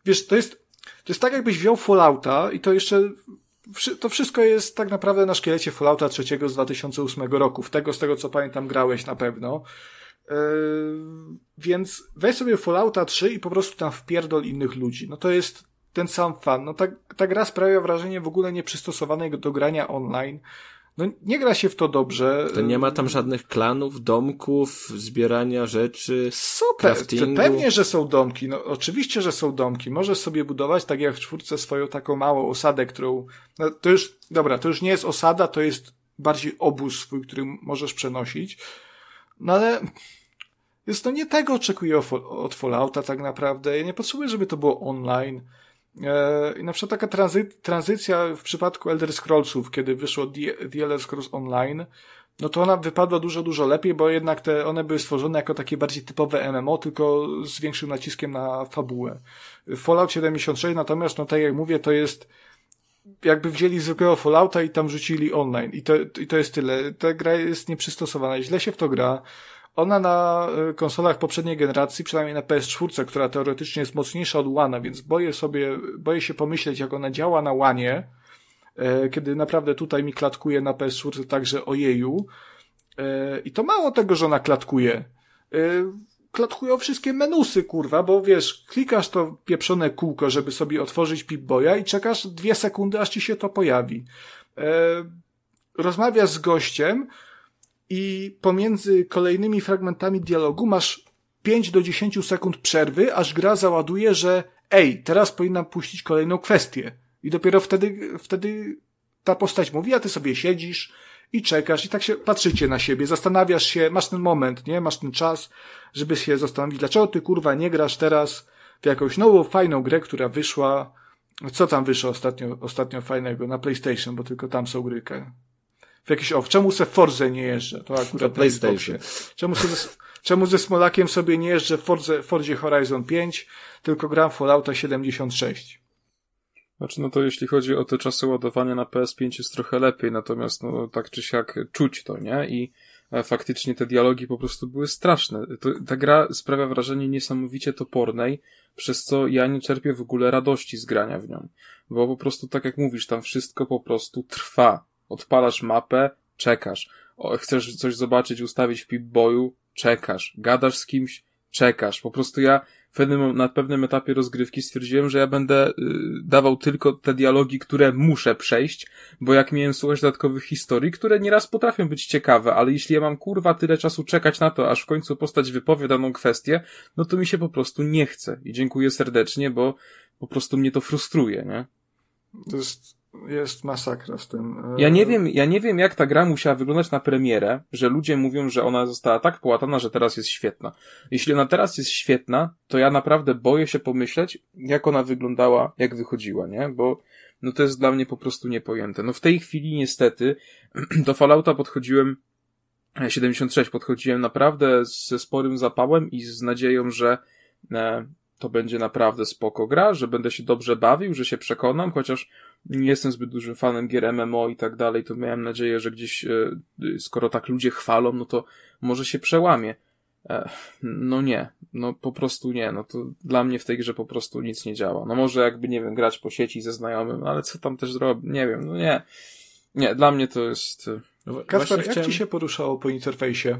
wiesz, to jest, to jest tak jakbyś wziął Fallouta i to jeszcze to wszystko jest tak naprawdę na szkielecie Fallouta trzeciego z 2008 roku. W tego, z tego co pamiętam, grałeś na pewno. Yy, więc weź sobie Fallouta 3 i po prostu tam wpierdol innych ludzi. No to jest ten sam fan. No ta, ta gra sprawia wrażenie w ogóle nieprzystosowanej do grania online. No nie gra się w to dobrze. To nie ma tam żadnych klanów, domków, zbierania rzeczy, Super, pewnie, że są domki. No oczywiście, że są domki. Możesz sobie budować, tak jak w czwórce, swoją taką małą osadę, którą... No, to już, dobra, to już nie jest osada, to jest bardziej obóz swój, który możesz przenosić. No ale jest to nie tego oczekuję od Fallouta tak naprawdę. Ja nie potrzebuję, żeby to było online. E, I na przykład taka tranzy tranzycja w przypadku Elder Scrollsów, kiedy wyszło The, The Elder Scrolls Online, no to ona wypadła dużo, dużo lepiej, bo jednak te, one były stworzone jako takie bardziej typowe MMO, tylko z większym naciskiem na fabułę. Fallout 76 natomiast, no tak jak mówię, to jest jakby wzięli zwykłego Fallouta i tam rzucili online. I to, i to jest tyle. Ta gra jest nieprzystosowana. Źle się w to gra. Ona na y, konsolach poprzedniej generacji, przynajmniej na PS4, która teoretycznie jest mocniejsza od Łana, więc boję sobie, boję się pomyśleć, jak ona działa na Łanie, e, kiedy naprawdę tutaj mi klatkuje na PS4 także ojeju. E, I to mało tego, że ona klatkuje. E, klatkują wszystkie menusy, kurwa, bo wiesz, klikasz to pieprzone kółko, żeby sobie otworzyć Pip-Boya i czekasz dwie sekundy, aż ci się to pojawi. Rozmawiasz z gościem i pomiędzy kolejnymi fragmentami dialogu masz 5 do 10 sekund przerwy, aż gra załaduje, że ej, teraz powinnam puścić kolejną kwestię. I dopiero wtedy, wtedy ta postać mówi, a ty sobie siedzisz i czekasz i tak się patrzycie na siebie, zastanawiasz się, masz ten moment, nie? Masz ten czas, żeby się zastanowić, dlaczego ty kurwa nie grasz teraz w jakąś nową, fajną grę, która wyszła, co tam wyszło ostatnio, ostatnio fajnego na PlayStation, bo tylko tam są gry. W jakiś, o, czemu se Forze nie jeżdżę? To akurat to PlayStation. Czemu se, czemu ze Smolakiem sobie nie jeżdżę w Forze, Forzie Horizon 5, tylko gram w Fallouta 76? Znaczy, no to jeśli chodzi o te czasy ładowania na PS5 jest trochę lepiej, natomiast no tak czy siak czuć to, nie? I e, faktycznie te dialogi po prostu były straszne. To, ta gra sprawia wrażenie niesamowicie topornej, przez co ja nie czerpię w ogóle radości z grania w nią. Bo po prostu, tak jak mówisz, tam wszystko po prostu trwa. Odpalasz mapę, czekasz. O, chcesz coś zobaczyć, ustawić w Pip-Boyu, czekasz. Gadasz z kimś, czekasz. Po prostu ja w pewnym, na pewnym etapie rozgrywki stwierdziłem, że ja będę y, dawał tylko te dialogi, które muszę przejść, bo jak miałem słuchać dodatkowych historii, które nieraz potrafią być ciekawe, ale jeśli ja mam kurwa tyle czasu czekać na to, aż w końcu postać wypowie daną kwestię, no to mi się po prostu nie chce. I dziękuję serdecznie, bo po prostu mnie to frustruje, nie? To jest jest masakra z tym. Ja nie wiem, ja nie wiem jak ta gra musiała wyglądać na premierę, że ludzie mówią, że ona została tak połatana, że teraz jest świetna. Jeśli ona teraz jest świetna, to ja naprawdę boję się pomyśleć, jak ona wyglądała, jak wychodziła, nie? Bo no to jest dla mnie po prostu niepojęte. No w tej chwili niestety do Fallouta podchodziłem 76 podchodziłem naprawdę ze sporym zapałem i z nadzieją, że e, to będzie naprawdę spoko gra, że będę się dobrze bawił, że się przekonam, chociaż nie jestem zbyt dużym fanem gier MMO i tak dalej, to miałem nadzieję, że gdzieś, e, skoro tak ludzie chwalą, no to może się przełamie. E, no nie, no po prostu nie, no to dla mnie w tej grze po prostu nic nie działa. No może jakby, nie wiem, grać po sieci ze znajomym, ale co tam też zrobić, nie wiem, no nie. Nie, dla mnie to jest... E, Kasper, jak chciałem... ci się poruszało po interfejsie?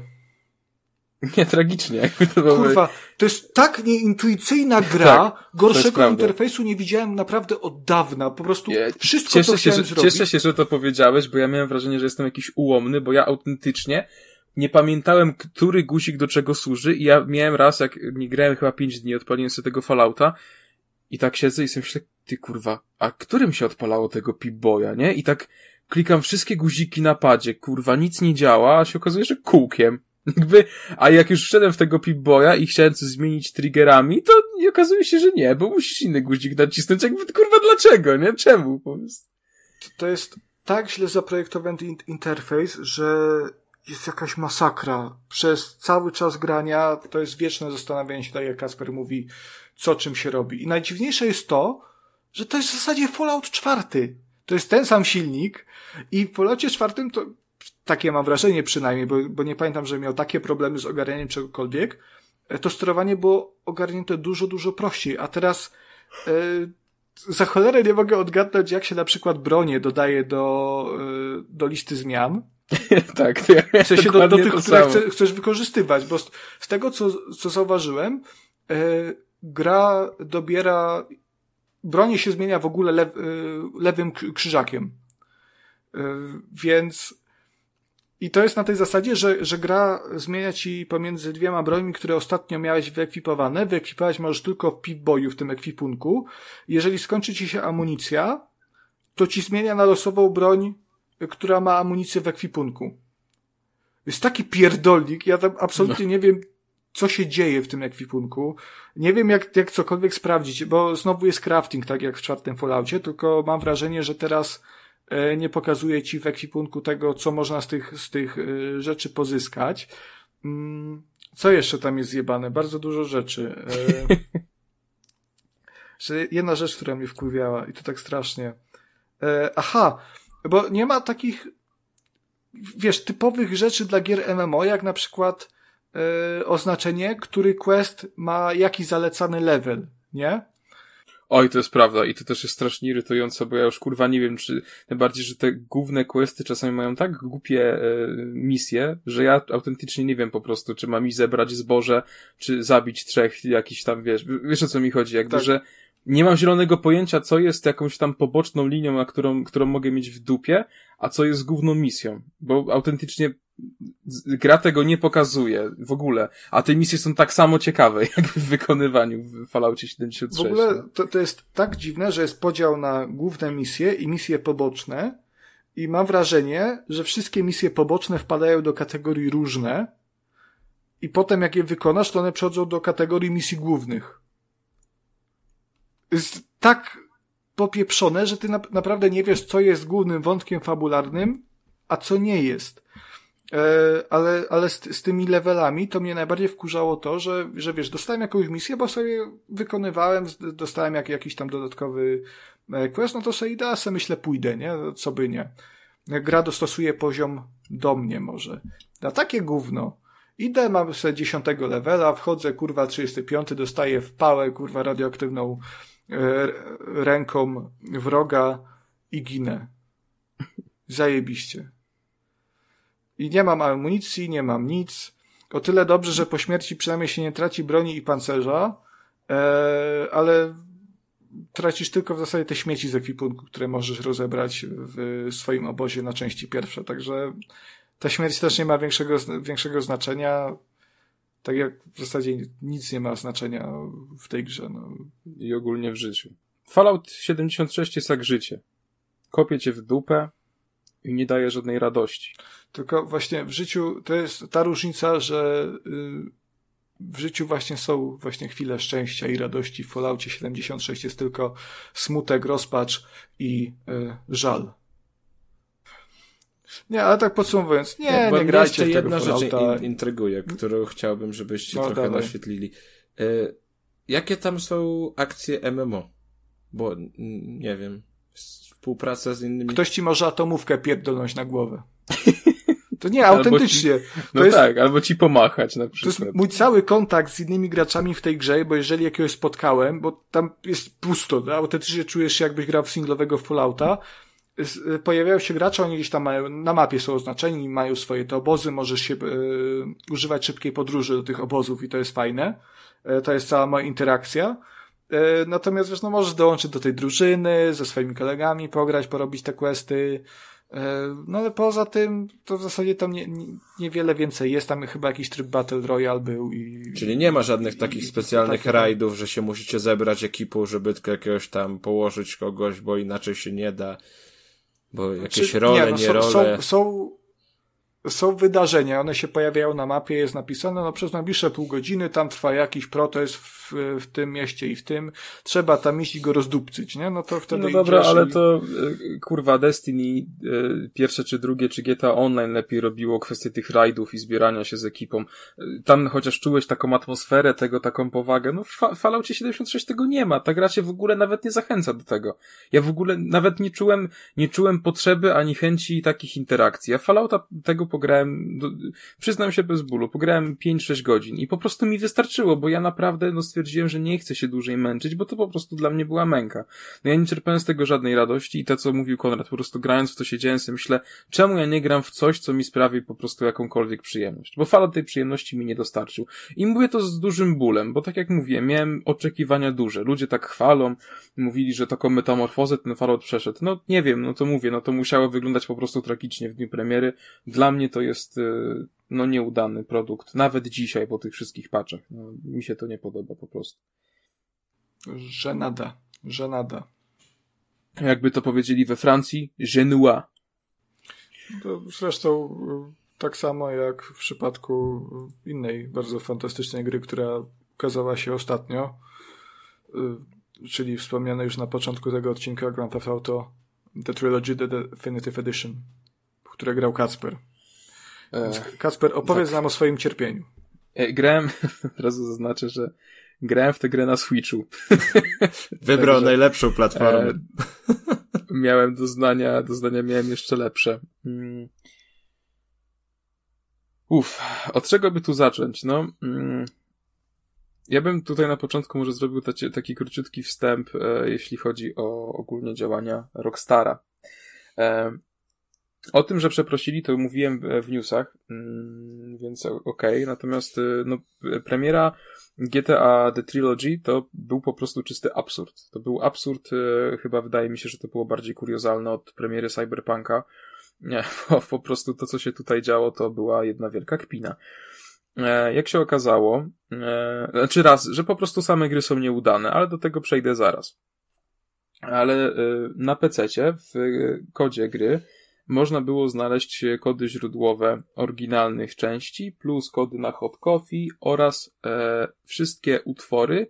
Nie, tragicznie. Jakby to było... Kurwa, to jest tak nieintuicyjna gra. Tak, Gorszego interfejsu nie widziałem naprawdę od dawna. Po prostu wszystko, cieszę co się, że, zrobić. Cieszę się, że to powiedziałeś, bo ja miałem wrażenie, że jestem jakiś ułomny, bo ja autentycznie nie pamiętałem, który guzik do czego służy i ja miałem raz, jak nie grałem chyba pięć dni, odpaliłem sobie tego Fallouta i tak siedzę i sobie myślę, ty kurwa, a którym się odpalało tego Pip-Boya, nie? I tak klikam wszystkie guziki na padzie, kurwa, nic nie działa, a się okazuje, że kółkiem. Jakby, a jak już wszedłem w tego Pip-Boya i chciałem coś zmienić triggerami, to okazuje się, że nie, bo musisz inny guzik nacisnąć. Jakby, kurwa, dlaczego, nie? Czemu? Po To jest tak źle zaprojektowany interfejs, że jest jakaś masakra. Przez cały czas grania to jest wieczne zastanawianie się, tak jak Kasper mówi, co czym się robi. I najdziwniejsze jest to, że to jest w zasadzie Fallout 4. To jest ten sam silnik i w Falloutie 4 to takie mam wrażenie przynajmniej, bo, bo nie pamiętam, że miał takie problemy z ogarnianiem czegokolwiek, e, to sterowanie było ogarnięte dużo, dużo prościej, a teraz e, za cholerę nie mogę odgadnąć, jak się na przykład bronie dodaje do, e, do listy zmian. tak, ja w sensie do, do tych, które chce, chcesz wykorzystywać, bo z, z tego, co, co zauważyłem, e, gra dobiera, bronie się zmienia w ogóle lew, lewym krzyżakiem. Więc i to jest na tej zasadzie, że, że gra zmienia ci pomiędzy dwiema brońmi, które ostatnio miałeś wyekwipowane. Wyekwipować możesz tylko w pip-boyu w tym ekwipunku. Jeżeli skończy ci się amunicja, to ci zmienia na losową broń, która ma amunicję w ekwipunku. Jest taki pierdolnik, ja tam absolutnie no. nie wiem, co się dzieje w tym ekwipunku. Nie wiem, jak, jak cokolwiek sprawdzić, bo znowu jest crafting, tak jak w czwartym Falloutie, tylko mam wrażenie, że teraz nie pokazuje ci w ekwipunku tego, co można z tych, z tych e, rzeczy pozyskać. Mm, co jeszcze tam jest zjebane? Bardzo dużo rzeczy. E, jedna rzecz, która mnie wkurwiała i to tak strasznie. Aha, bo nie ma takich, wiesz, typowych rzeczy dla gier MMO, jak na przykład oznaczenie, który quest ma jaki zalecany level, nie? Oj, to jest prawda i to też jest strasznie irytujące, bo ja już kurwa nie wiem, czy najbardziej, że te główne questy czasami mają tak głupie e, misje, że ja autentycznie nie wiem po prostu, czy mam mi zebrać zboże, czy zabić trzech jakiś tam, wiesz, wiesz o co mi chodzi, jakby, tak. że nie mam zielonego pojęcia, co jest jakąś tam poboczną linią, na którą, którą mogę mieć w dupie, a co jest główną misją, bo autentycznie gra tego nie pokazuje w ogóle, a te misje są tak samo ciekawe, jak w wykonywaniu w Falloutie 76. W ogóle to, to jest tak dziwne, że jest podział na główne misje i misje poboczne i mam wrażenie, że wszystkie misje poboczne wpadają do kategorii różne i potem jak je wykonasz, to one przechodzą do kategorii misji głównych. Jest tak popieprzone, że ty na, naprawdę nie wiesz, co jest głównym wątkiem fabularnym, a co nie jest. E, ale, ale z, z, tymi levelami to mnie najbardziej wkurzało to, że, że wiesz, dostałem jakąś misję, bo sobie wykonywałem, dostałem jak, jakiś tam dodatkowy e, quest, no to sobie da, sobie myślę pójdę, nie? Co by nie. Gra dostosuje poziom do mnie może. A takie gówno. Idę, mam sobie 10 levela, wchodzę, kurwa, 35, dostaję w pałę, kurwa, radioaktywną e, ręką wroga i ginę. Zajebiście. I nie mam amunicji, nie mam nic. O tyle dobrze, że po śmierci przynajmniej się nie traci broni i pancerza, e, ale tracisz tylko w zasadzie te śmieci z ekwipunku, które możesz rozebrać w swoim obozie na części pierwsze. Także ta śmierć też nie ma większego, większego znaczenia. Tak jak w zasadzie nic nie ma znaczenia w tej grze. No. I ogólnie w życiu. Fallout 76 jest jak życie. Kopie cię w dupę i nie daje żadnej radości. Tylko właśnie w życiu to jest ta różnica, że y, w życiu właśnie są właśnie chwile szczęścia i radości. W Falloutie 76 jest tylko smutek, rozpacz i y, żal. Nie, ale tak podsumowując, nie, nie, nie grajcie jeszcze jedna rzecz in, intryguje, którą chciałbym, żebyście no, trochę dalej. naświetlili. Y, jakie tam są akcje MMO? Bo nie wiem, współpraca z innymi... Ktoś ci może atomówkę pierdolnąć na głowę. To nie, autentycznie. Ci, no jest, tak, albo ci pomachać na przykład. To jest mój cały kontakt z innymi graczami w tej grze, bo jeżeli jakiegoś spotkałem, bo tam jest pusto, no, autentycznie czujesz się jakbyś grał w singlowego Fallouta, y, pojawiają się gracze, oni gdzieś tam mają, na mapie są oznaczeni, mają swoje te obozy, możesz się y, używać szybkiej podróży do tych obozów i to jest fajne. Y, to jest cała moja interakcja. Natomiast wiesz, no możesz dołączyć do tej drużyny, ze swoimi kolegami pograć, porobić te questy, E, no ale poza tym, to w zasadzie tam nie, nie, niewiele więcej jest. Tam chyba jakiś tryb Battle Royale był i... Czyli nie ma żadnych takich specjalnych takie... rajdów, że się musicie zebrać ekipą, żeby tylko jakiegoś tam położyć kogoś, bo inaczej się nie da. Bo jakieś Czy, role, nie, no, nie są, role. Są, są, są wydarzenia, one się pojawiają na mapie, jest napisane, no przez najbliższe pół godziny tam trwa jakiś protest w, w tym mieście i w tym, trzeba tam iść i go rozdupcyć, nie? No to wtedy No dobra, ale i... to e, kurwa Destiny e, pierwsze czy drugie, czy GTA Online lepiej robiło kwestię tych rajdów i zbierania się z ekipą. E, tam chociaż czułeś taką atmosferę tego, taką powagę, no w Falloutie 76 tego nie ma, ta gra się w ogóle nawet nie zachęca do tego. Ja w ogóle nawet nie czułem, nie czułem potrzeby ani chęci takich interakcji. Ja Fallouta tego pograłem, do, przyznam się bez bólu, pograłem 5-6 godzin i po prostu mi wystarczyło, bo ja naprawdę no, stwierdziłem, że nie chcę się dłużej męczyć, bo to po prostu dla mnie była męka. No ja nie czerpałem z tego żadnej radości i to, co mówił Konrad, po prostu grając w to siedziałem sobie myślę, czemu ja nie gram w coś, co mi sprawi po prostu jakąkolwiek przyjemność, bo Fallout tej przyjemności mi nie dostarczył. I mówię to z dużym bólem, bo tak jak mówiłem, miałem oczekiwania duże. Ludzie tak chwalą, mówili, że taką metamorfozę ten Fallout przeszedł. No nie wiem, no to mówię, no to musiało wyglądać po prostu tragicznie w dniu premiery. Dla mnie to jest y, no nieudany produkt, nawet dzisiaj po tych wszystkich paczach. No, mi się to nie podoba po prostu. Żenada, żenada. Jakby to powiedzieli we Francji, genua. To zresztą y, tak samo jak w przypadku innej bardzo fantastycznej gry, która ukazała się ostatnio, y, czyli wspomniane już na początku tego odcinka Grand Theft Auto The Trilogy The Definitive Edition, w które grał Kacper. E, Kasper, opowiedz tak. nam o swoim cierpieniu. E, grałem, od razu zaznaczę, że grałem w tę grę na Switchu. Wybrał Także, najlepszą platformę. E, miałem doznania, doznania miałem jeszcze lepsze. Mm. Uff, od czego by tu zacząć? No, mm, ja bym tutaj na początku może zrobił taki, taki króciutki wstęp, e, jeśli chodzi o ogólnie działania Rockstara. E, o tym, że przeprosili, to mówiłem w newsach, mm, więc okej. Okay. Natomiast e, no, premiera GTA The Trilogy to był po prostu czysty absurd. To był absurd, e, chyba wydaje mi się, że to było bardziej kuriozalne od premiery Cyberpunka. Nie, bo po prostu to, co się tutaj działo, to była jedna wielka kpina. E, jak się okazało, e, znaczy raz, że po prostu same gry są nieudane, ale do tego przejdę zaraz. Ale e, na PC w kodzie gry można było znaleźć kody źródłowe oryginalnych części, plus kody na hot coffee oraz e, wszystkie utwory,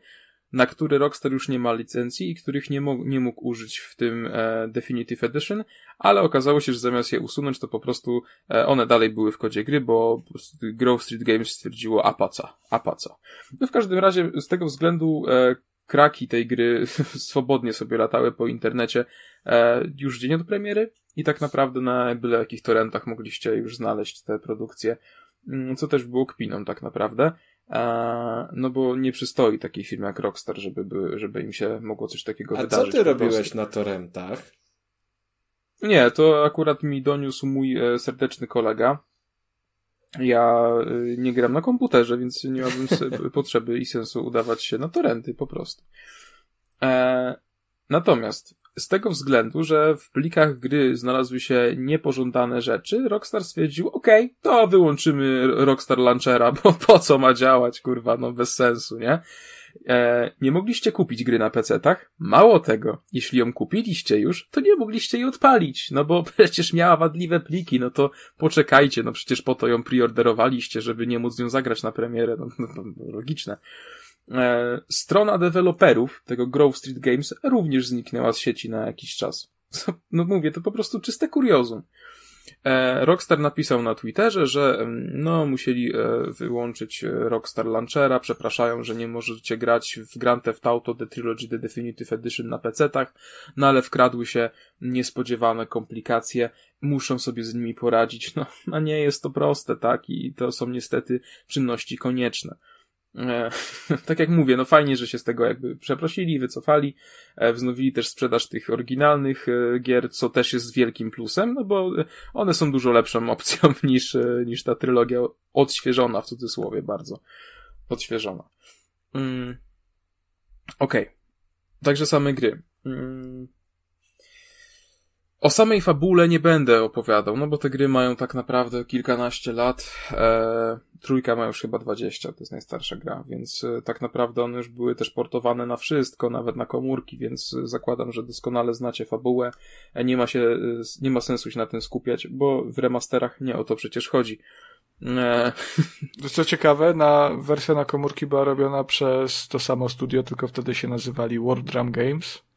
na które Rockstar już nie ma licencji i których nie, mo- nie mógł użyć w tym e, Definitive Edition, ale okazało się, że zamiast je usunąć, to po prostu e, one dalej były w kodzie gry, bo Grove Street Games stwierdziło apaca, apaca. No w każdym razie z tego względu e, kraki tej gry swobodnie sobie latały po internecie e, już dzień od premiery i tak naprawdę na byle jakich torrentach mogliście już znaleźć te produkcje, mm, co też było kpiną tak naprawdę. No bo nie przystoi takiej firmie jak Rockstar, żeby, by, żeby im się mogło coś takiego A wydarzyć. A co ty robiłeś na torrentach? Nie, to akurat mi doniósł mój e, serdeczny kolega. Ja e, nie gram na komputerze, więc nie miałbym potrzeby i sensu udawać się na torenty po prostu. E, natomiast z tego względu, że w plikach gry znalazły się niepożądane rzeczy, Rockstar stwierdził, okej, okay, to wyłączymy Rockstar Launchera, bo po co ma działać, kurwa, no bez sensu, nie? E, nie mogliście kupić gry na PC-tach? Mało tego, jeśli ją kupiliście już, to nie mogliście jej odpalić, no bo przecież miała wadliwe pliki, no to poczekajcie, no przecież po to ją priorderowaliście, żeby nie móc nią zagrać na premierę, no, no, no logiczne. E, strona deweloperów tego Grove Street Games również zniknęła z sieci na jakiś czas. No mówię, to po prostu czyste kuriozum. E, Rockstar napisał na Twitterze, że no musieli e, wyłączyć Rockstar Launchera, przepraszają, że nie możecie grać w Grand Theft Auto The Trilogy The Definitive Edition na PC-tach, no ale wkradły się niespodziewane komplikacje, muszą sobie z nimi poradzić. No, a nie jest to proste, tak? I to są niestety czynności konieczne. E, tak jak mówię, no fajnie, że się z tego jakby przeprosili, wycofali, e, wznowili też sprzedaż tych oryginalnych e, gier, co też jest wielkim plusem, no bo one są dużo lepszą opcją niż, niż ta trylogia odświeżona w cudzysłowie bardzo. Odświeżona. Mm. Okej. Okay. Także same gry. Mm. O samej fabule nie będę opowiadał, no bo te gry mają tak naprawdę kilkanaście lat. E, trójka ma już chyba dwadzieścia, to jest najstarsza gra, więc e, tak naprawdę one już były też portowane na wszystko, nawet na komórki, więc e, zakładam, że doskonale znacie fabułę. E, nie ma się, e, nie ma sensu się na tym skupiać, bo w remasterach nie o to przecież chodzi. E... Co ciekawe, na wersja na komórki była robiona przez to samo studio, tylko wtedy się nazywali World Drum Games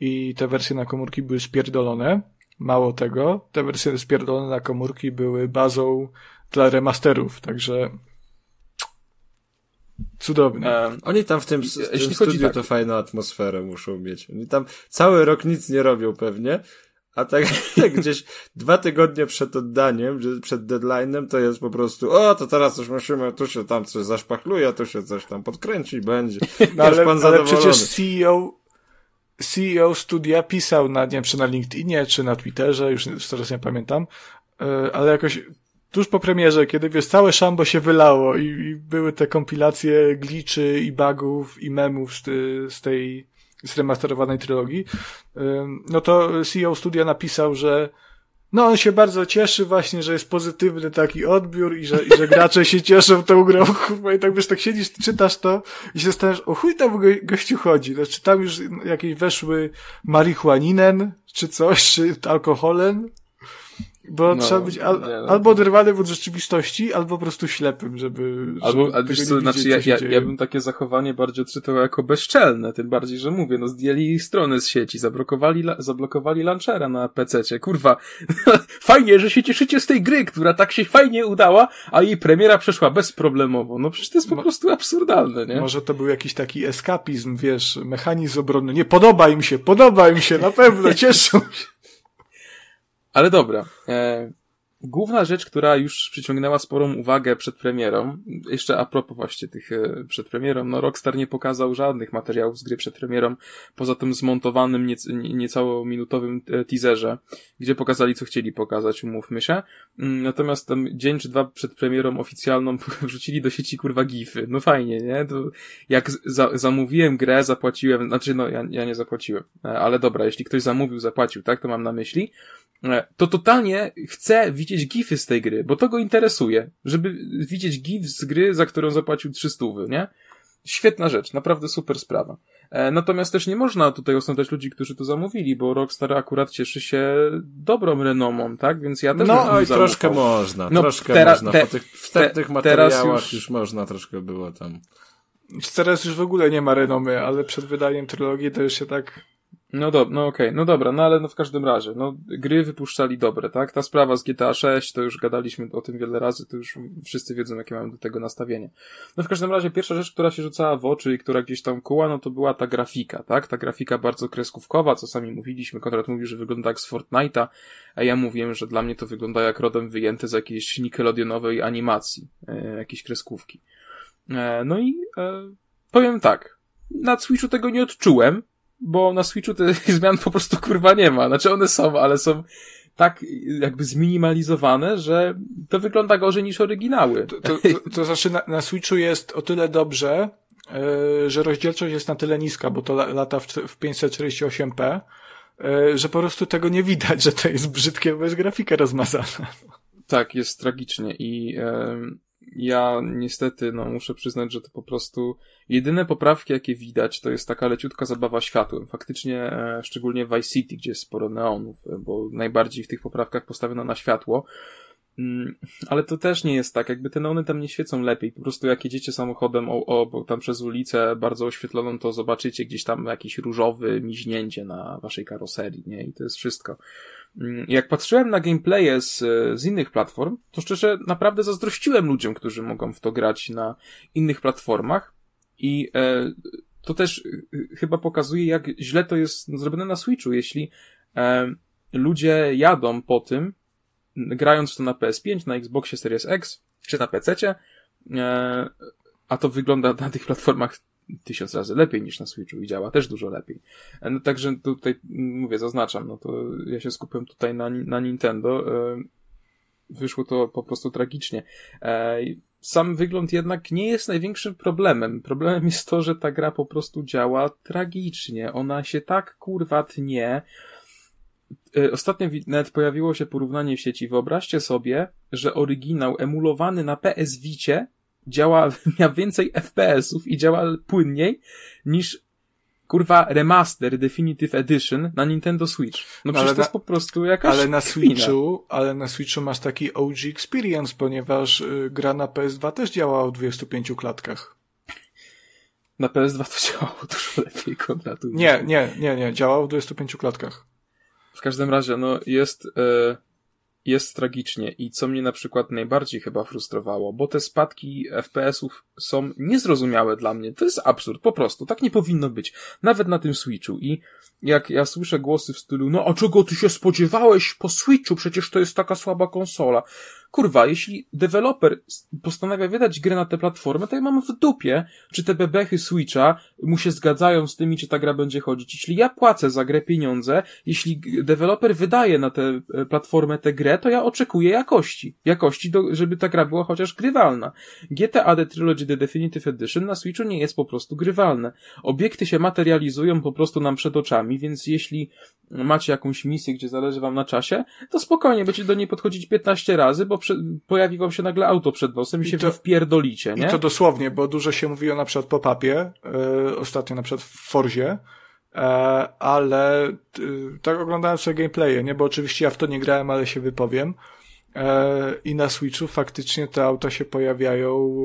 i te wersje na komórki były spierdolone. Mało tego, te wersje spierdolone na komórki były bazą dla remasterów, także cudowne. Um, Oni tam w tym, w tym studiu tak. to fajną atmosferę muszą mieć. Oni tam cały rok nic nie robią pewnie, a tak, tak gdzieś dwa tygodnie przed oddaniem, przed deadline'em, to jest po prostu, o, to teraz już musimy, tu się tam coś zaszpachluje, tu się coś tam podkręci, będzie. No, ale, pan ale przecież CEO CEO studia pisał na, nie wiem, czy na LinkedInie, czy na Twitterze, już teraz nie pamiętam, e, ale jakoś tuż po premierze, kiedy wiesz, całe szambo się wylało i, i były te kompilacje gliczy i bugów i memów z, z tej zremasterowanej trylogii, e, no to CEO studia napisał, że no on się bardzo cieszy właśnie, że jest pozytywny taki odbiór i że, i że gracze się cieszą tą grą, i tak wiesz, tak siedzisz, czytasz to i się zastanawiasz, o chuj tam go, gościu chodzi, znaczy tam już jakieś weszły marihuaninen, czy coś, czy alkoholem, bo no, trzeba być al, nie, no. albo oderwanym od rzeczywistości, albo po prostu ślepym, żeby. Albo, żeby wiesz co, znaczy ja, ja, ja bym takie zachowanie bardziej odczytał jako bezczelne, tym bardziej, że mówię, no zdjęli strony z sieci, zablokowali, zablokowali launchera na PC-cie. Kurwa, fajnie, że się cieszycie z tej gry, która tak się fajnie udała, a jej premiera przeszła bezproblemowo. No przecież to jest po Mo prostu absurdalne, nie? Może to był jakiś taki eskapizm, wiesz, mechanizm obronny. Nie, podoba im się, podoba im się, na pewno, cieszą się. Ale dobra. E, Główna rzecz, która już przyciągnęła sporą uwagę przed premierą, jeszcze a propos właśnie tych e, przed premierą, no Rockstar nie pokazał żadnych materiałów z gry przed premierą, poza tym zmontowanym niec, niecało minutowym e, teaserze, gdzie pokazali co chcieli pokazać, umówmy się. Mm, natomiast tam dzień czy dwa przed premierą oficjalną wrzucili do sieci kurwa gify. No fajnie, nie? To jak za, zamówiłem grę, zapłaciłem, znaczy no ja, ja nie zapłaciłem, e, ale dobra, jeśli ktoś zamówił, zapłacił, tak? To mam na myśli to totalnie chce widzieć gify z tej gry, bo to go interesuje, żeby widzieć gif z gry, za którą zapłacił 300, nie? Świetna rzecz, naprawdę super sprawa. E, natomiast też nie można tutaj osądzać ludzi, którzy to zamówili, bo Rockstar akurat cieszy się dobrą renomą, tak? Więc ja też No i troszkę można, no, troszkę tera, można. Te, po tych wstępnych te, materiałach już... już można troszkę było tam. Teraz już w ogóle nie ma renomy, ale przed wydaniem trylogii to już się tak no do, no okej, okay. no dobra, no ale no w każdym razie, no gry wypuszczali dobre, tak? Ta sprawa z GTA 6, to już gadaliśmy o tym wiele razy, to już wszyscy wiedzą, jakie mamy do tego nastawienie. No w każdym razie pierwsza rzecz, która się rzucała w oczy i która gdzieś tam kuła, no to była ta grafika, tak? Ta grafika bardzo kreskówkowa, co sami mówiliśmy, Konrad mówił, że wygląda jak z Fortnite'a, a ja mówiłem, że dla mnie to wygląda jak rodem wyjęty z jakiejś Nickelodeonowej animacji, e, jakiejś kreskówki. E, no i e, powiem tak, na Switchu tego nie odczułem, bo na Switchu tych zmian po prostu kurwa nie ma. Znaczy one są, ale są tak jakby zminimalizowane, że to wygląda gorzej niż oryginały. To, to, to, to znaczy na, na Switchu jest o tyle dobrze, yy, że rozdzielczość jest na tyle niska, bo to lata w, w 548p, yy, że po prostu tego nie widać, że to jest brzydkie, bo jest grafika rozmazana. Tak, jest tragicznie i yy, ja niestety, no muszę przyznać, że to po prostu jedyne poprawki, jakie widać, to jest taka leciutka zabawa światłem. Faktycznie, e, szczególnie w Vice City, gdzie jest sporo neonów, e, bo najbardziej w tych poprawkach postawiono na światło. Mm, ale to też nie jest tak, jakby te neony tam nie świecą lepiej. Po prostu jak jedziecie samochodem o, o, tam przez ulicę bardzo oświetloną, to zobaczycie gdzieś tam jakiś różowy miźnięcie na waszej karoserii, nie? I to jest wszystko. Mm, jak patrzyłem na gameplaye z, z innych platform, to szczerze naprawdę zazdrościłem ludziom, którzy mogą w to grać na innych platformach. I e, to też e, chyba pokazuje, jak źle to jest zrobione na Switchu, jeśli e, ludzie jadą po tym, grając to na PS5, na Xboxie Series X, czy na PC, e, a to wygląda na tych platformach tysiąc razy lepiej niż na Switchu i działa też dużo lepiej. E, no, także tutaj, mówię, zaznaczam, no to ja się skupiam tutaj na, na Nintendo. E, wyszło to po prostu tragicznie. E, sam wygląd jednak nie jest największym problemem. Problemem jest to, że ta gra po prostu działa tragicznie. Ona się tak kurwa tnie. Ostatnio nawet pojawiło się porównanie w sieci. Wyobraźcie sobie, że oryginał emulowany na PS Vicie działa, miał więcej FPS-ów i działa płynniej niż kurwa remaster Definitive Edition na Nintendo Switch. No przecież to jest po prostu jakaś Ale na Switchu, ale na Switchu masz taki OG experience, ponieważ y, gra na PS2 też działa o 25 klatkach. Na PS2 to działało dużo lepiej, Konradu. Nie, nie, nie, nie, działało w 25 klatkach. W każdym razie, no jest... Y jest tragicznie i co mnie na przykład najbardziej chyba frustrowało, bo te spadki FPS-ów są niezrozumiałe dla mnie. To jest absurd, po prostu. Tak nie powinno być. Nawet na tym Switchu. I jak ja słyszę głosy w stylu, no a czego ty się spodziewałeś po Switchu? Przecież to jest taka słaba konsola kurwa, jeśli deweloper postanawia wydać grę na tę platformę, to ja mam w dupie, czy te bebechy Switcha mu się zgadzają z tymi, czy ta gra będzie chodzić. Jeśli ja płacę za grę pieniądze, jeśli deweloper wydaje na tę e, platformę tę grę, to ja oczekuję jakości. Jakości, do, żeby ta gra była chociaż grywalna. GTA The Trilogy The Definitive Edition na Switchu nie jest po prostu grywalne. Obiekty się materializują po prostu nam przed oczami, więc jeśli macie jakąś misję, gdzie zależy wam na czasie, to spokojnie będziecie do niej podchodzić 15 razy, bo prze, pojawi wam się nagle auto przed nosem i, I się to, wpierdolicie, nie? I to dosłownie, bo dużo się mówiło na przykład po papie, yy, ostatnio na przykład w Forzie, yy, ale yy, tak oglądałem sobie gameplaye, nie? Bo oczywiście ja w to nie grałem, ale się wypowiem. E, I na Switchu faktycznie te auta się pojawiają,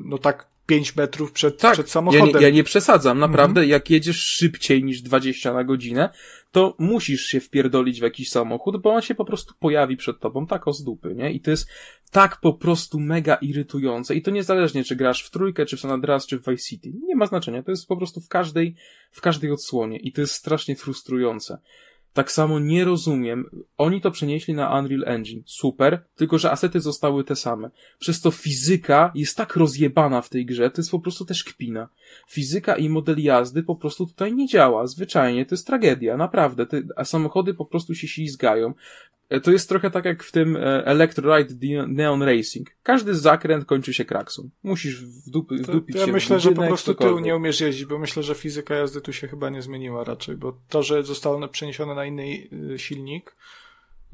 no tak 5 metrów przed, tak, przed samochodem. Ja nie, ja nie przesadzam, naprawdę, mhm. jak jedziesz szybciej niż 20 na godzinę, to musisz się wpierdolić w jakiś samochód, bo on się po prostu pojawi przed tobą tak o z dupy, nie? I to jest tak po prostu mega irytujące. I to niezależnie, czy grasz w trójkę, czy w San Andreas, czy w Vice City. Nie ma znaczenia. To jest po prostu w każdej, w każdej odsłonie. I to jest strasznie frustrujące. Tak samo nie rozumiem. Oni to przenieśli na Unreal Engine. Super. Tylko, że asety zostały te same. Przez to fizyka jest tak rozjebana w tej grze, to jest po prostu też kpina. Fizyka i model jazdy po prostu tutaj nie działa. Zwyczajnie. To jest tragedia. Naprawdę. Te, a samochody po prostu się ślizgają. E, to jest trochę tak jak w tym e, Electroride Neon Racing. Każdy zakręt kończy się kraksą. Musisz wdup, wdupić to, ja się myślę, że po prostu ty nie umiesz jeździć, bo myślę, że fizyka jazdy tu się chyba nie zmieniła raczej, bo to, że zostało przeniesione na inny y, silnik,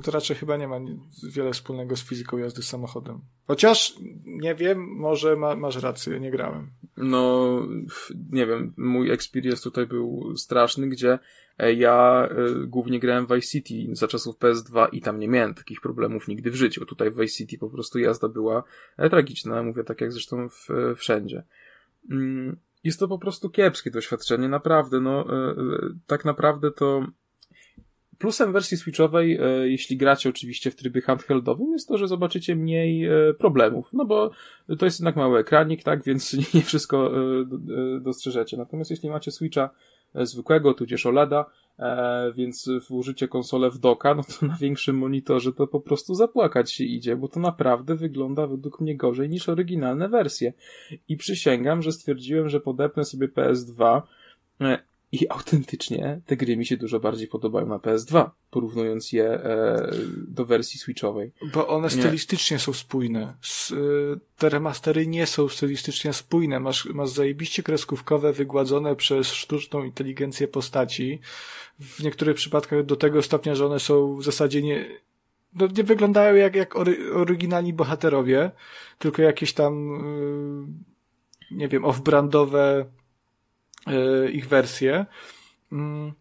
to raczej chyba nie ma wiele wspólnego z fizyką jazdy samochodem. Chociaż, nie wiem, może ma, masz rację, nie grałem. No, nie wiem, mój experience tutaj był straszny, gdzie e, ja y, głównie grałem w Vice City za czasów PS2 i tam nie miałem takich problemów nigdy w życiu. Tutaj w Vice City po prostu jazda była e, tragiczna, mówię tak jak zresztą w, wszędzie. Mm, jest to po prostu kiepskie doświadczenie, naprawdę, no, tak naprawdę to Plusem wersji Switchowej, e, jeśli gracie oczywiście w trybie handheldowym, jest to, że zobaczycie mniej e, problemów, no bo to jest jednak mały ekranik, tak, więc nie wszystko e, dostrzeżecie. Natomiast jeśli macie Switcha zwykłego, tudzież OLEDa, więc włożycie konsolę w doka, no to na większym monitorze to po prostu zapłakać się idzie, bo to naprawdę wygląda według mnie gorzej niż oryginalne wersje. I przysięgam, że stwierdziłem, że podepnę sobie PS2 i autentycznie te gry mi się dużo bardziej podobają na PS2, porównując je e, do wersji Switchowej. Bo one stylistycznie nie. są spójne. S, y, te remastery nie są stylistycznie spójne. Masz, masz zajebiście kreskówkowe, wygładzone przez sztuczną inteligencję postaci. W niektórych przypadkach do tego stopnia, że one są w zasadzie nie, no, nie wyglądają jak, jak ory, oryginalni bohaterowie, tylko jakieś tam, y, nie wiem, off-brandowe E, ich wersje. Mm.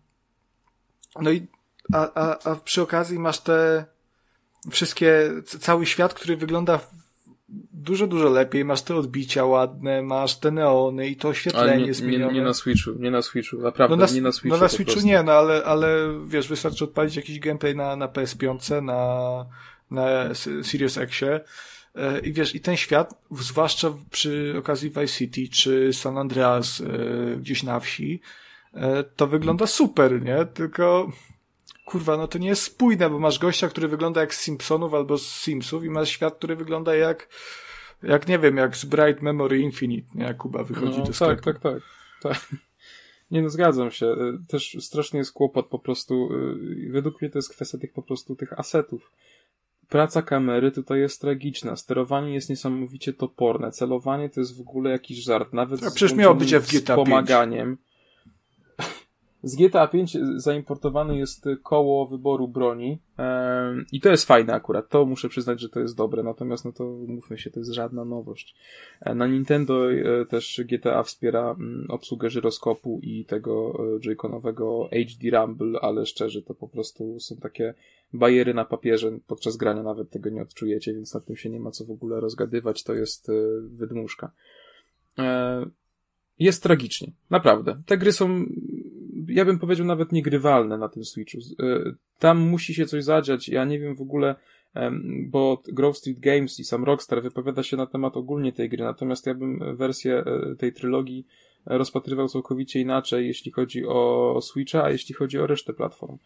No i a, a, a przy okazji masz te wszystkie, cały świat, który wygląda dużo, dużo lepiej. Masz te odbicia ładne, masz te neony i to oświetlenie nie, zmienione. Nie, nie na Switchu, nie na Switchu, naprawdę, no na, nie na Switchu. No na Switchu nie, no ale, ale wiesz, wystarczy odpalić jakiś gameplay na, na PS5, na, na Sirius Xie I wiesz, i ten świat, zwłaszcza przy okazji Vice City czy San Andreas e, gdzieś na wsi, e, to wygląda super, nie? Tylko kurwa, no to nie jest spójne, bo masz gościa, który wygląda jak z Simpsonów albo z Simsów i masz świat, który wygląda jak jak nie wiem, jak z Bright Memory Infinite, nie? Jak Kuba wychodzi no, do sklepu. Tak, tak, tak. tak. Nie no, zgadzam się. Też strasznie jest kłopot po prostu. Według mnie to jest kwestia tych po prostu tych asetów praca kamery tutaj jest tragiczna. Sterowanie jest niesamowicie toporne. Celowanie to jest w ogóle jakiś żart. Nawet A przecież miało być w GTA pomaganiem. Z GTA 5 zaimportowane jest koło wyboru broni i to jest fajne akurat. To muszę przyznać, że to jest dobre. Natomiast no to mówmy się, to jest żadna nowość. E, na Nintendo e, też GTA wspiera mm, obsługę żyroskopu i tego e, Joy-Conowego HD Rumble, ale szczerze to po prostu są takie bariery na papierze. Podczas grania nawet tego nie odczujecie, więc nad tym się nie ma co w ogóle rozgadywać. To jest wydmuszka. Jest tragicznie. Naprawdę. Te gry są ja bym powiedział nawet niegrywalne na tym Switchu. E, tam musi się coś zadziać. Ja nie wiem w ogóle, bo Grove Street Games i sam Rockstar wypowiada się na temat ogólnie tej gry, natomiast ja bym wersję e, tej trylogii rozpatrywał całkowicie inaczej, jeśli chodzi o Switcha, a jeśli chodzi o resztę platform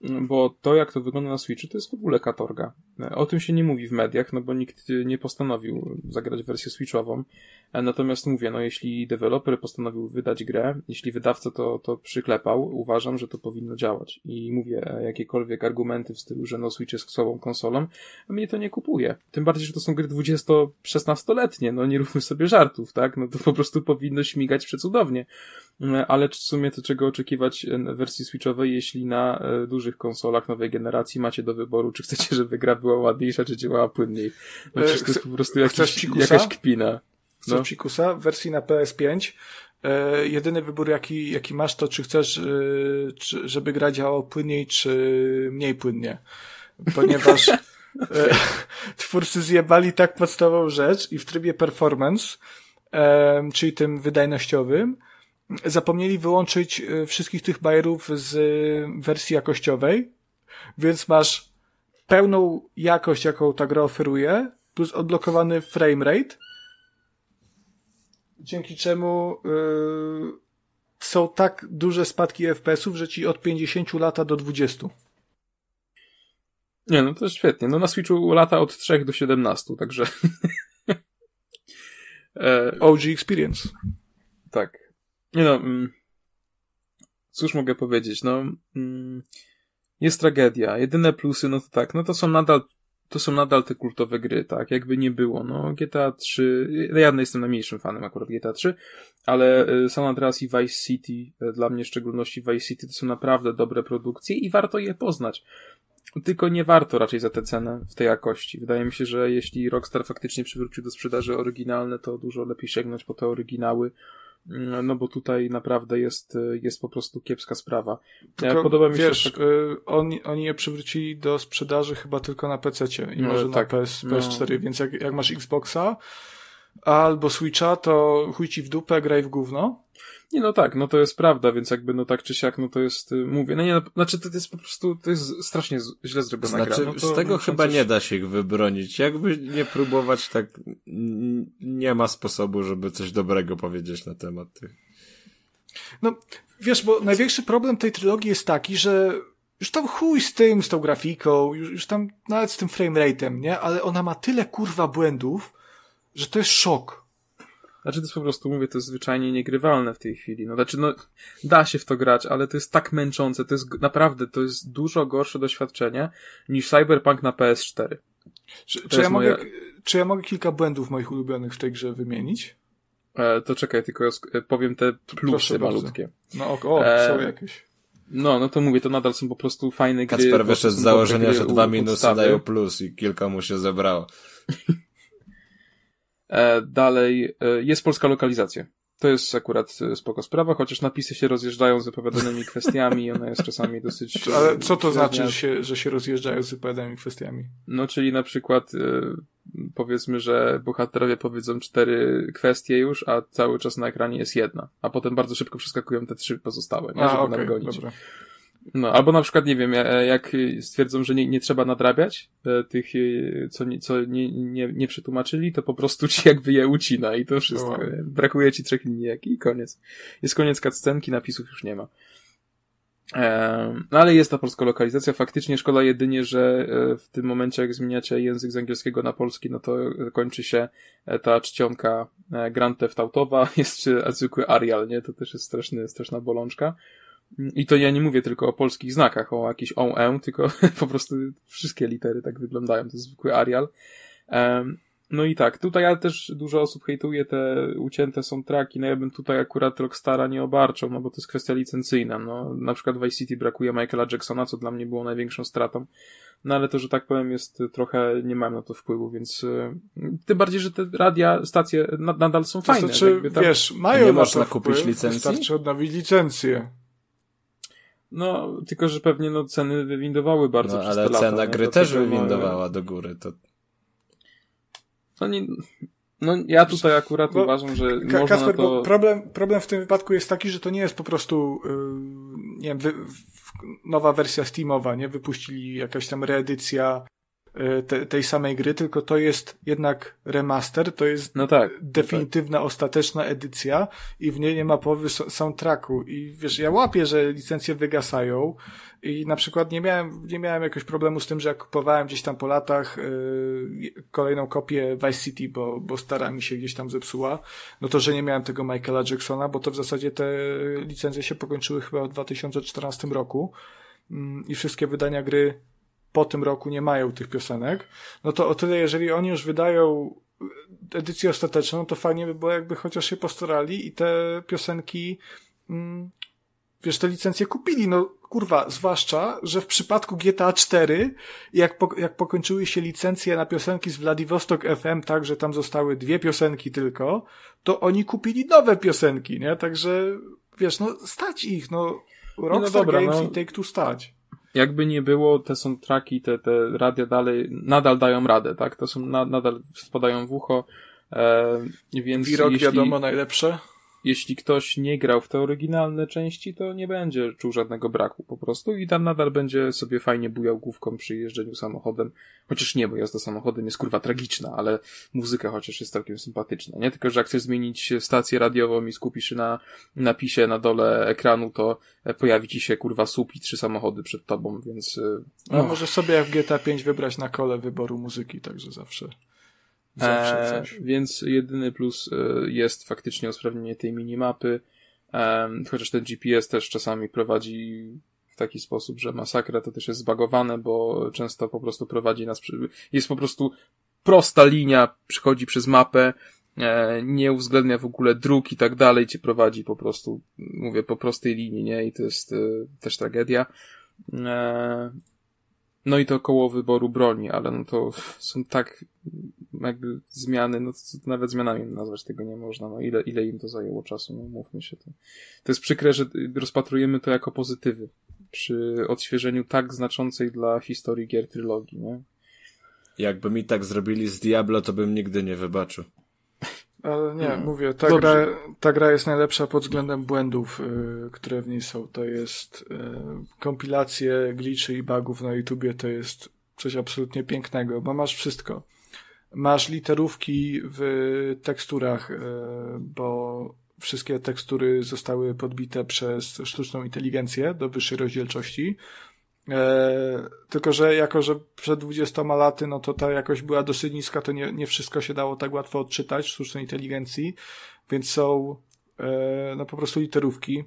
bo to, jak to wygląda na Switchu, to jest w ogóle katorga. O tym się nie mówi w mediach, no bo nikt nie postanowił zagrać wersję Switchową. Natomiast mówię, no jeśli deweloper postanowił wydać grę, jeśli wydawca to, to przyklepał, uważam, że to powinno działać. I mówię, jakiekolwiek argumenty w stylu, że no Switch jest słabą konsolą, mnie to nie kupuje. Tym bardziej, że to są gry 20-16-letnie, no nie róbmy sobie żartów, tak? No to po prostu powinno śmigać przecudownie. Ale w sumie to czego oczekiwać w wersji Switchowej, jeśli na e, dużych konsolach nowej generacji macie do wyboru, czy chcecie, żeby gra była ładniejsza, czy działała płynniej. No przecież to jest po prostu jakiś, jakaś kpina. Chcesz no. psikusa w wersji na PS5? E, jedyny wybór, jaki, jaki masz, to czy chcesz, e, czy, żeby gra działała płynniej, czy mniej płynnie. Ponieważ e, twórcy zjebali tak podstawową rzecz i w trybie performance, e, czyli tym wydajnościowym, zapomnieli wyłączyć e, wszystkich tych bajerów z wersji jakościowej, więc masz pełną jakość, jaką ta gra oferuje, plus odblokowany frame rate, dzięki czemu yy, są tak duże spadki FPS-ów, że ci od 50 lata do 20. Nie, no to świetnie. No na Switchu lata od 3 do 17, także... e, OG Experience. Tak. Nie no, mm, cóż mogę powiedzieć, no mm, jest tragedia. Jedyne plusy, no to tak, no to są nadal to są nadal te kultowe gry, tak? Jakby nie było, no GTA 3, ja jestem najmniejszym fanem akurat GTA 3, ale y, San Andreas i Vice City, y, dla mnie w szczególności Vice City, to są naprawdę dobre produkcje i warto je poznać. Tylko nie warto raczej za tę cenę w tej jakości. Wydaje mi się, że jeśli Rockstar faktycznie przywrócił do sprzedaży oryginalne, to dużo lepiej sięgnąć po te oryginały, no bo tutaj naprawdę jest, jest po prostu kiepska sprawa. Tylko, Podoba mi wiesz, się. Tak... Oni, oni je przywrócili do sprzedaży chyba tylko na PC i no, może tak. na PS, PS4, no. więc jak, jak masz Xboxa albo Switcha, to chuj ci w dupę, graj w gówno. Nie, no tak, no to jest prawda, więc jakby no tak czy siak, no to jest, y, mówię, no nie, no, znaczy to jest po prostu, to jest strasznie źle zrobiona znaczy, gra. No to, z tego chyba coś... nie da się ich wybronić. Jakby nie próbować, tak nie ma sposobu, żeby coś dobrego powiedzieć na temat tych. No, wiesz, bo największy problem tej trylogii jest taki, że już tam chuj z tym, z tą grafiką, już, już tam nawet z tym framerate'em, nie? Ale ona ma tyle kurwa błędów, że to jest szok. Znaczy to jest po prostu, mówię, to jest zwyczajnie niegrywalne w tej chwili. No znaczy, no, da się w to grać, ale to jest tak męczące, to jest naprawdę, to jest dużo gorsze doświadczenie niż Cyberpunk na PS4. Czy, czy ja, mogę, moja... czy ja mogę kilka błędów moich ulubionych w tej grze wymienić? E, to czekaj, tylko ja e, powiem te plusy Proszę malutkie. Bardzo. No o, o e... są jakieś. No, no to mówię, to nadal są po prostu fajne gry. Kacper wyszedł z założenia, że dwa minusy dają plus i kilka mu się zebrało. E, dalej e, jest polska lokalizacja. To jest akurat e, spoko sprawa, chociaż napisy się rozjeżdżają z wypowiadanymi kwestiami, ona jest czasami dosyć... Ale co to znaczy, że się, że się rozjeżdżają z wypowiadanymi kwestiami? No, czyli na przykład powiedzmy, że bohaterowie powiedzą cztery kwestie już, a cały czas na ekranie jest jedna, a potem bardzo szybko przeskakują te trzy pozostałe, nie? A, żeby okay, nadgonić. Dobra. No, albo na przykład, nie wiem, e, jak stwierdzą, że nie, nie trzeba nadrabiać e, tych, e, co, nie, co nie, nie, nie przetłumaczyli, to po prostu ci jakby je ucina i to wszystko. Wow. Brakuje ci trzech linijek i koniec. Jest koniec cutscenki, napisów już nie ma. No ale jest ta polska lokalizacja. Faktycznie szkoda jedynie, że w tym momencie, jak zmieniacie język z angielskiego na polski, no to kończy się ta czcionka Grand Theft Autowa, jest zwykły Arial, nie? To też jest straszny, straszna bolączka. I to ja nie mówię tylko o polskich znakach, o jakiś OE, tylko po prostu wszystkie litery tak wyglądają, to jest zwykły Arial. No i tak, tutaj ja też dużo osób hejtuje te ucięte są traki, no ja bym tutaj akurat Rockstara nie obarczał, no bo to jest kwestia licencyjna, no na przykład w Vice City brakuje Michaela Jacksona, co dla mnie było największą stratą, no ale to, że tak powiem jest trochę, nie mam na to wpływu, więc e, tym bardziej, że te radia, stacje nadal są to fajne. Znaczy, tam... wiesz, mają nie można kupić licencji? Wystarczy odnowić licencję. No, tylko że pewnie no, ceny wywindowały bardzo no, przez ale te cena lata, gry też wywindowała do góry. To... No, nie, no ja tutaj akurat bo, uważam, że Ka można Kasper, to... problem, problem w tym wypadku jest taki, że to nie jest po prostu yy, nie wiem, wy, nowa wersja Steamowa, nie? Wypuścili jakaś tam reedycja te, tej samej gry, tylko to jest jednak remaster, to jest no tak, definitywna, no tak. ostateczna edycja i w niej nie ma połowy soundtracku. I wiesz, ja łapię, że licencje wygasają i na przykład nie miałem, nie miałem jakiegoś problemu z tym, że jak kupowałem gdzieś tam po latach yy, kolejną kopię Vice City, bo, bo stara mi się gdzieś tam zepsuła, no to, że nie miałem tego Michaela Jacksona, bo to w zasadzie te licencje się pokończyły chyba w 2014 roku yy, i wszystkie wydania gry po tym roku nie mają tych piosenek, no to o tyle, jeżeli oni już wydają edycję ostateczną, to fajnie by było, jakby chociaż się postarali i te piosenki, mm, wiesz, te licencje kupili. No kurwa, zwłaszcza, że w przypadku GTA 4, jak, po, jak pokończyły się licencje na piosenki z Vladivostok FM, tak, że tam zostały dwie piosenki tylko, to oni kupili nowe piosenki, nie? Także, wiesz, no stać ich, no Rockstar no dobra, Games no... i Take Two stać jakby nie było, te są traki, te, te radia dalej, nadal dają radę, tak? To są, na, nadal spadają w ucho, e, więc Wirok jeśli, wiadomo najlepsze. Jeśli ktoś nie grał w te oryginalne części, to nie będzie czuł żadnego braku po prostu i tam nadal będzie sobie fajnie bujał główką przy jeżdżeniu samochodem. Chociaż nie, bo jazda samochodem jest kurwa tragiczna, ale muzyka chociaż jest całkiem sympatyczna, nie? Tylko, że jak chcesz zmienić stację radiową i skupisz się na napisie na dole ekranu, to pojawi ci się kurwa słup i trzy samochody przed tobą, więc... No, możesz sobie jak w GTA 5 wybrać na kole wyboru muzyki, także zawsze... Zawsze coś. E, więc jedyny plus e, jest faktycznie usprawnienie tej minimapy, e, chociaż ten GPS też czasami prowadzi w taki sposób, że masakra to też jest zbagowane, bo często po prostu prowadzi nas, przy... jest po prostu prosta linia, przychodzi przez mapę, e, nie uwzględnia w ogóle dróg i tak dalej, cię prowadzi po prostu, mówię, po prostej linii, nie? I to jest e, też tragedia. No i to koło wyboru broni, ale no to są tak jakby zmiany, no to nawet zmianami nazwać tego nie można, no ile, ile im to zajęło czasu, no mówmy się to. To jest przykre, że rozpatrujemy to jako pozytywy przy odświeżeniu tak znaczącej dla historii gier trylogii, nie? Jakby mi tak zrobili z Diablo, to bym nigdy nie wybaczył. Ale nie, hmm. mówię, ta gra, ta gra jest najlepsza pod względem błędów, y, które w niej są. To jest y, kompilacje glitchy i bugów na YouTubie, to jest coś absolutnie pięknego, bo masz wszystko. Masz literówki w teksturach, y, bo wszystkie tekstury zostały podbite przez sztuczną inteligencję do wyższej rozdzielczości. E, tylko, że jako, że przed 20 laty, no to ta jakość była dosyć niska, to nie, nie wszystko się dało tak łatwo odczytać w sztucznej inteligencji, więc są e, no po prostu literówki.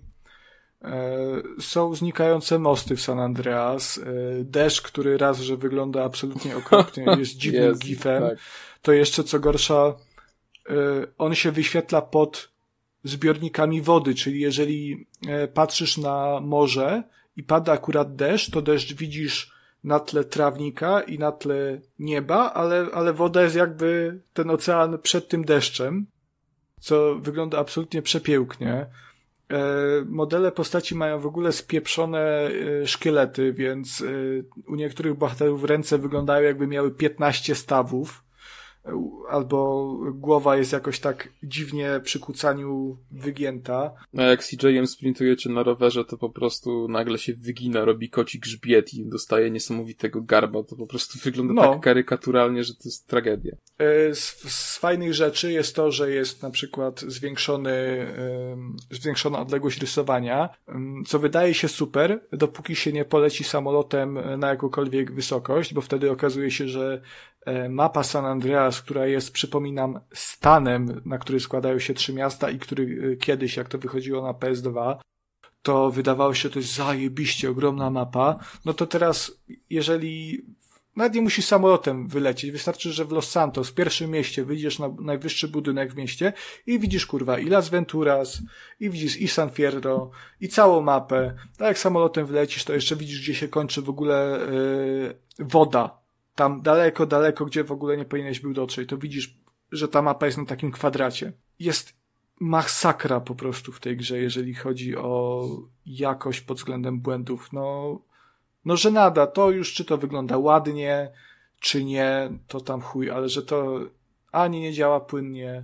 E, są znikające mosty w San Andreas. Deszcz, który raz, że wygląda absolutnie okropnie, jest dziwnym jest, gifem. Tak. To jeszcze co gorsza, on się wyświetla pod zbiornikami wody, czyli jeżeli patrzysz na morze, i pada akurat deszcz, to deszcz widzisz na tle trawnika i na tle nieba, ale, ale woda jest jakby ten ocean przed tym deszczem, co wygląda absolutnie przepięknie. E, modele postaci mają w ogóle spieprzone e, szkielety, więc e, u niektórych bohaterów ręce wyglądają jakby miały 15 stawów albo głowa jest jakoś tak dziwnie przy kucaniu wygięta. A jak CJ-em sprintujecie na rowerze, to po prostu nagle się wygina, robi koci grzbiet i dostaje niesamowitego garba. To po prostu wygląda no. tak karykaturalnie, że to jest tragedia. E, z, z fajnych rzeczy jest to, że jest na przykład zwiększony, zwiększona odległość rysowania, co wydaje się super, dopóki się nie poleci samolotem na jakąkolwiek wysokość, bo wtedy okazuje się, że mapa San Andreas, która jest, przypominam, stanem, na który składają się trzy miasta i który e, kiedyś, jak to wychodziło na PS2, to wydawało się, to jest zajebiście ogromna mapa. No to teraz, jeżeli nawet nie musisz samolotem wylecieć, wystarczy, że w Los Santos, w pierwszym mieście, wyjdziesz na najwyższy budynek w mieście i widzisz, kurwa, i Las Venturas, i widzisz i San Fierro, i całą mapę. Tak jak samolotem wylecisz, to jeszcze widzisz, gdzie się kończy w ogóle yy, woda tam daleko, daleko, gdzie w ogóle nie powinieneś był dotrzeć, to widzisz, że ta mapa jest na takim kwadracie. Jest masakra po prostu w tej grze, jeżeli chodzi o jakość pod względem błędów. No, no że nada, to już czy to wygląda ładnie, czy nie, to tam chuj, ale że to ani nie działa płynnie,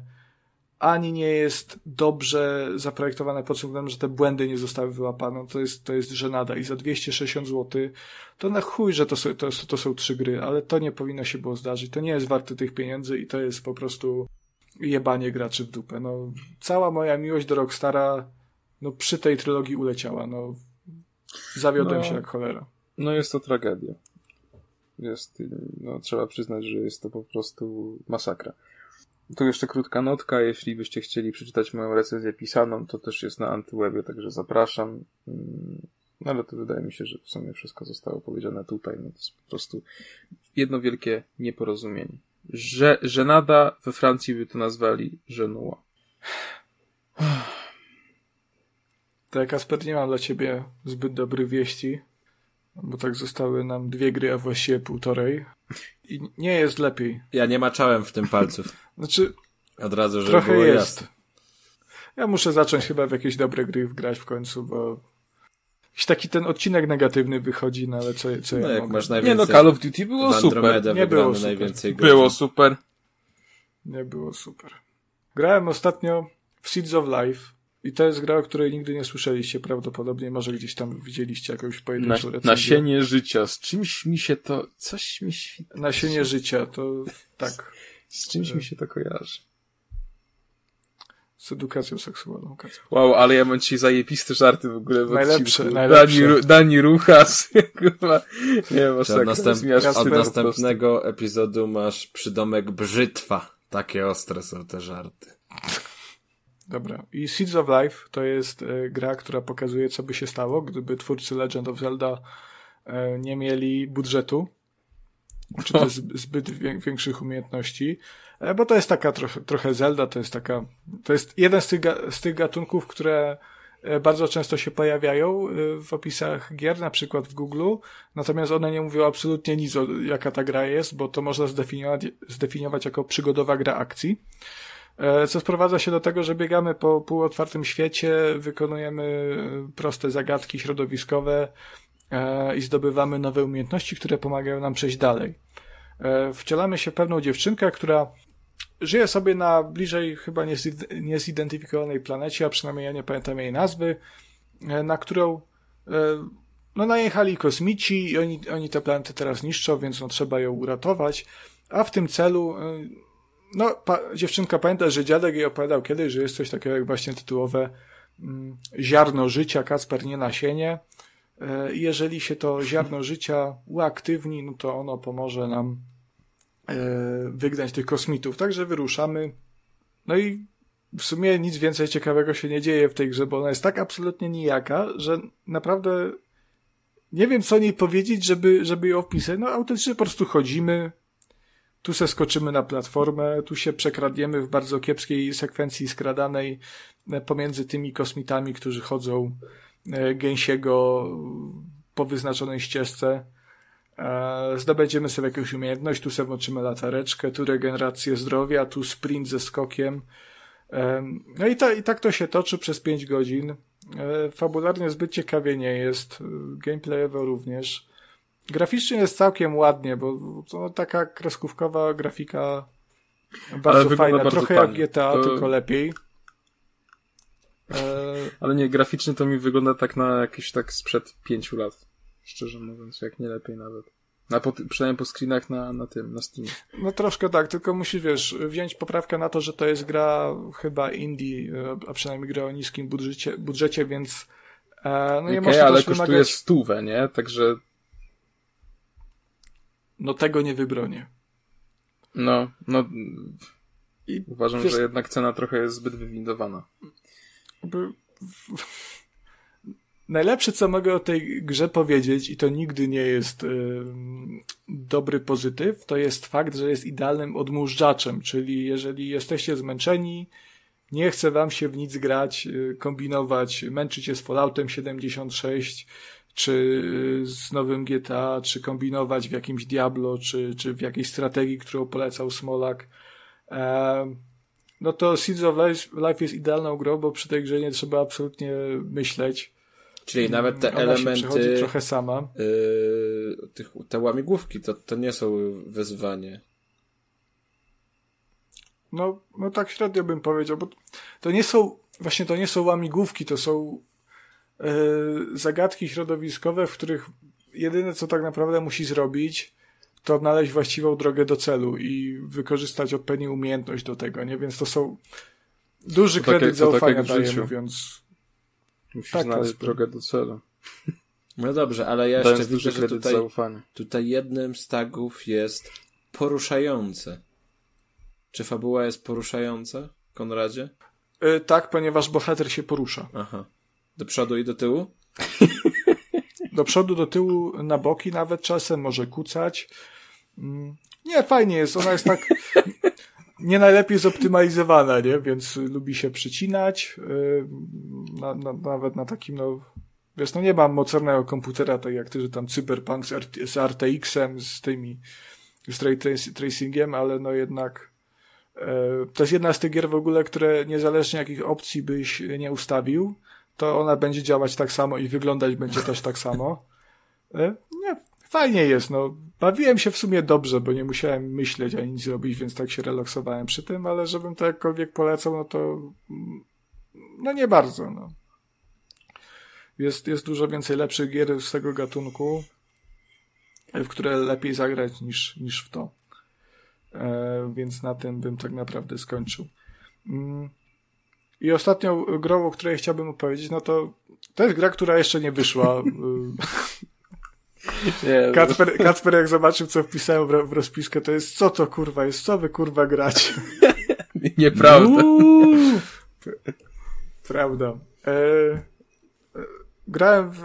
ani nie jest dobrze zaprojektowane pod względem, że te błędy nie zostały wyłapane. To jest, to jest żenada. I za 260 zł to na chuj, że to są, to, to są trzy gry, ale to nie powinno się było zdarzyć. To nie jest warte tych pieniędzy i to jest po prostu jebanie graczy w dupę. No, cała moja miłość do Rockstara no, przy tej trylogii uleciała. No, zawiodłem no, się jak cholera. No jest to tragedia. Jest, no, trzeba przyznać, że jest to po prostu masakra. Tu jeszcze krótka notka, jeśli byście chcieli przeczytać moją recenzję pisaną, to też jest na Antywebie, także zapraszam. No ale to wydaje mi się, że w sumie wszystko zostało powiedziane tutaj. No to jest po prostu jedno wielkie nieporozumienie. Że, żenada we Francji by to nazwali żenuła. Tak, Kasper, nie mam dla ciebie zbyt dobrych wieści, bo tak zostały nam dwie gry, a właściwie półtorej. I nie jest lepiej. Ja nie maczałem w tym palców. Znaczy, od razu, żeby trochę było jest. Jasne. Ja muszę zacząć chyba w jakieś dobre gry wgrać w końcu, bo jakiś taki ten odcinek negatywny wychodzi, no ale co, co no, ja jak mogę? masz najwięcej... Nie no, Call of Duty było super. Nie było super. Najwięcej było super. Nie było super. Grałem ostatnio w Seeds of Life. I to jest gra, o której nigdy nie słyszeliście prawdopodobnie, może gdzieś tam widzieliście jakąś pojedynczą Na, recenzję. nasienie życia. Z czymś mi się to... Coś mi się... Nasienie życia, to tak, Z czymś mi się to kojarzy. z edukacją seksualną. Kacper. Wow, ale ja mam dzisiaj zajebiste żarty w ogóle w Najlepsze, odcinku. najlepsze. Dani, Ru- Dani Ruchas. Nie, masakra. od, następ... Od następnego epizodu masz przydomek brzytwa. Takie ostre są te żarty. Dobra. I Seeds of Life to jest e, gra, która pokazuje, co by się stało, gdyby twórcy Legend of Zelda e, nie mieli budżetu, czy też zb- zbyt wię- większych umiejętności, e, bo to jest taka trochę, trochę Zelda, to jest taka, to jest jeden z tych, z tych gatunków, które bardzo często się pojawiają w opisach gier, na przykład w Google, natomiast one nie mówią absolutnie nic o jaka ta gra jest, bo to można zdefiniować, zdefiniować jako przygodowa gra akcji. E, Co sprowadza się do tego, że biegamy po półotwartym świecie, wykonujemy e, proste zagadki środowiskowe e, i zdobywamy nowe umiejętności, które pomagają nam przejść dalej. Wcielamy się w pewną dziewczynkę, która żyje sobie na bliżej chyba niezid- niezidentyfikowanej planecie, a przynajmniej ja nie pamiętam jej nazwy, na którą no najechali kosmici i oni, oni tę planetę teraz niszczą, więc no trzeba ją uratować. A w tym celu no, pa, dziewczynka pamięta, że dziadek jej opowiadał kiedyś, że jest coś takiego jak właśnie tytułowe mm, ziarno życia, Kacper, nie nasienie. E, jeżeli się to ziarno życia uaktywni, no to ono pomoże nam e, wygnać tych kosmitów. Także wyruszamy. No i w sumie nic więcej ciekawego się nie dzieje w tej grze, bo ona jest tak absolutnie nijaka, że naprawdę nie wiem, co niej powiedzieć, żeby, żeby ją opisać. No autentycznie po prostu chodzimy, tu se skoczymy na platformę, tu się przekradniemy w bardzo kiepskiej sekwencji skradanej e, pomiędzy tymi kosmitami, którzy chodzą e, gęsiego po wyznaczonej ścieżce. E, Zdobędziemy sobie jakąś umiejętność, tu sobie włączymy latareczkę, tu regenerację zdrowia, tu sprint ze skokiem. Em, No i, i tak to się toczy przez 5 godzin. Fabularnie zbyt ciekawie nie jest, gameplayowo również. Graficznie jest całkiem ładnie, bo to taka kreskówkowa grafika bardzo fajna. bardzo Trochę jak fajnie. GTA, To- tylko lepiej. E, Ale nie, graficznie to mi wygląda tak na jakieś tak sprzed pięciu lat. Szczerze mówiąc, jak nie lepiej nawet. Na, po, przynajmniej po screenach na, na tym, na Steamie. No troszkę tak, tylko musisz, wiesz, wziąć poprawkę na to, że to jest gra chyba indie, a przynajmniej gra o niskim budżecie, budżecie więc e, no nie Okej, można ale kosztuje wymagać, stówę, nie? Także, no tego nie wybronię. no, no, I uważam, wiesz- że jednak cena trochę jest zbyt wywindowana. jakby w- Najlepsze, co mogę o tej grze powiedzieć, i to nigdy nie jest ym, dobry pozytyw, to jest fakt, że jest idealnym odmurzaczaczem, czyli jeżeli jesteście zmęczeni, nie chce wam się w nic grać, y, kombinować, męczyć się z Falloutem 76, czy y, z nowym GTA, czy kombinować w jakimś Diablo, czy, czy w jakiejś strategii, którą polecał Smolak. No to Seeds of Life, Life jest idealną grą, bo przy tej grze nie trzeba absolutnie myśleć. Czyli nawet te Ona elementy, trochę sama. yy, tych, te łamigłówki, to, to nie są wyzwanie. No, no tak średnio bym powiedział, bo to nie są, właśnie to nie są łamigłówki, to są zagadki środowiskowe, w których jedyne co tak naprawdę musi zrobić, to odnaleźć właściwą drogę do celu i wykorzystać odpowiednią umiejętność do tego, nie? Więc to są duży To tak kredyt tak zaufania jak w daje, mówiąc. Musisz Tak, znaleźć drogę do celu. No dobrze, ale ja jeszcze Dając widzę, że kredyt tutaj, zaufania. tutaj jednym z tagów jest poruszające. Czy fabuła jest poruszająca, Konradzie? E, tak, ponieważ bohater się porusza. Aha. Do przodu i do tyłu? Do przodu, do tyłu, na boki nawet czasem, może kucać. Mm, Nie, fajnie jest, ona jest tak nie najlepiej zoptymalizowana, nie? Więc lubi się przycinać, yy, na, na, nawet na takim, no, wiesz, no nie mam mocarnego komputera, tak jak ty, że tam Cyberpunk z, z RTX-em, z tymi, z ray trac- tracingiem, ale no jednak yy, to jest jedna z tych gier w ogóle, które niezależnie jakich opcji byś nie ustawił, to ona będzie działać tak samo i wyglądać będzie też tak samo. E, Nie, fajnie jest, no. Bawiłem się w sumie dobrze, bo nie musiałem myśleć ani nic robić, więc tak się relaksowałem przy tym, ale żebym to jakkolwiek polecał, no to mm, no nie bardzo, no. Jest, jest dużo więcej lepszych gier z tego gatunku, w które lepiej zagrać niż, niż w to. E, więc na tym bym tak naprawdę skończył. Mm. I ostatnią grą, o której chciałbym opowiedzieć, no to to jest gra, która jeszcze nie wyszła. Nie, Kacper, Kacper jak zobaczył, co wpisałem w, w rozpiskę, to jest co to kurwa jest, co wy kurwa grać? Nieprawda. Prawda. E, e, grałem w,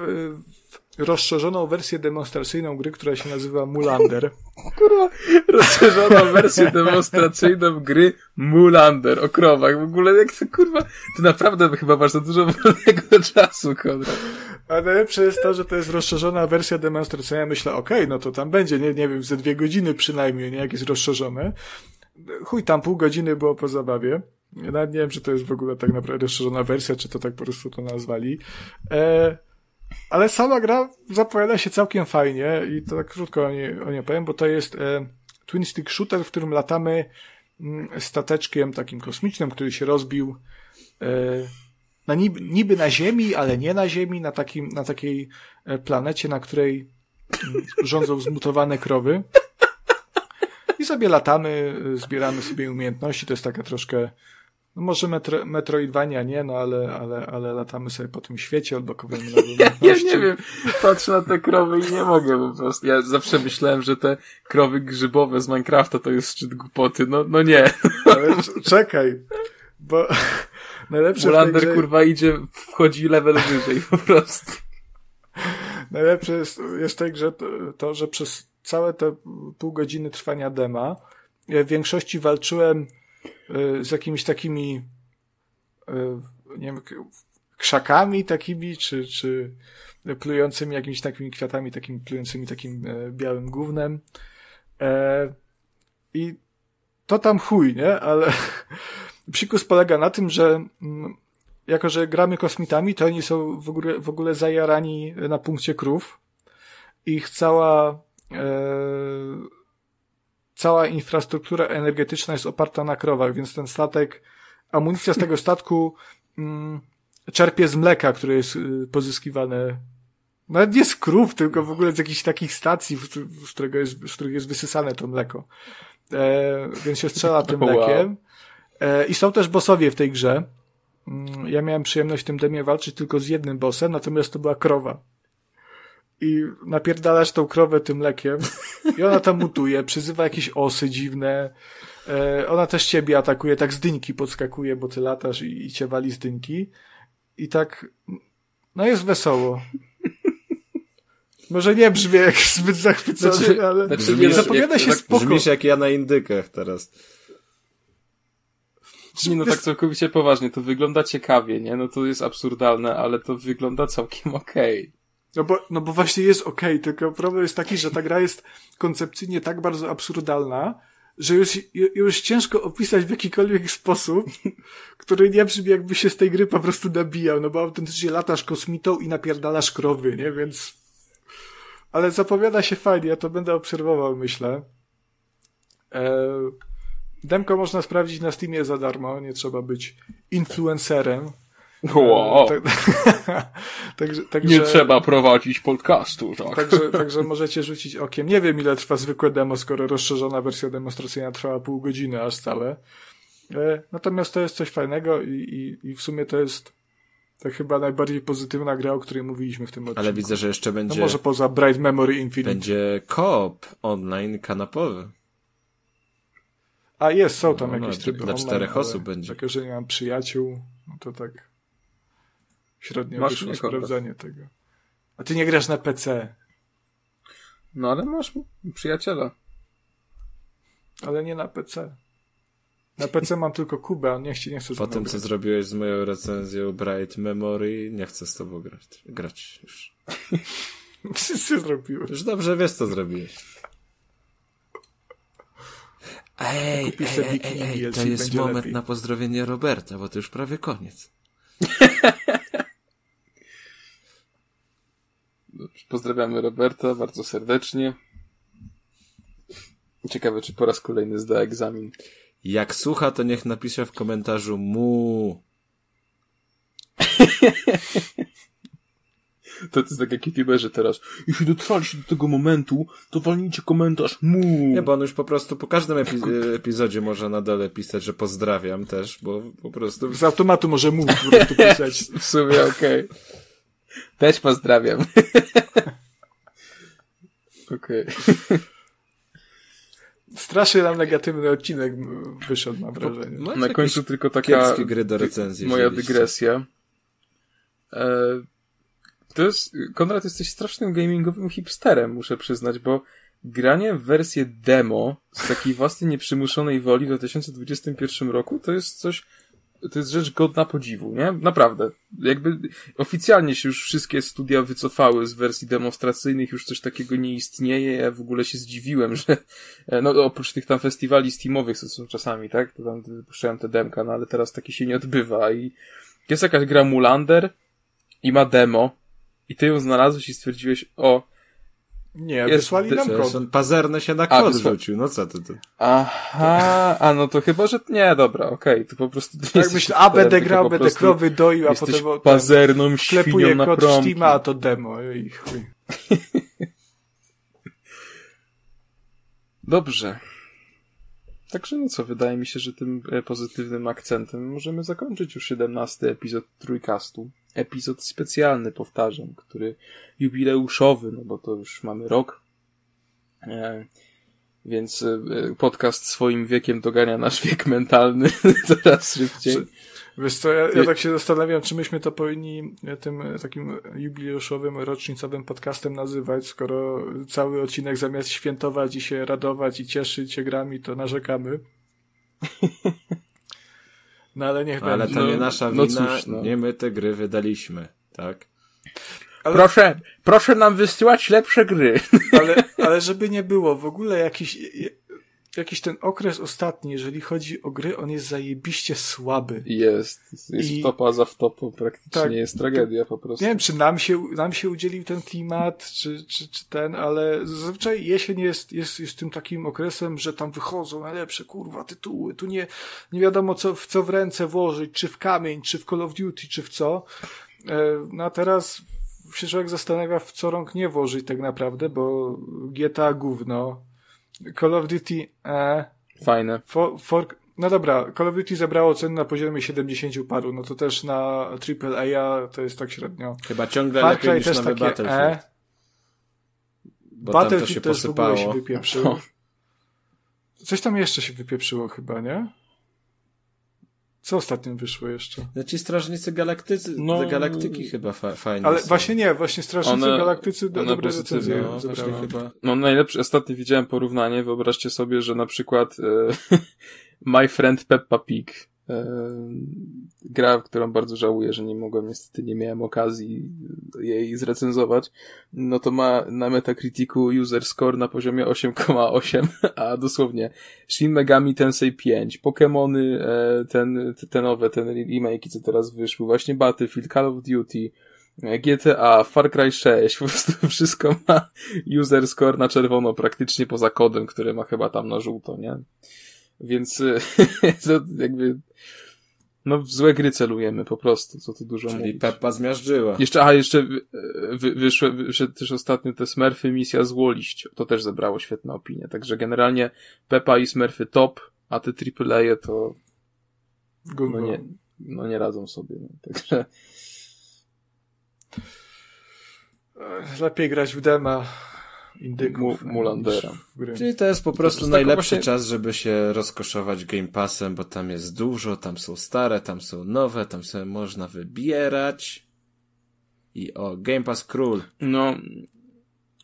w rozszerzoną wersję demonstracyjną gry, która się nazywa Mulander. Kurwa, rozszerzoną wersję demonstracyjną gry Mulander o krowach. W ogóle jak to kurwa, ty naprawdę chyba masz za dużo wolnego czasu, Konrad. A najlepsze jest to, że to jest rozszerzona wersja demonstracyjna. Myślę, okej, okay, no to tam będzie, nie, nie wiem, ze dwie godziny przynajmniej, nie, jak jest rozszerzone. Chuj, tam pół godziny było po zabawie. Ja nie wiem, czy to jest w ogóle tak naprawdę rozszerzona wersja, czy to tak po prostu to nazwali. E, ale sama gra zapowiada się całkiem fajnie i to tak krótko o niej, o niej powiem, bo to jest e, twin stick shooter, w którym latamy m, mm, stateczkiem takim kosmicznym, który się rozbił e, na niby, niby na Ziemi, ale nie na Ziemi, na, takim, na takiej e, planecie, na której mm, rządzą zmutowane krowy. I sobie latamy, e, zbieramy sobie umiejętności. To jest taka troszkę, no może metro, Metroidvania nie, no ale, ale, ale latamy sobie po tym świecie, odblokowujemy nowe. Ja, ja nie wiem, patrzę na te krowy i nie mogę po prostu. Ja zawsze myślałem, że te krowy grzybowe z Minecrafta to jest szczyt głupoty. No, no nie. Ale czekaj, bo Najlepsze Mulander grze... kurwa idzie, wchodzi level wyżej po prostu. Najlepsze jest, jest w tej grze to, to, że przez całe te pół godziny trwania dema ja w większości walczyłem z jakimiś takimi y, nie wiem, krzakami takimi, czy, czy plującymi jakimiś takimi kwiatami, takimi plującymi takim e, białym gównem. E, I to tam chuj, nie? Ale psikus polega na tym, że mm, jako, że gramy kosmitami, to oni są w ogóle, w ogóle zajarani na punkcie krów. Ich cała, e, cała infrastruktura energetyczna jest oparta na krowach, więc ten statek, amunicja z tego statku mm, czerpie z mleka, które jest y, pozyskiwane nawet nie z krów, tylko w ogóle z jakichś takich stacji, z, którego jest, z których jest wysysane to mleko. E, więc się strzela tym mlekiem. E, I są też bossowie w tej grze. Mm, ja miałem przyjemność w tym demie walczyć tylko z jednym bossem, natomiast to była krowa. I napierdalasz tą krowę tym lekiem i ona tam mutuje, przyzywa jakieś osy dziwne. E, ona też ciebie atakuje, tak z dyńki podskakuje, bo ty latasz i, i cię wali z dyńki. I tak, no jest wesoło. Może nie brzmi jak zbyt zachwycony, znaczy, ale znaczy, zapowiada się tak, spoko. Brzmisz jak ja na indykach teraz. Nie, no tak całkowicie poważnie, to wygląda ciekawie, nie? No to jest absurdalne, ale to wygląda całkiem okej. Okay. No bo, no bo właśnie jest okay, tylko problem jest taki, że ta gra jest koncepcyjnie tak bardzo absurdalna, że już, już ciężko opisać w jakikolwiek sposób, który nie brzmi jakby się z tej gry po prostu nabijał, no bo autentycznie latasz kosmitą i napierdalasz krowy, nie? Więc... Ale zapowiada się fajnie, ja to będę obserwował, myślę. Eee... Demko można sprawdzić na Steamie za darmo, nie trzeba być influencerem. Wow. Tak, także, także, nie trzeba prowadzić podcastu, tak. Także, także możecie rzucić okiem. Nie wiem, ile trwa zwykłe demo, skoro rozszerzona wersja demonstracyjna trwała pół godziny aż całe. E, natomiast to jest coś fajnego i, i, i w sumie to jest to chyba najbardziej pozytywna gra, o której mówiliśmy w tym odcinku. Ale widzę, że jeszcze będzie... No może poza Bright Memory Infinite. Będzie koop online kanapowy. A jest, są tam no, jakieś no, tryby Dla czterech osób będzie. Takie, że nie mam przyjaciół, no to tak średnio masz wyszło sprawdzanie tego. A ty nie grasz na PC. No ale masz przyjaciela. Ale nie na PC. Na PC mam tylko Kubę, a nie chcę, nie chcę Po tym, co zrobiłeś z moją recenzją Bright Memory, nie chcę z tobą grać. Grać już. Wszyscy zrobiłeś. Już dobrze wiesz, co zrobiłeś. Ej, ej, ej, ej, ej, to jest moment lepiej. na pozdrowienie Roberta, bo to już prawie koniec. Pozdrawiamy Roberta bardzo serdecznie. Ciekawe, czy po raz kolejny zda egzamin. Jak słucha, to niech napisze w komentarzu mu. To, jest tak jak youtuberzy teraz. Jeśli dotrwaliście do tego momentu, to walnijcie komentarz mu. Nie, bo on już po prostu po każdym epi- epizodzie może na dole pisać, że pozdrawiam też, bo po prostu... Z automatu może mu po prostu pisać. W sumie okej. Też pozdrawiam. Okej. Strasznie nam negatywny odcinek wyszedł, mam wrażenie. Na końcu tylko taka gry do recenzji moja dygresja. E, to jest, Konrad, jesteś strasznym gamingowym hipsterem, muszę przyznać, bo granie w wersję demo z takiej własnej nieprzymuszonej woli w 2021 roku to jest coś, to jest rzecz godna podziwu, nie? Naprawdę. Jakby oficjalnie się już wszystkie studia wycofały z wersji demonstracyjnych, już coś takiego nie istnieje. Ja w ogóle się zdziwiłem, że e, no oprócz tych tam festiwali steamowych, co są czasami, tak? To tam wypuszczają te demka, no ale teraz takie się nie odbywa i jest jakaś gra Mulander i ma demo i ty ją znalazłeś i stwierdziłeś, o, Nie, Jest wysłali nam kod. on pazerne się na A, kod wysła- rzucił, no co ty, ty? aha, a no to chyba, że nie, dobra, okej, to po prostu ty Tak myślę, a będę grał, po będę krowy doił, a potem pazerną świnią na kod. Steama, a to demo. I chuj. Dobrze. Także no co, wydaje mi się, że tym e, pozytywnym akcentem możemy zakończyć już 17 epizod Trójkastu. Epizod specjalny, powtarzam, który jubileuszowy, no bo to już mamy rok. E, więc e, podcast swoim wiekiem dogania nasz wiek mentalny coraz szybciej. Wiesz co, ja, ja tak się zastanawiam, czy myśmy to powinni e, tym e, takim jubileuszowym, rocznicowym podcastem nazywać, skoro cały odcinek zamiast świętować i się radować i cieszyć się grami, to narzekamy. No ale niech Ale będzie. to No, nie nasza no wina, cóż, no. nie my te gry wydaliśmy, tak? Ale- Proszę, proszę nam wysyłać lepsze gry. Ale, ale żeby nie było, w ogóle jakiś, jakiś ten okres ostatni, jeżeli chodzi o gry, on jest zajebiście słaby. Jest, jest I- w topa za wtopą, praktycznie Tak. jest tragedia po prostu. Nie wiem, czy nam się, nam się udzielił ten klimat, czy, czy, czy ten, ale zazwyczaj jesień jest, jest, jest tym takim okresem, że tam wychodzą najlepsze, kurwa, tytuły. Tu nie, nie wiadomo, co, w co w ręce włożyć, czy w kamień, czy w Call of Duty, czy w co. E, No a teraz się człowiek zastanawia, w co rąk nie włożyć tak naprawdę, bo GTA gówno, Call of Duty, e, Fajne. For, for, no dobra, Call of Duty zebrało ceny na poziomie 70 paru, no to też na AAA to jest tak średnio. Chyba ciągle Far lepiej niż też nowy takie Battlefield. E, Bo tam to Battlefield się też w ogóle się posypało. wypieprzył. Coś tam jeszcze się wypieprzyło chyba, nie? Co ostatnio wyszło jeszcze? No ci Strażnicy Galaktycy, No. Galaktyki chyba fa fajnie Ale są. właśnie nie, właśnie Strażnicy One- Galaktycy do, one dobre recenzje No, chyba. No najlepsze, ostatnio widziałem porównanie, wyobraźcie sobie, że na przykład e, My Friend Peppa Pig, gra, którą bardzo żałuję, że nie mogłem, niestety nie miałem okazji jej zrecenzować, no to ma na Metacriticu user score na poziomie 8,8, a dosłownie Shin Megami Tensei 5, Pokémony, e, ten, te, te nowe, ten remake, co teraz wyszły, właśnie Battlefield, Call of Duty, e, GTA, Far Cry 6, po prostu wszystko ma user score na czerwono, praktycznie poza kodem, który ma chyba tam na żółto, nie? Więc e, to jakby no w złe gry celujemy po prostu, co tu dużo Czyli mówić. Peppa zmiażdżyła. Jeszcze, a jeszcze wy, wy, wyszły, wyszedł też ostatnio te Smurfy misja Złoliść. To też zebrało świetne opinie. Także generalnie Peppa i Smurfy top, a te AAA to Gówno. no nie, no nie radzą sobie. No. Także Lepiej grać w dema indyków. Mu- Mulandera. Czyli to jest po prostu jest najlepszy właśnie- czas, żeby się rozkoszować Game Passem, bo tam jest dużo, tam są stare, tam są nowe, tam sobie można wybierać. I o, Game Pass król. no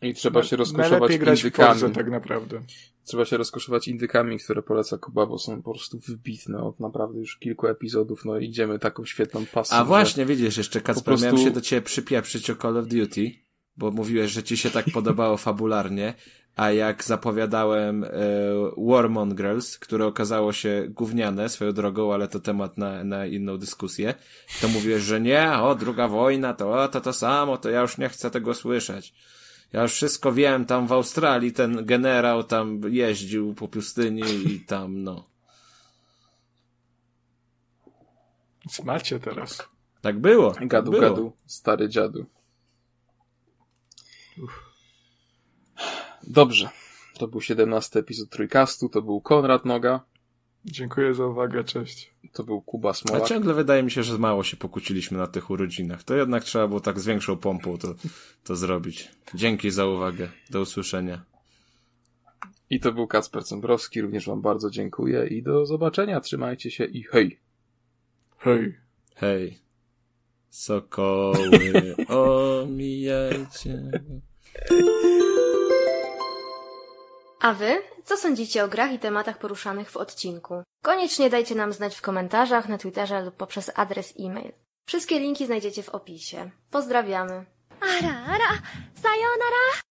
i trzeba się rozkoszować indykami. Tak naprawdę. Trzeba się rozkoszować indykami, które poleca Kuba, bo są po prostu wybitne od naprawdę już kilku epizodów. No idziemy taką świetną pasją. A właśnie, widzisz, jeszcze Kacper, prostu- miałem się do ciebie przypieprzyć o Call of Duty, bo mówiłeś, że ci się tak podobało fabularnie, a jak zapowiadałem e, Warmongrels, które okazało się gówniane swoją drogą, ale to temat na, na inną dyskusję, to mówiłeś, że nie, o, druga wojna, to o, to to samo, to ja już nie chcę tego słyszeć. Ja już wszystko wiem, tam w Australii ten generał tam jeździł po pustyni i tam, no. Macie teraz. Tak było. tak Gadu, było. gadu, stary dziadu. Dobrze. To był 17 epizod Trójkastu, to był Konrad Noga, Dziękuję za uwagę, cześć. to był Kuba A Smolak. ciągle wydaje mi się, że mało się pokłóciliśmy na tych urodzinach. To jednak trzeba było tak z większą pompą to, to zrobić. Dzięki za uwagę. Do usłyszenia. I to był Kacper Cembrowski, również wam bardzo dziękuję i do zobaczenia, trzymajcie się i hej! Hej. Hej. Sokoły, omijajcie. A wy? Co sądzicie o grach i tematach poruszanych w odcinku? Koniecznie dajcie nam znać w komentarzach, na Twitterze lub poprzez adres e-mail. Wszystkie linki znajdziecie w opisie. Pozdrawiamy. あらあら、さようなら。